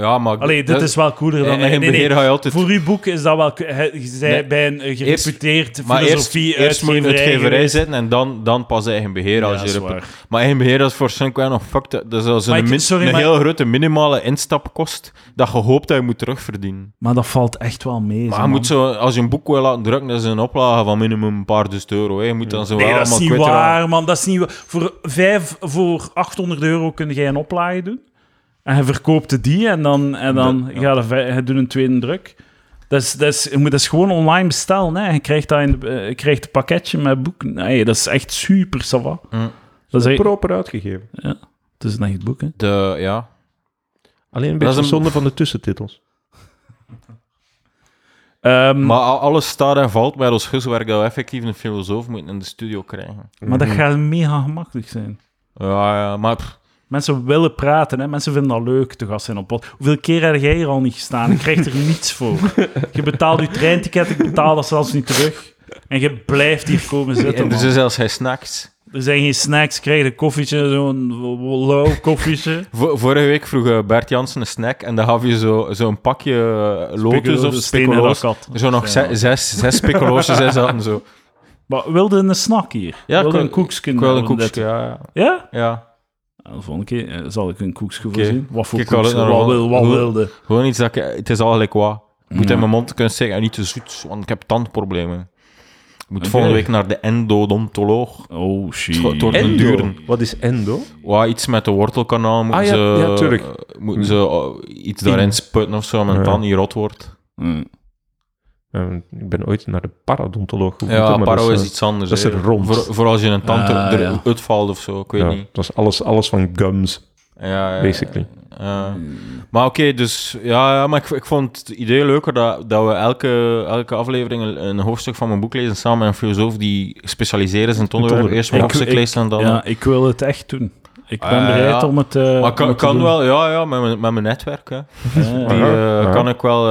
Ja, maar... Allee, dit dat- is wel cooler dan... in eigen nee, nee, altijd... Voor uw boek is dat wel... Je zei bij een eh, gereputeerd Maar eerst, filosofie eerst moet je uitgeverij zitten en dan, dan pas eigen beheer. Ja, als je. Maar eigen beheer dat is waarschijnlijk wel nog fucked. Dat is als een, ik- min- sorry, een maar- heel grote minimale instapkost dat je hoopt dat je moet terugverdienen. Maar dat valt echt wel mee. Maar je moet zo, als je een boek wil laten drukken, dat is een oplage van minimum een paar duizend euro. Hè. Je moet dan zo Nee, wel dat is niet waar, man. Dat is niet waar. Voor, vijf, voor 800 euro kun jij een oplage doen. En je verkoopt die en dan, en dan Ja. ga je, vij- je doet een tweede druk. Dat is, dat, is, je moet dat is gewoon online bestellen. Hè. Je krijgt, dat in de, eh, je krijgt een pakketje met boeken. Nee, dat is echt super, ça va. Hm. Dat is echt, Proper uitgegeven. ja, het is een echt boek, hè. De, ja. Alleen een Dat beetje is een- zonde van de tussentitels. Ehm, Maar al- alles staat en valt bij ons huiswerk dat we effectief een filosoof moeten in de studio krijgen. maar dat gaat mega gemakkelijk zijn. Ja, ja, maar pff, Mensen willen praten, hè. mensen vinden dat leuk te gast zijn op pod. Hoeveel keer heb jij hier al niet gestaan? Je krijgt er niets voor. Je betaalt je treinticket, ik betaal dat zelfs niet terug. En je blijft hier komen zitten. en er man. zijn zelfs geen snacks. Er zijn geen snacks, krijg je een koffietje, zo'n lauw koffietje. Vo- vorige week vroeg eh, Bert Jansen een snack en dan gaf je zo- zo'n pakje eh, lotus of specoloos. Zo nog ze- zes, zes in zaten zo. Maar wilde een snack hier? Ja, wilde een koekje? Ik een koekje, ja. ja. Ja? ja. Nou, De volgende keer eh, zal ik een koekje Oké. voorzien. Wat voor koekje? het Wat, wil, wat hoe- wilde? Gewoon iets dat ik... Het is al gelijk wat. Ik moet Ja. in mijn mond kunnen zeggen en niet te zoet, want ik heb tandproblemen. Ik moet volgende week naar de endodontoloog. Oh, shit. Het wordt een duren. Wat is endo? Wat, iets met de wortelkanaal moeten Ah, ja, ze... ja, tuurlijk. eh, Moeten ze eh, iets daarin spuiten of zo, mijn Ja. tand niet rot wordt. Mm. Eh, ik ben ooit naar de paradontoloog gegaan. Ja, maar paro dat is, eh, iets anders. dat is hè. er rond. Voor, voor als je een tand Ah, ja. eruit valt of zo, ik weet ja, niet. Dat is alles, alles van gums, Ja, ja, basically. ja. Maar oké, dus ja, ja maar ik, ik vond het idee leuker dat, dat we elke, elke aflevering een, een hoofdstuk van mijn boek lezen samen met een filosoof die specialiseert is in het onderwerp. onderwerp. Eerst een hoofdstuk lezen en dan... Ja, ik wil het echt doen. Ik ben Ah, bereid ja. om het, eh, maar kan, om het te kan doen. wel, ja, ja met, mijn, met mijn netwerk. Hè. Die eh, kan ik wel...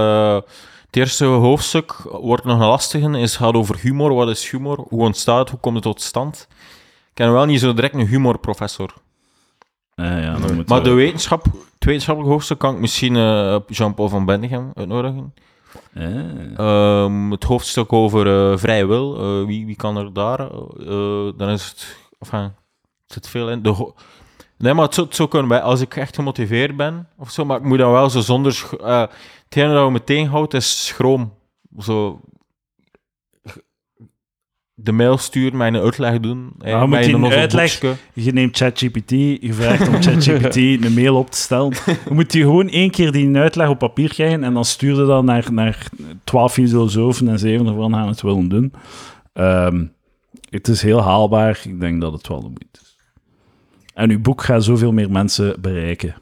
het eerste hoofdstuk wordt nog een lastige, is gaat over humor. Wat is humor? Hoe ontstaat het? Hoe komt het tot stand? Ik ken wel niet zo direct een humorprofessor. Eh, ja, dan Maar de wetenschap, het wetenschappelijke hoofdstuk kan ik misschien eh, Jean-Paul van Bendigem uitnodigen. Eh. Ehm, het hoofdstuk over eh, vrije wil, eh, wie, wie kan er daar? Eh, dan is het, enfin, er zit veel in. De ho- nee, maar het zou, het zou kunnen bij, als ik echt gemotiveerd ben, of zo, maar ik moet dan wel zo zonder, sch- eh hetgene dat we me tegenhoudt is schroom. Zo, de mail sturen, mij een uitleg doen. moet mij je in een uitleg-. Je neemt ChatGPT, je vraagt om ChatGPT een mail op te stellen. Je moet je gewoon één keer die uitleg op papier krijgen en dan stuur je dat naar, naar 12 filosofen en zeven ervan gaan het willen doen. Ehm, het is heel haalbaar. Ik denk dat het wel de moeite is. En uw boek gaat zoveel meer mensen bereiken.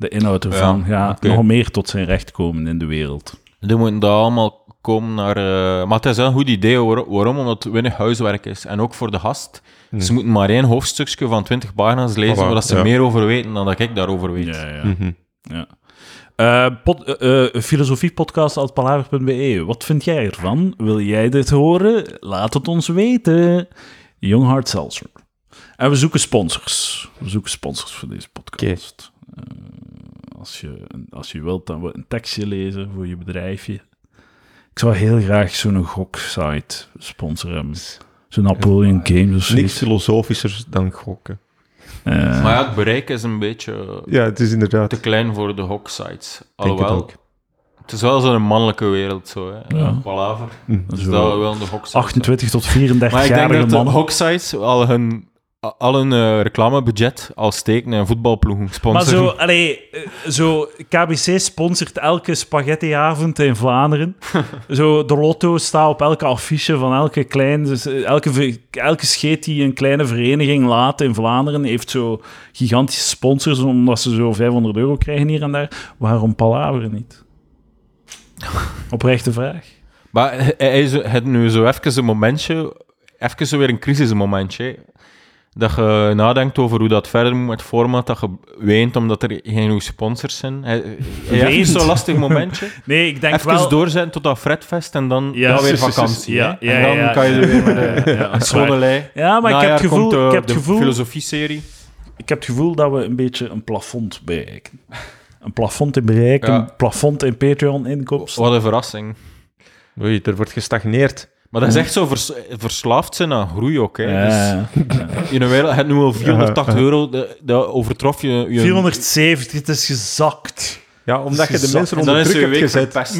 De inhoud ervan Ja, nog meer tot zijn recht komen in de wereld. Die moeten daar allemaal komen naar... eh, maar het is wel een goed idee. waar- waarom? Omdat het weinig huiswerk is. En ook voor de gast. Ze moeten maar één hoofdstukje van 20 pagina's lezen, zodat ze ja. meer over weten dan dat ik daarover weet. Ja, ja. Mhm. Ja. Eh, pod, eh, filosofiepodcast.palaver.be. Wat vind jij ervan? Wil jij dit horen? Laat het ons weten. Young Seltzer. En we zoeken sponsors. We zoeken sponsors voor deze podcast. Als, je, als je wilt, dan we een tekstje lezen voor je bedrijfje. Ik zou heel graag zo'n goksite sponsoren. Zo'n Napoleon Games of Niks zoiets. filosofischer dan gokken. Eh, Maar ja, het bereik is een beetje Ja, het is inderdaad. te klein voor de hoksites. het Alhoewel, het is wel zo'n mannelijke wereld, zo, hè. Ja. Palaver. Dus zo dat wel de hoksites. 28 tot Maar ik denk 34-jarige dat de hoksites al hun, al hun eh, reclamebudget al steken in voetbalploegen Maar sponsoren. zo, allee, eh, zo, KBC sponsort elke spaghettiavond in Vlaanderen. zo, de lotto staat op elke affiche van elke klein... dus, eh, elke, elke scheet die een kleine vereniging laat in Vlaanderen heeft zo gigantische sponsors, omdat ze zo 500 euro krijgen hier en daar. Waarom Palaver niet? Oprechte vraag. Maar hij- het nu zo even een momentje, even zo weer een crisismomentje. Dat je nadenkt over hoe dat verder moet met format, dat je weent omdat er geen goede sponsors zijn. Heeft Weent? zo'n lastig momentje. Nee, ik denk even wel... doorzetten tot dat Fredfest en dan Ja, ja, weer vakantie. Ja, ja, en dan ja. kan je er weer met een, Ja, een schone lei. Ja, maar ik heb het gevoel... komt, eh, ik heb de gevoel filosofie-serie. Ik heb het gevoel dat we een beetje een plafond bereiken. Een plafond in bereik, Ja. een plafond in Patreon-inkomsten. Wat een verrassing. Oei, er wordt gestagneerd. Maar dat is echt zo vers- verslaafd zijn aan groei ook. Hè. Ja. Dus in een wereld, het nu al 480 euro, dat, overtrof je... je 470, het is gezakt. Ja, omdat je de mensen onder druk hebt week gezet.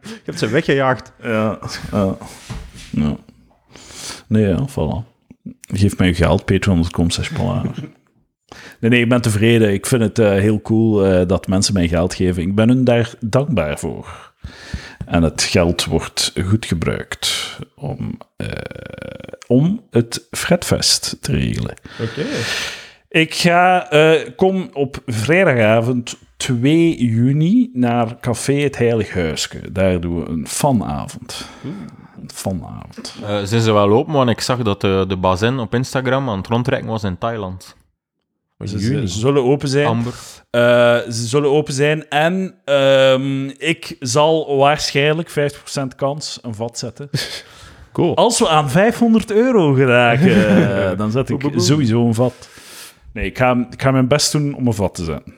Je hebt ze weggejaagd. Ja. ja. ja. Nee, ja, voilà. Geef mij uw geld, patreon.com slash. Nee, nee, ik ben tevreden. Ik vind het eh, heel cool eh, dat mensen mij geld geven. Ik ben hun daar dankbaar voor. En het geld wordt goed gebruikt om, eh, om het Fredfest te regelen. Oké. Ik ga, eh, kom op vrijdagavond 2 juni naar Café Het Heilig Huisje. Daar doen we een fanavond. Een fanavond. Eh, zijn ze wel open, want ik zag dat de, de bazin op Instagram aan het rondtrekken was in Thailand. Ze, zullen open zijn. Amber. Eh, ze zullen open zijn. En ehm, ik zal waarschijnlijk 50% kans een vat zetten. Cool. Als we aan 500 euro geraken, dan zet ik sowieso een vat. Nee, ik ga, ik ga mijn best doen om een vat te zetten.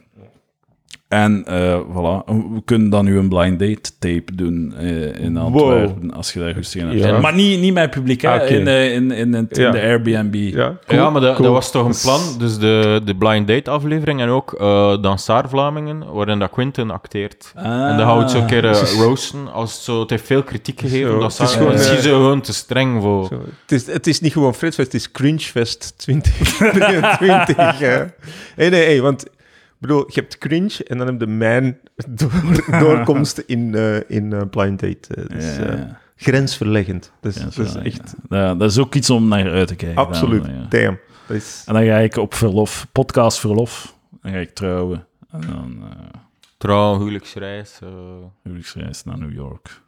En eh, voilà, we kunnen dan nu een blind date tape doen eh, in Antwerpen, als je daar rustig in hebt. Ja. Maar niet, niet met publiek, hè, Ah, in, eh, in, in, in, in Ja. de Airbnb. Ja, ja, maar dat, cool. dat was toch een plan. Dus de, de Blind Date aflevering en ook eh Dansaar Vlamingen, waarin dat Quinten acteert. Ah. En dan houdt ze een keer roosten. Als het, zo, het heeft veel kritiek gegeven. Zo, dat het is gewoon, misschien zo gewoon te streng voor. Zo, het, is, het is niet gewoon Fredfest, het is Cringefest 2023. hè. Nee, nee, nee, want bedoel, je hebt cringe en dan heb je mijn door, doorkomst in, eh, in eh, Blind Date. dus, eh, grensverleggend. Dus, Ja, dat zo, is echt Ja, dat is ook iets om naar uit te kijken. absoluut. Dan, ja. Damn. Dat is, En dan ga ik op verlof, podcast verlof. Dan ga ik trouwen. En dan eh Trouw, huwelijksreis. eh. huwelijksreis naar New York.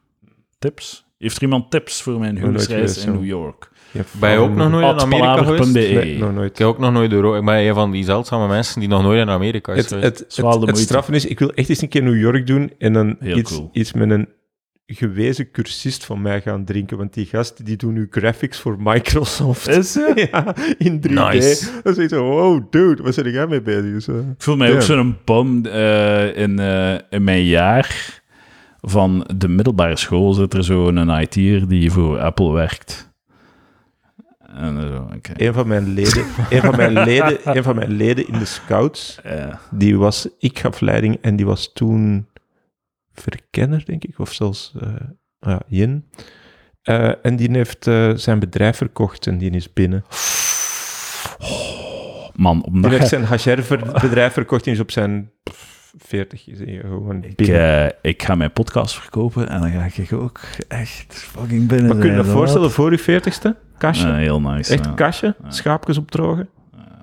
Tips? Heeft er iemand tips voor mijn huwelijksreis in. New York? Ben je ook nog nooit in Amerika geweest? palaver.be. Nee, nog nooit. Ik heb ook nog nooit. Ik ben een van die zeldzame mensen die nog nooit in Amerika is Het, geweest. het, het, het straffen is, ik wil echt eens een keer New York doen en dan Heel iets, cool. iets met een gewezen cursist van mij gaan drinken, want die gast die doen nu graphics voor Microsoft. Is ze? ja, in 3D. Nice. Dan zeg je zo, wow, dude, waar ben jij mee bezig? Zo. Ik voel mij ook zo'n bum eh, in, eh, in mijn jaar van de middelbare school zit er zo'n IT'er die voor Apple werkt. En zo, oké. Een van mijn leden, een van mijn leden, een van mijn leden in de scouts, Ja. die was, ik gaf leiding en die was toen verkenner, denk ik, of zelfs eh ja, Yin. Eh, en die heeft eh, zijn bedrijf verkocht en die is binnen. Man, Die heeft zijn HR-bedrijf verkocht en is op zijn pff, 40 is hij gewoon ik, eh, ik ga mijn podcast verkopen en dan ga ik ook echt fucking binnen Maar kun je je dat voorstellen voor je 40ste? Kastje? Heel nice. Echt een kastje? Schaapjes opdrogen?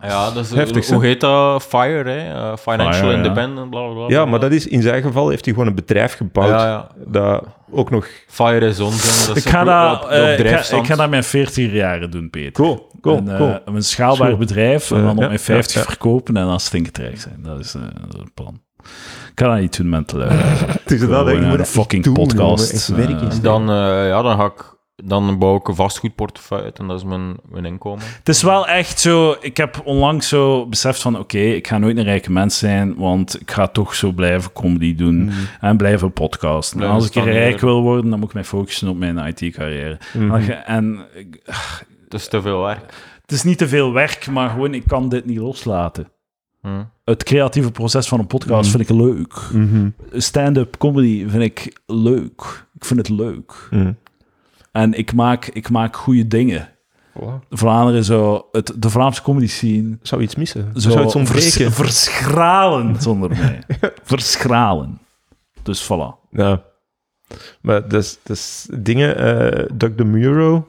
Ja, dat is, Heftig, hoe heet dat? FIRE, hè? Eh, Financial FIRE, ja. Independent, bla bla bla. Ja, maar dat is in zijn geval heeft hij gewoon een bedrijf gebouwd. Ja, ja. Dat ook nog. FIRE is onzin. Dat is Ik ga, dat, op- eh, ik, ga, ik dat mijn 40 jaren doen, Peter. Cool, cool, een, eh, cool. een schaalbaar bedrijf en Eh, dan op ja, mijn 50 ja, ja. verkopen en dan stinketrijk zijn. Dat is, eh, dat is het plan. Ik kan dat niet doen luisteren. Het is dat, naar moet dat fucking doen, podcast, jongen. Echt werk eh, is En dan, eh, ja, dan ga ik... Dan bouw ik een vastgoedportefeuille uit en dat is mijn, mijn inkomen. Het is wel echt zo... Ik heb onlangs zo beseft van... Oké, ik ga nooit een rijke mens zijn, want ik ga toch zo blijven comedy doen en blijven podcasten. En als ik rijk wil worden, dan moet ik mij focussen op mijn IT-carrière. Mhm. En Het is te veel werk. het is niet te veel werk, maar gewoon, ik kan dit niet loslaten. Hm. Het creatieve proces van een podcast Mhm. vind ik leuk. Mhm. Stand-up comedy vind ik leuk. Ik vind het leuk. Mhm. En ik maak, ik maak goede dingen. Voilà. Vlaanderen zou het, de Vlaamse comedy scene Zou iets missen? zo Zou iets ontbreken? vers- verschralen zonder mij. verschralen. Dus voilà. Ja. Maar dat is dingen... eh Doug DeMuro,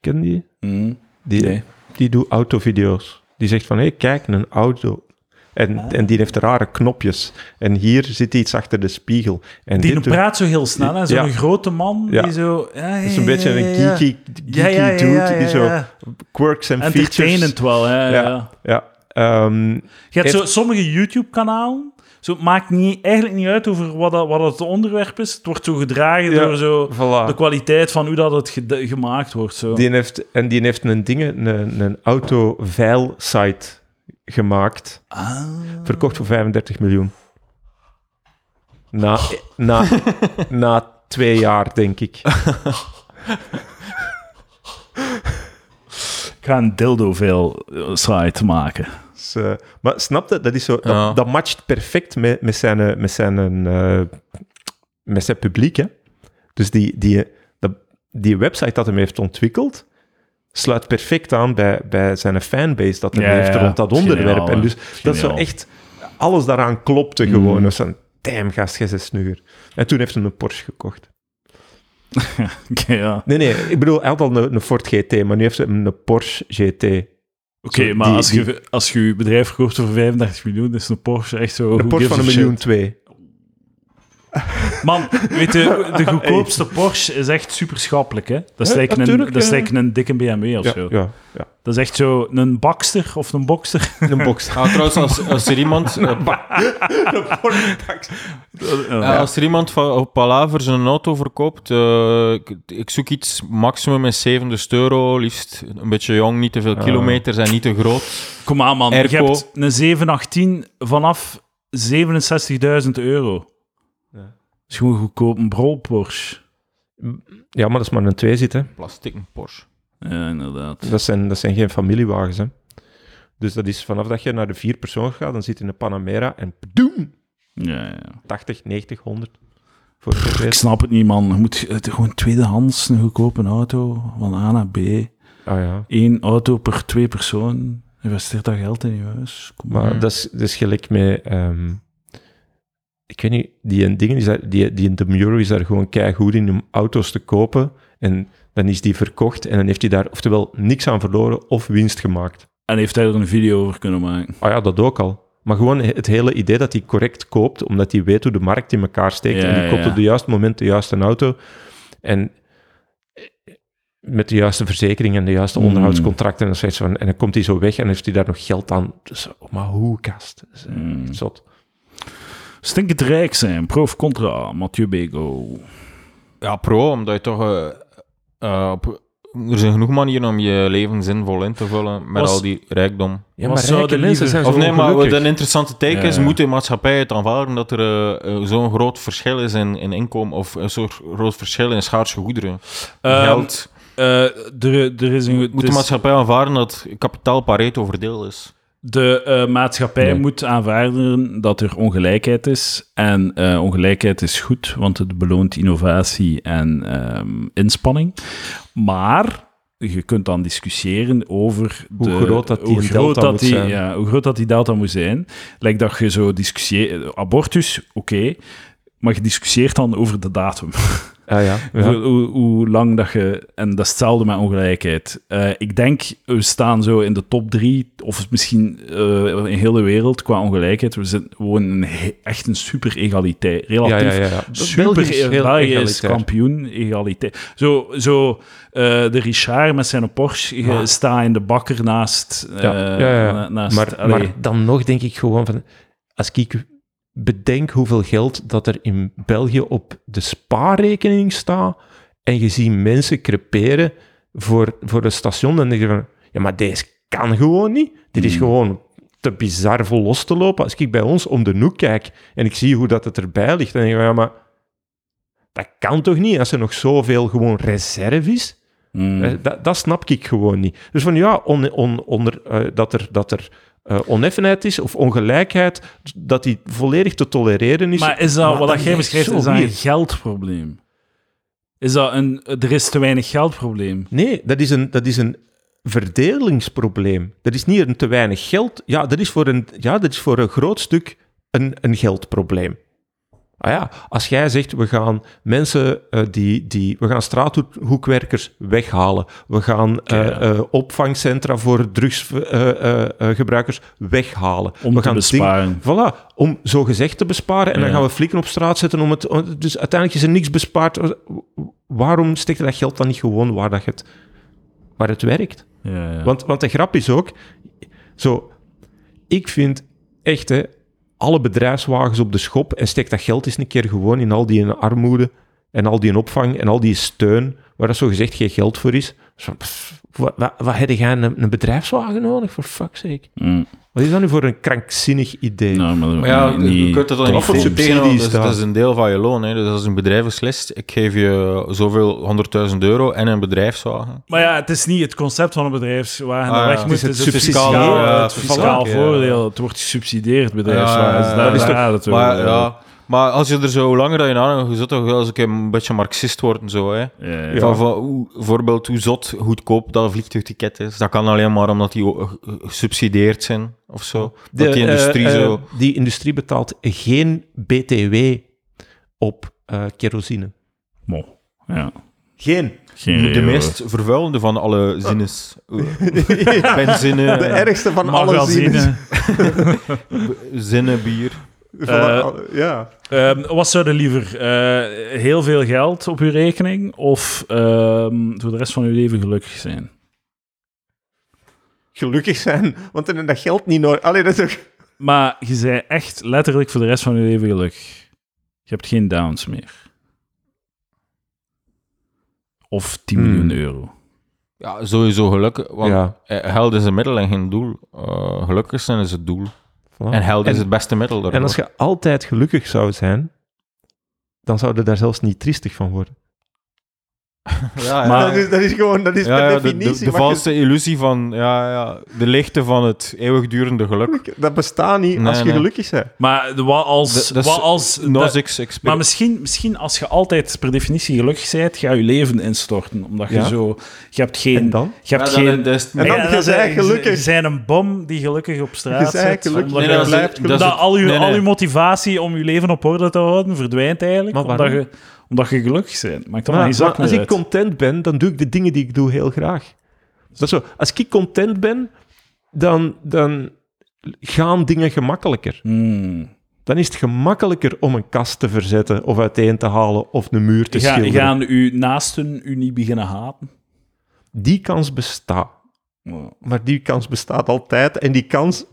ken die? Mm. Die, Nee. die doet autovideo's. Die zegt van, hé, kijk, een auto. En, Ah. en die heeft rare knopjes. En hier zit iets achter de spiegel. En Die dit praat zo heel snel, hè? Zo'n Ja. grote man Ja. die zo... Ja, ja, is een beetje een geeky, geeky Ja, ja, ja, dude ja, die zo quirks en features... Entertainend wel, hè? Ja. Ja. Ja. Ehm, Je hebt Heeft- zo sommige YouTube-kanalen. Zo, het maakt niet, eigenlijk niet uit over wat, dat, wat het onderwerp is. Het wordt zo gedragen Ja, door zo voilà. de kwaliteit van hoe dat het gemaakt wordt. Zo. Die heeft, en die heeft een dingen, een, een auto-veil-site gemaakt. Ah. Verkocht voor 35 miljoen. Na, na, na twee jaar, denk ik. Ik ga een dildo-veel site maken. Dus, eh, maar snap je, dat, is zo, dat, Ja. dat matcht perfect met, met, zijn, eh, met, zijn, eh, met zijn publiek. Hè? Dus die, die, dat, die website dat hij heeft ontwikkeld, sluit perfect aan bij, bij zijn fanbase dat hij Ja, heeft rond dat onderwerp. en dus dat is zo echt... Alles daaraan klopte gewoon. Mm. Dus van, damn, gast, jij. En toen heeft hij een Porsche gekocht. Oké, ja. Nee, nee, ik bedoel, hij had al een, een Ford GT, maar nu heeft hij een Porsche GT. Oké, maar die- als, je, als je je bedrijf verkoopt voor 35 miljoen, is een Porsche echt zo... Een Porsche van een miljoen twee. Man, weet je, de goedkoopste Porsche is echt super schappelijk, hè? Dat is Ja, lijkt een, dat is lijkt een dikke BMW of Ja, zo. ja, ja. Dat is echt zo een bakster of een bokster. Een box. Ah, trouwens, als, als er iemand... Ja, als er iemand van op Palaver zijn auto verkoopt, eh, ik, ik zoek iets maximum met 70 euro, liefst een beetje jong, niet te veel Ah. kilometers en niet te groot. Kom aan, man. Je hebt een 718 vanaf 67.000 euro. Is gewoon goedkoop. Een brol Porsche. Ja, maar dat is maar een tweezit, hè. Plastic Porsche. Ja, inderdaad. Dat zijn, dat zijn geen familiewagens, hè. Dus dat is vanaf dat je naar de vier persoon gaat, dan zit je in een Panamera en doem, Ja, ja. 80, 90, 100. Voor Ik snap het niet, man. Je moet gewoon tweedehands een goedkope auto van A naar B. Ah ja. Eén auto per twee persoon. Investeert dat geld in je huis. Kom Maar maar. dat is, dat is gelijk met... ehm, ik weet niet, die een ding is daar, die, die in de Muro is daar gewoon keigoed in om auto's te kopen. En dan is die verkocht en dan heeft hij daar oftewel niks aan verloren of winst gemaakt. En heeft hij er een video over kunnen maken. Ah ja, dat ook al. Maar gewoon het hele idee dat hij correct koopt, omdat hij weet hoe de markt in elkaar steekt. Ja, en die koopt ja. op de juiste moment de juiste auto. En met de juiste verzekering en de juiste Mm. onderhoudscontracten. En, zoiets van, en dan komt hij zo weg en heeft hij daar nog geld aan. Dus, oh, maar hoe, kast? Dat is, eh, Mm. echt zot. Stinkend rijk zijn. Pro of contra. Mathieu Bego. Ja, pro, omdat je toch... eh, eh, op, er zijn genoeg manieren om je leven zinvol in te vullen met Was- al die rijkdom. Ja, maar zou rijke de mensen liever- zijn Of nee, maar wat een interessante take Ja, is, ja. moet de maatschappij het aanvaarden dat er eh, zo'n groot verschil is in, in inkomen, of een soort groot verschil in schaarse goederen. Ehm, Geld. eh, er, er is een... Moet de dus maatschappij aanvaarden dat kapitaal Pareto verdeel is? De eh, maatschappij Nee. moet aanvaarden dat er ongelijkheid is. En eh, ongelijkheid is goed, want het beloont innovatie en ehm, inspanning. Maar je kunt dan discussiëren over Hoe de, groot dat die hoe groot delta dat moet die, zijn. Ja, hoe groot dat die delta moet zijn. Lijkt dat je zo discussieert... Abortus, oké. maar je discussieert dan over de datum. Ah, ja. ja. Hoe, hoe, hoe lang dat je... En dat is hetzelfde met ongelijkheid. Eh, ik denk, we staan zo in de top drie, of misschien eh, in heel de wereld, qua ongelijkheid. We zijn gewoon echt een super egaliteit. Relatief Ja, ja, super... België is kampioen, egaliteit. Zo, zo eh, de Richard met zijn Porsche je staat in de bakker naast... Ja, ja, ja. na- naast Maar, maar dan nog denk ik gewoon van... Als ik bedenk hoeveel geld dat er in België op de spaarrekening staat en je ziet mensen creperen voor, voor een station, dan denk je van... Ja, maar deze kan gewoon niet. Dit is Hmm. gewoon te bizar voor los te lopen. Als ik bij ons om de hoek kijk en ik zie hoe dat het erbij ligt, dan denk ik van, ja, maar... Dat kan toch niet, als er nog zoveel gewoon reserve is? Mm. Eh, dat, dat snap ik gewoon niet. Dus van ja, on, on- onder, eh, dat er, dat er eh, oneffenheid is of ongelijkheid, dat die volledig te tolereren is. Maar is dat, Maar wat dat jij beschrijft, is dat een geldprobleem? Is dat een... Er is te weinig geldprobleem? Nee, dat is, een, dat is een verdelingsprobleem. Dat is niet een te weinig geld. Ja, dat is voor een, ja, dat is voor een groot stuk een, een geldprobleem. Ah ja, als jij zegt, we gaan mensen eh, die, die... We gaan straathoekwerkers weghalen. We gaan eh, eh, opvangcentra voor drugsgebruikers weghalen. Om we te gaan besparen. Voilà, om zo gezegd te besparen. En dan gaan we flikken op straat zetten om het... Dus uiteindelijk is er niks bespaard. Waarom steekt je dat geld dan niet gewoon waar, dat het, waar het werkt? Ja, ja. Want, want de grap is ook... Zo, ik vind echt, hè, alle bedrijfswagens op de schop en steek dat geld eens een keer gewoon in al die armoede en al die opvang en al die steun, waar dat zo gezegd geen geld voor is. Zo, pff, wat, wat, wat heb jij een, een bedrijfswagen nodig, voor fuck's sake? Mm. Wat is dat nu voor een krankzinnig idee? Nou, maar, Maar ja, je kunt het dan niet voor voor subsidie subsidie is dat, dat? dat is een deel van je loon. Hè. Dus als een bedrijf beslist, ik geef je zoveel honderdduizend euro en een bedrijfswagen. Maar ja, het is niet het concept van een bedrijfswagen dat Ah, ja. weg Het moet. is het Het is het fiscaal, ja, het voilà. fiscaal Ja. voordeel. Het wordt gesubsidieerd, bedrijfswagen. Ja, ja, Dus ja. daar, Dat is toch- Maar, ja, maar als je er zo hoe langer dat je nadenkt, je zult toch wel eens een keer een beetje marxist worden. Zo, hè. Ja, ja. Van, van, hoe, bijvoorbeeld hoe zot goedkoop dat vliegtuigticket is. Dat kan alleen maar omdat die gesubsidieerd zijn of zo. De, dat die industrie eh, eh, zo... die industrie betaalt geen BTW op eh, kerosine. Mo. Ja. Geen. Geen De meest vervuilende van alle zinnes. Benzine, De ergste van alle Magazine. zinnen. zinnen, Eh, ja. Ehm, wat zou je liever? Eh, heel veel geld op uw rekening of ehm, voor de rest van uw leven gelukkig zijn? Gelukkig zijn, want dan heb je dat geld niet nodig. Allee, dat is ook... Maar je zei echt letterlijk voor de rest van je leven gelukkig. Je hebt geen downs meer. Of 10 Hmm. miljoen euro. Ja, sowieso gelukkig. Want Ja. eh, geld is een middel en geen doel. Gelukkig zijn is het doel. Voilà. En geld is En- het beste middel daarvoor. En als je altijd gelukkig zou zijn, dan zou je daar zelfs niet triestig van worden. ja, Maar- dat, is, dat is gewoon, dat is ja, per ja, de, de, definitie. de je- valse illusie van ja, ja, de lichte van het eeuwigdurende geluk. Dat bestaat niet Nee, als je nee. gelukkig bent. Maar de- wat als... De- is wat als maar misschien, misschien als je altijd per definitie gelukkig bent, ga je leven instorten. Omdat je Ja. zo... Je hebt geen... En dan? Je hebt Ja, dan- geen... is- En dan- Ja, je gelukkig. Je bent een bom die gelukkig op straat Je bent zit. gelukkig. omdat Nee, je- dat blijft is al je, nee, nee. al je motivatie om je leven op orde te houden verdwijnt eigenlijk. Maar omdat, je, omdat je gelukkig bent. Maakt dan Maar, zak maar als meer ik uit. content ben, dan doe ik de dingen die ik doe heel graag. Dat is zo. Als ik content ben, dan, dan gaan dingen gemakkelijker. Hmm. Dan is het gemakkelijker om een kast te verzetten of uiteen te halen of een muur te Ga, schilderen. gaan uw naasten u niet beginnen haten? Die kans bestaat. Maar die kans bestaat altijd. En die kans,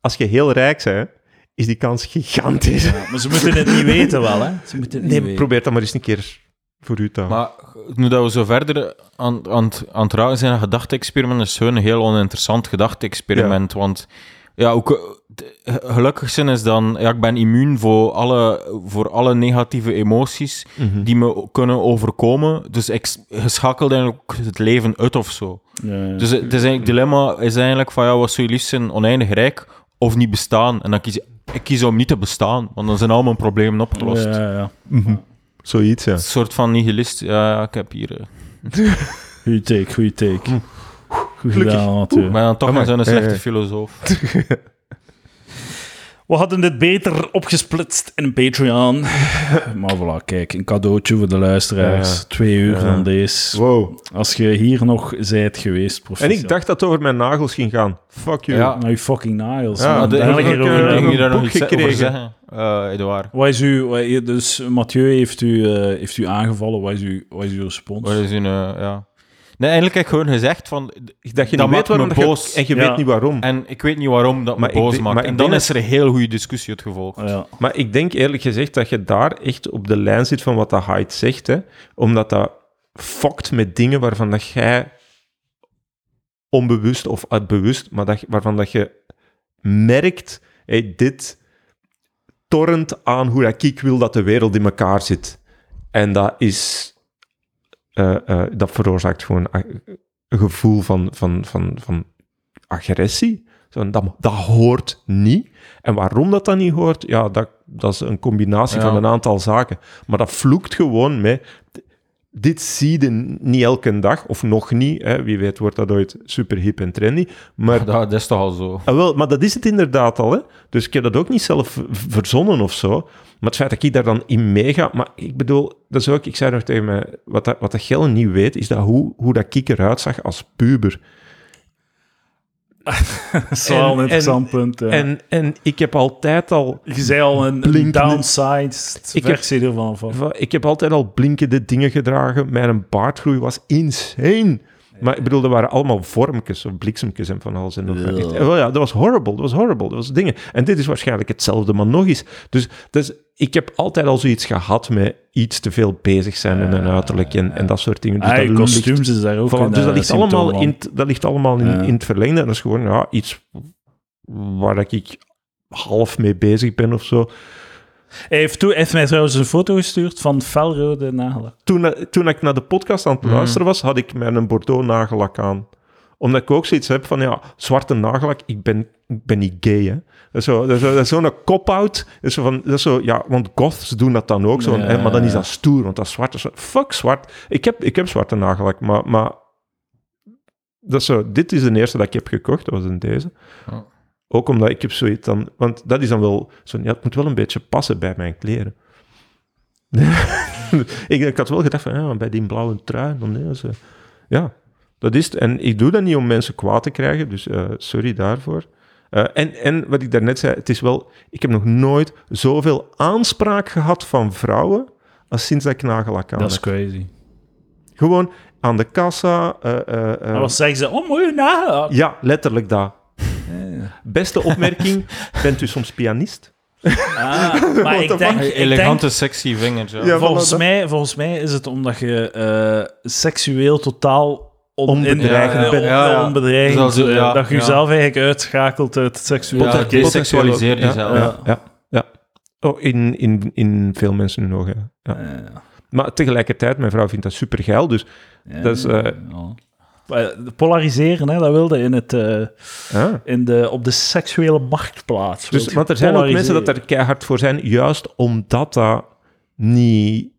als je heel rijk bent, is die kans gigantisch. Ja, maar ze moeten het niet weten wel, hè? Ze moeten het niet Nee, weten. probeer dat maar eens een keer voor u te houden. Maar nu dat we zo verder aan, aan, het- aan het raken zijn aan gedachte-experiment, is een heel oninteressant gedachte-experiment. Want ja, ook, eh, d- gelukkig zijn is dan, ja, ik ben immuun voor alle, voor alle negatieve emoties Mhm. die me kunnen overkomen. Dus ik s- je schakelt eigenlijk ook het leven uit of zo. Ja, ja. Dus het is eigenlijk, dilemma is eigenlijk van, ja, wat zou je liefst zijn, oneindig rijk of niet bestaan? En dan kies ik, ik kies om niet te bestaan, want dan zijn al mijn problemen opgelost. Ja, ja. Mhm. Zoiets, ja. Een soort van nihilist. Ja, ja, ik heb hier... eh, Goeie take, goeie take. Goed Gelukkig. gedaan. Maar dan toch Amai, maar zo'n ja, slechte ja. filosoof. We hadden dit beter opgesplitst in Patreon. maar voilà, kijk, een cadeautje voor de luisteraars. Ja. Twee uur Ja. van deze. Wow. Als je hier nog zijt geweest, En proficiat. ik dacht dat het over mijn nagels ging gaan. Fuck you. Ja. Nou, je fucking nails. Ja. Maar de, ik, heb ik, je nagedacht. moet daar nog iets gekregen. zeggen, eh Edouard. Wat is uw, wat is- dus Mathieu heeft u, eh, heeft u aangevallen. Wat is, uw, wat is uw respons? Wat is een, eh, ja. Nee, eigenlijk heb ik gewoon gezegd van... Dacht je Dat niet weet maakt me waarom dat je- boos. en je Ja. weet niet waarom. En ik weet niet waarom dat me Maar boos maakt. maar En dan is er een heel goede discussie het gevolgd. Ja. Maar ik denk eerlijk gezegd dat je daar echt op de lijn zit van wat dat Hyde zegt. Hè? Omdat dat fokt met dingen waarvan dat jij onbewust of uitbewust, maar dat, waarvan dat je merkt, hey, dit torrent aan hoe dat ik wil dat de wereld in elkaar zit. En dat is... eh, eh, dat veroorzaakt gewoon een gevoel van, van, van, van agressie. Zo, dat, dat hoort niet. En waarom dat dan niet hoort, ja, dat, dat is een combinatie Ja. van een aantal zaken. Maar dat vloekt gewoon met... Dit zie je niet elke dag, of nog niet. Hè. Wie weet wordt dat ooit super hip en trendy. Maar, Dat, dat is toch al zo. ah, wel, maar dat is het inderdaad al. Hè. Dus ik heb dat ook niet zelf verzonnen of zo. Maar het feit dat ik daar dan in meega... Maar ik bedoel, dat is ook... Ik zei nog tegen mij... Wat dat, wat dat Gelle niet weet, is dat hoe, hoe dat ik eruit zag als puber. Dat is wel En- een interessant punt. ja. En, en ik heb altijd al... je zei al een, een Blinkende- downside Ik heb- ervan. Van. Va- Ik heb altijd al blinkende dingen gedragen. Mijn baardgroei was insane. Maar ik bedoel, dat waren allemaal vormjes of bliksemjes en van alles en nog. Echt, Ja. wel ja, dat was horrible, dat was horrible, dat was dingen. En dit is waarschijnlijk hetzelfde, maar nog eens. Dus, dus ik heb altijd al zoiets gehad met iets te veel bezig zijn en een uiterlijk en, en dat soort dingen. Dus Ah, dat kostuums is daar ook een dus dat eh, ligt allemaal, van. in, het- dat ligt allemaal in, in het verlengde. En dat is gewoon ja, iets waar ik half mee bezig ben of zo. Hij heeft, toen, hij heeft mij trouwens een foto gestuurd van felrode nagellak. Toen, eh, toen ik naar de podcast aan het Mhm. luisteren was, had ik mijn Bordeaux nagellak aan. Omdat ik ook zoiets heb van, ja, zwarte nagellak, ik ben, ik ben niet gay, hè. Dat is zo- dat is zo- zo'n cop-out. Dat is zo van, dat is zo, ja, want goths doen dat dan ook zo. Ja, hè, maar dan is dat stoer, want dat is zwart. is- Fuck zwart. Ik heb, ik heb zwarte nagellak, maar, maar dat is zo, dit is de eerste dat ik heb gekocht, dat was in deze. Ja. Ook omdat ik heb zoiets dan, want dat is dan wel, zo, ja, het moet wel een beetje passen bij mijn kleren. ik, ik had wel gedacht van, ja, bij die blauwe trui, dan nee, zo. ja, dat is het. En ik doe dat niet om mensen kwaad te krijgen, dus eh, sorry daarvoor. Eh, en, en wat ik daarnet zei, het is wel, ik heb nog nooit zoveel aanspraak gehad van vrouwen als sinds dat ik nagellak aan Dat is crazy. Gewoon aan de kassa. Maar wat zeggen ze? Oh, mooie nagellak. Ja, letterlijk dat. Beste opmerking, bent u soms pianist? Ah, maar ik denk, ik Elegante, denk sexy vingers. Ja. Ja, volgens, mij, volgens mij is het omdat je eh, seksueel totaal on, Onbedreigend in- bent. Ja, onbedreigend, Dus eh, ja, dat je ja. jezelf eigenlijk uitschakelt uit het seksueel. Ja, desexualiseer ja, jezelf. Ja, ja, ja. Oh, in, in, in veel mensen ogen. Ja. Ja. Maar tegelijkertijd, mijn vrouw vindt dat super geil. Dus Ja, Dat is, eh, ja. Eh, Polariseren, hè, dat wilde in het, eh, ja. in de, op de seksuele marktplaats. Dus, want er zijn ook mensen dat er keihard voor zijn, juist omdat dat niet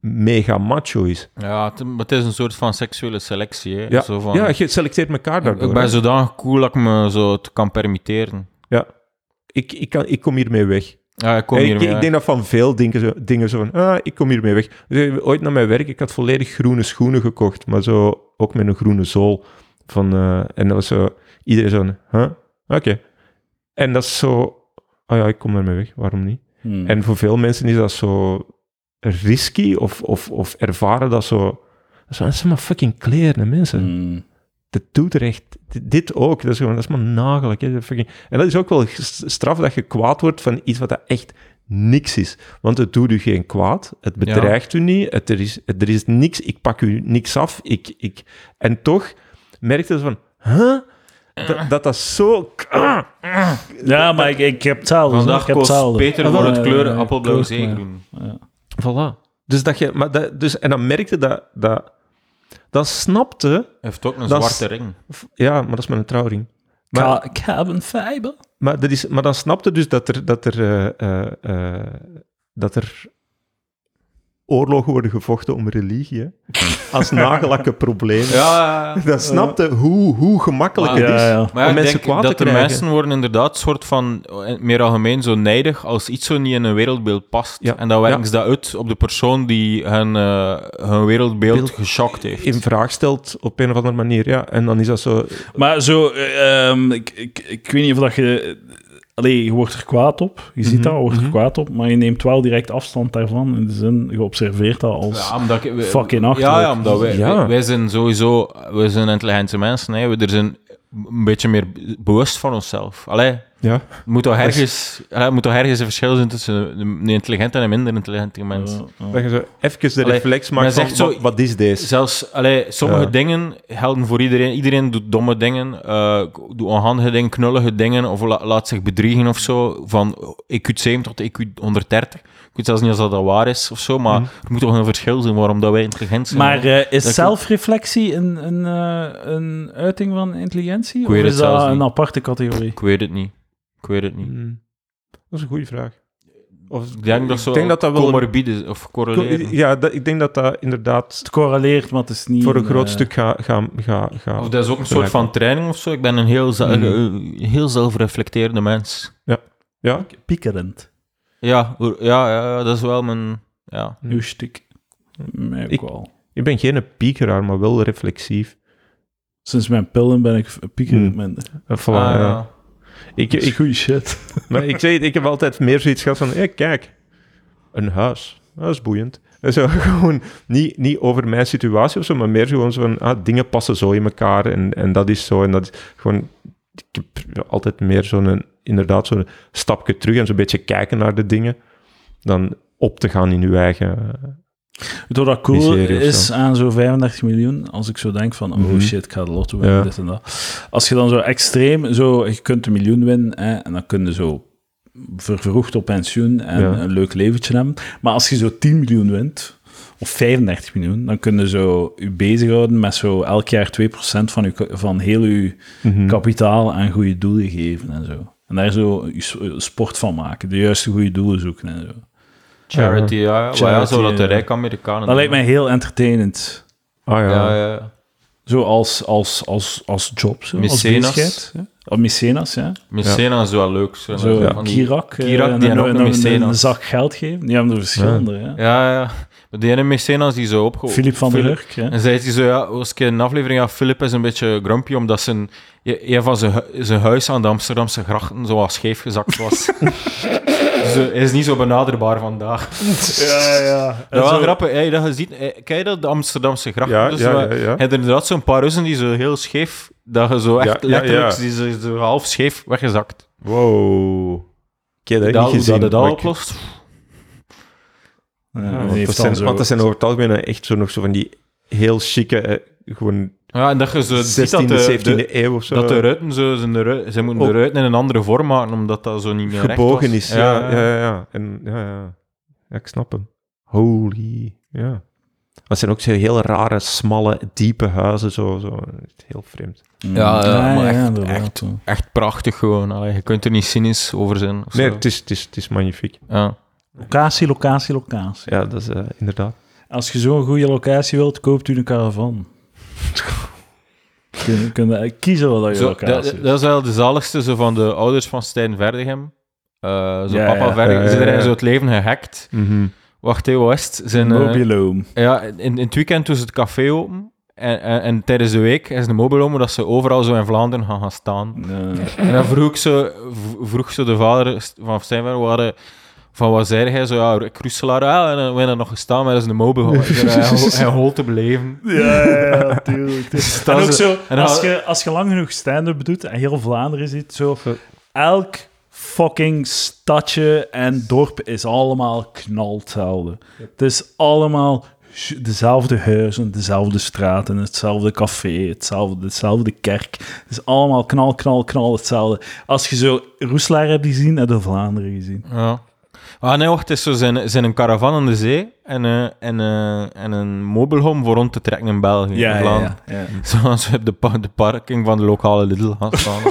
mega macho is. Ja, het, maar het is een soort van seksuele selectie. Hè. Ja, Zo van, ja je selecteert elkaar daardoor. ik ben hè. zodanig cool dat ik me zo het kan permitteren. Ja. Ik, ik, kan, ik kom hiermee weg. Ja, ik kom ik, hiermee. ik denk dat van veel dingen zo, dingen zo van, ah, ik kom hiermee weg. Dus, eh, ooit naar mijn werk, ik had volledig groene schoenen gekocht, maar zo ook met een groene zool. Van, eh, en dat was zo, iedereen zo, huh? oké. En dat is zo, oh ja, ik kom daarmee weg, waarom niet? Hmm. En voor veel mensen is dat zo risky of, of, of ervaren dat zo, dat zijn- maar fucking kleren, mensen. Hmm. Dat doet er echt. Dit, ook. Dat is, gewoon, dat is maar nagelijk. Hè. En dat is ook wel straf dat je kwaad wordt van iets wat dat echt niks is. Want het doet u geen kwaad, het bedreigt u niet, het, er, is, er is niks, ik pak u niks af. Ik, ik, en toch merkte ze van, huh? Dat, dat dat zo... Ja, maar ik, ik heb hoor. Vandaag ik heb koos hetzelfde. Peter voor het Ja, kleuren ja, appelblauw zeegroen. Voilà. Dus dat je... Maar dat, dus, en dan merkte dat... dat dat snapte... Hij heeft ook een Dat zwarte ring. Ja, maar dat is met een trouwring. Maar, Ca- Carbon fiber. maar, dat is, maar dan snapte dus dat er, dat er, eh, eh, eh, dat er oorlogen worden gevochten om religie, hè. als nagelakken probleem. Ja, Dat snapte hoe, hoe gemakkelijk Maar- het is Ja, ja. Maar ja, om ik mensen denk kwaad dat te de krijgen. mensen worden inderdaad soort van, eh, meer algemeen, zo nijdig als iets zo niet in een wereldbeeld past. Ja. En dan werken Ja. ze dat uit op de persoon die hun, eh, hun wereldbeeld Beeld- geschokt heeft. in vraag stelt op een of andere manier. Ja. En dan is dat zo... Maar zo, eh, ehm, ik, ik, ik weet niet of dat je... Allee, je wordt er kwaad op. Je ziet Mhm, dat, je wordt er mhm. kwaad op. Maar je neemt wel direct afstand daarvan. In de zin, je observeert dat als... Ja, omdat ik, we- Fucking Ja, achterlijk. ja, omdat wij, Ja. wij, wij zijn sowieso wij zijn intelligente mensen. Hè. We er zijn een beetje meer bewust van onszelf. Allee, Ja. er moet toch ergens, er moet toch ergens een verschil zijn tussen een intelligente en een minder intelligente mens. Ja, ja. Dat je zo even de Allee, reflex maakt van, zegt zo- wat, wat is deze? Zelfs, allee, sommige Ja. dingen gelden voor iedereen. Iedereen doet domme dingen, eh, doet onhandige dingen, knullige dingen, of la- laat zich bedriegen of zo. Van EQ 70 tot EQ 130. Ik weet zelfs niet of dat, dat waar is of zo, maar Mhm. er moet toch een verschil zijn waarom dat wij intelligent zijn. Maar eh, is zelfreflectie een, een, eh, een uiting van intelligentie? Ik weet of het is dat een niet. aparte categorie? Ik weet het niet. Ik weet het niet. Hmm. Dat is een goede vraag. Of, Ik denk dat zo ik denk dat dat wel... comorbide of correleren. ja, dat, ik denk dat dat inderdaad Het correleert, maar het is niet... voor een groot eh, stuk gaat... Ga, ga, ga. Of dat is ook een soort van training of zo. Ik ben een heel, zel- Mhm. eh, heel zelfreflecterende mens. ja? Piekerend. Ja, ja, ja, ja, dat is wel mijn... Ja. Hmm. Uw stuk. Ik- wel. Ik ben geen piekeraar, maar wel reflexief. Sinds mijn pillen ben ik piekerend Hmm. minder. Voilà, Ah, ja. Ik, ik, goeie shit. maar ik, het, ik heb altijd meer zoiets gehad van... Hey, kijk, een huis. Dat is boeiend. En Zo, gewoon niet, niet over mijn situatie of zo, maar meer gewoon zo van... Ah, dingen passen zo in elkaar en, en dat is zo. En dat is gewoon... Ik heb altijd meer zo'n... Inderdaad, zo'n stapje terug en zo'n beetje kijken naar de dingen. Dan op te gaan in uw eigen... Wat dat cool is zo. aan zo'n 35 miljoen? Als ik zo denk van, oh Mhm. shit, ik ga de lotto winnen, Ja. dit en dat. Als je dan zo extreem, zo, je kunt een miljoen winnen, hè, en dan kun je zo vervroegd op pensioen en Ja. een leuk leventje hebben. Maar als je zo 10 miljoen wint, of 35 miljoen, dan kun je zo je bezighouden met zo elk jaar 2% van, je, van heel je Mhm. kapitaal aan goede doelen geven en zo. En daar zo je sport van maken, de juiste goede doelen zoeken en zo. Charity, ja. ja. Maar ja, Charity, zo dat de ja. rijke Amerikanen Dat lijkt mij heel entertainend. Ah ja. Ja, ja. Zo als, als, als, als job, zo, als Mecenas. Oh, mecenas, ja. Mecenas is wel leuk. Zo, Zo van die- Kirak, eh, Kirak, en die een, hebben ook een, een zak geld geven. Die hebben er verschillende, ja. Ja, ja. Maar die ene mecenas die zo opgehouden. Filip van der Hurk, ja. En zei hij zo, ja, was ik in een aflevering, ja, Philip is een beetje grumpy, omdat zijn, een van zijn, zijn huis aan de Amsterdamse grachten zo scheef gezakt was. dus eh, hij is niet zo benaderbaar vandaag. Ja, ja. Dat is wel zo- grappig, hey, dat je ziet, hey, kijk dat, de Amsterdamse grachten, Ja, dus ja, ja, ja. inderdaad zo'n paar huizen die zo heel scheef, dat je zo echt letterlijk, ja. die zo, zo half scheef weggezakt. Wow. Ik heb dat Dat, niet hoe gezien. dat het al oplost? Ja, want, dat zijn, zo- want dat zijn over het algemeen echt zo nog zo van die heel chique, eh, gewoon Ja, en dat je zo ziet dat 16e, de, 17e de, eeuw of zo. dat de ruiten zo, zijn de ze moeten de Ook- ruiten in een andere vorm maken, omdat dat zo niet meer recht gebogen was. is. Ja, ja, ja. ja. En, ja, ja. ja, ik snap hem. Holy, ja. Dat zijn ook zo heel rare, smalle, diepe huizen, zo, zo. Heel vreemd. Ja, ja, maar echt- echt. Echt prachtig gewoon. Allee, je kunt er niet cynisch over zijn. of Nee, zo. het is, het, is, het is magnifiek. Ja. Locatie, locatie, locatie. Ja, dat is eh, inderdaad. Als je zo'n goede locatie wilt, koopt u een caravan. kun, je- kun kiezen wat je Zo, locatie dat, is. dat is wel de zaligste zo van de ouders van Stijn Verdegem. Eh, zo Ja, papa ja. Verdegem, ze zijn zo het leven gehackt. Wacht, Theo West. Zijn, Mobiloom. ja, in, in het weekend toen ze het café open. En, en, en tijdens de week is de mobiloom dat ze overal zo in Vlaanderen gaan gaan staan. En dan vroeg ze, vroeg ze de vader van Stijn Verdegem, van wat zei hij? Zo, ja, Cruiselaar, ja, en dan ben je nog gestaan, maar dat is een mobile. Hij hol te beleven. Ja, ja, ja, tuurlijk. Dus en ook zo, en als je, als je lang genoeg stand-up doet en heel Vlaanderen ziet, zo elk fucking stadje en dorp is allemaal knal hetzelfde. Het is allemaal dezelfde huizen, dezelfde straten, hetzelfde café, hetzelfde, dezelfde kerk. Het is allemaal knal, knal, knal hetzelfde. Als je zo Roeselaar hebt gezien, heb je Vlaanderen gezien. Ja. Ah nee, wacht, het is zo zijn, zijn een caravan aan de zee en, eh, en, eh, en een mobielhome voor rond te trekken in België. in Vlaanderen. ja. Zoals ze op de, pa- de parking van de lokale Lidl gaan staan.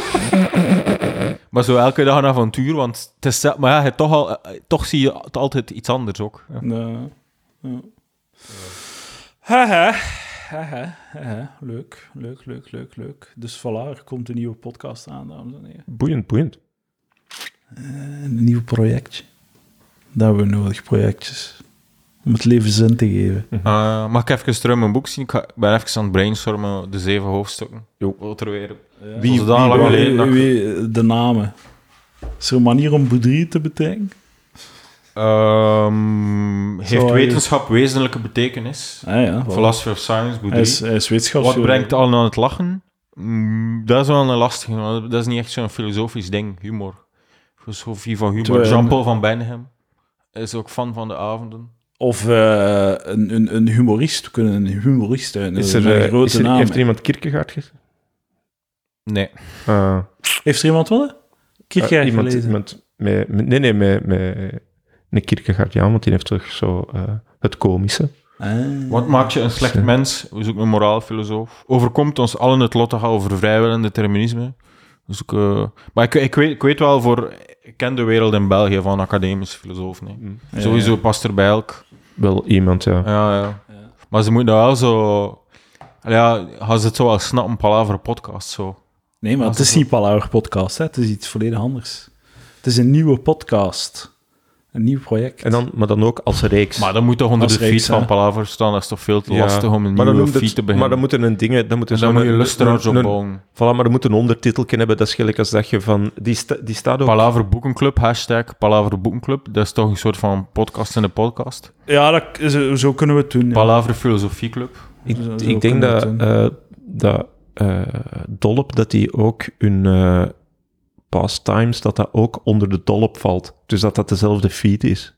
maar zo elke dag een avontuur, want het is... Maar ja, je toch, al, eh, toch zie je het altijd iets anders ook. Ja. Ja. ja. Haha. Haha. Haha. Leuk, leuk, leuk, leuk, leuk. Dus voilà, er komt een nieuwe podcast aan, dames en heren. Boeiend, boeiend. Een nieuw projectje. Dat hebben we nodig, projectjes. Om het leven zin te geven. Eh, mag ik even terug mijn boek zien? Ik, ga- ben even aan het brainstormen, de zeven hoofdstukken. Wat er weer... Wie- Zodanig wie- lang wie- geleden Wie- de namen. Is er een manier om Boudry te betrekken? Ehm, heeft Zo, wetenschap wezenlijke betekenis? Ah ja. Philosophy of Science, Hij Boudry. is, hij is wetenschaps... Wat brengt allen aan het lachen? Mm, dat is wel een lastige, dat is niet echt zo'n filosofisch ding, humor. Filosofie van humor. Jean-Paul van Benham is ook fan van de avonden. Of eh, een, een, een humorist. We kunnen een humorist. Is er, eh, grote is er, naam. heeft er iemand Kierkegaard gezien? Nee. Ah. Heeft er iemand willen? Kierkegaard Eh, iemand, gelezen? iemand met, met- nee, nee, met, met een Kierkegaard, ja, want die heeft toch zo eh, het komische. Ah. Wat maakt je een slecht mens? We zoeken een moraalfilosoof. Overkomt ons allen het lot te gaan over vrijwillig en determinisme? We zoeken... eh, Maar ik, ik, weet, ik weet wel voor... Ik ken de wereld in België van academische filosofen. hè. Ja, Sowieso ja. past er bij elk. Wel iemand, ja. Ja, ja. Maar ze moeten wel zo... Ja, gaan ze het zo wel snappen, Palaver podcast zo. Nee, maar het is niet Palaver Podcast. Hè. Het is iets volledig anders. Het is een nieuwe podcast. Een nieuw project. En dan, maar dan ook als reeks. Maar dan moet toch onder Als de feed reeks, van? Palaver staan. Dat is toch veel te Ja. lastig om een maar nieuwe noemt feed het- te beginnen. Maar dan moeten een dingen... Dan, moeten En dan moet je een- een- opbouwen. Voilà, maar dan moet een ondertitel hebben. Dat is gelijk als dat je van... Die, sta, die staat ook... Palaver Boekenclub, hashtag Palaver Boekenclub. Dat is toch een soort van podcast in de podcast. Ja, dat, zo, zo kunnen we het doen. ja. Palaver Filosofieclub. Ik, Zo- zo ik denk kunnen we dat, doen. eh dat eh, Dollop, dat die ook hun eh pastimes, dat dat ook onder de Dollop valt. Dus dat dat dezelfde feed is.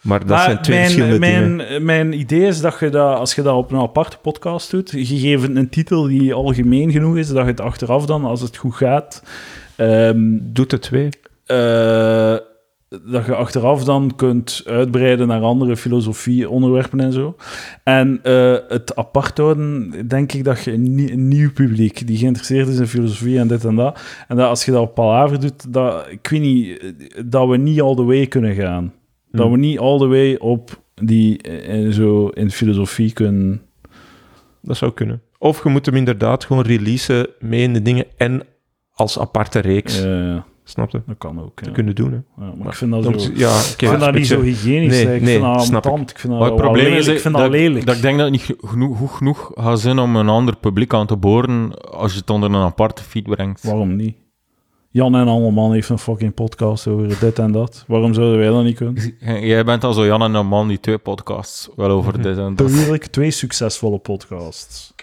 Maar dat Maar zijn twee mijn, verschillende mijn, dingen. Mijn idee is dat je dat, als je dat op een aparte podcast doet, gegeven een titel die algemeen genoeg is, dat je het achteraf dan, als het goed gaat, ehm, Doet de twee? eh, dat je achteraf dan kunt uitbreiden naar andere filosofie-onderwerpen en zo. En eh, het apart houden, denk ik dat je een, nie- een nieuw publiek die geïnteresseerd is in filosofie en dit en dat, en dat als je dat op Palaver doet, dat, ik weet niet, eh, dat we niet all the way kunnen gaan. Dat Hmm. we niet all the way op die eh, zo in filosofie kunnen... Dat zou kunnen. Of je moet hem inderdaad gewoon releasen mee in de dingen en als aparte reeks. eh, Snap je? dat kan ook, ja. Te kunnen doen. Hè. Ja, maar ik vind dat Dan zo... moet- ja, Ik vind dat niet zo hygiënisch. Nee, ik vind dat snap ik. vind dat Maar het wel probleem lelijk. is Ik vind dat, dat lelijk. dat ik denk dat het niet genoeg, goed genoeg gaat zijn om een ander publiek aan te boren als je het onder een aparte feed brengt. Waarom niet? Jan en Alleman heeft een fucking podcast over dit en dat. Waarom zouden wij dat niet kunnen? Jij bent al zo Jan en een man die twee podcasts wel over dit en dat. Beweerlijk twee succesvolle podcasts.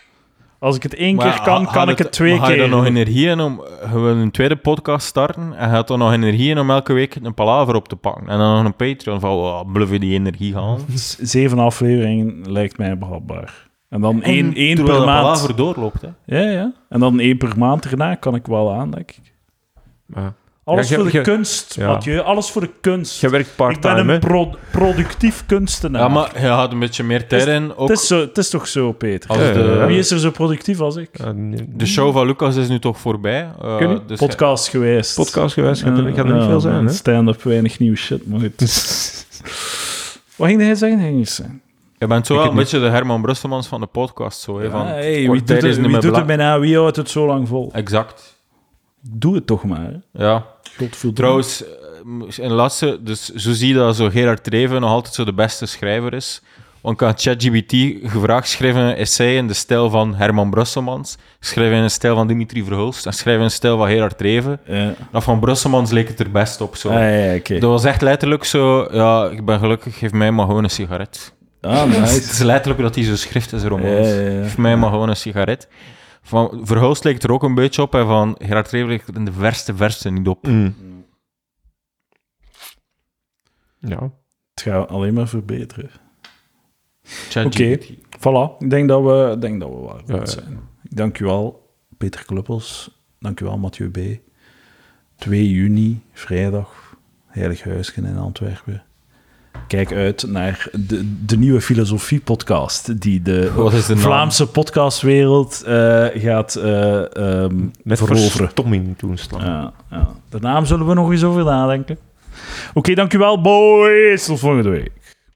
Als ik het één Maar keer kan, ha- kan ik het twee maar Ga je keer. dan nog energie in om... Je wil een tweede podcast starten en je hebt dan nog energie in om elke week een palaver op te pakken. En dan nog een Patreon van, oh, bluff je die energie gaan. Zeven afleveringen lijkt mij behapbaar. En dan één, één Terwijl per de maand. palaver doorloopt, hè. Ja, ja. En dan één per maand erna kan ik wel aan, denk ik. Maar Alles Ja, je- voor de je- kunst, ja. Mathieu. Alles voor de kunst. je werkt ik ben part-time, een pro- productief kunstenaar. Ja, maar je had een beetje meer tijd in. Ook het, is zo, het is toch zo, Peter? als de. Wie is er zo productief als ik? De show van Lucas is nu toch voorbij. Uh, dus Podcast geweest. podcast geweest, gaat er, gaat er niet veel zijn, hè? Stand-up, weinig nieuw shit, maar goed. Wat ging hij zeggen? Ging hij zeggen? je bent zo wel een beetje de Herman Brusselmans van de podcast. Zo, hè, van, Ja, hey, kort wie doet, tijd het, is niet wie meer doet het bijna? Wie houdt het zo lang vol? Exact. Doe het toch maar. hè. Ja. Godverdomme. Trouwens, eh, in laatste, dus zo zie je dat zo Gerard Treven nog altijd zo de beste schrijver is. Want ik had ChatGPT gevraagd, schrijf een essay in de stijl van Herman Brusselmans, schrijf in de stijl van Dimitri Verhulst en schrijf in de stijl van Gerard Treven. Ja. Dat van Brusselmans leek het er best op. Zo. Ah, ja, oké. Dat was echt letterlijk zo, ja, ik ben gelukkig, geef mij maar gewoon een sigaret. Ah, Het nice. is letterlijk dat hij zo schrift is, romans. Ja, ja, ja. Geef mij maar gewoon een sigaret. Van Verhulst leek er ook een beetje op en van Gerard Treven leek er in de verste verste niet op. Mm. Ja. Het gaat alleen maar verbeteren. Oké, voilà. Ik denk dat we, ik denk dat we waar goed Ja, ja. zijn. Dank u wel, Peter Kluppels. Dank u wel, Mathieu B. 2 juni, vrijdag, Heilig Huisje in Antwerpen. Kijk uit naar de, de nieuwe filosofie-podcast die de Wat is de naam? Vlaamse podcastwereld eh, gaat ehm, Met veroveren. verstomming toeslaan. Ja, ja. De naam zullen we nog eens over nadenken. Oké, dankjewel, boys. Tot volgende week.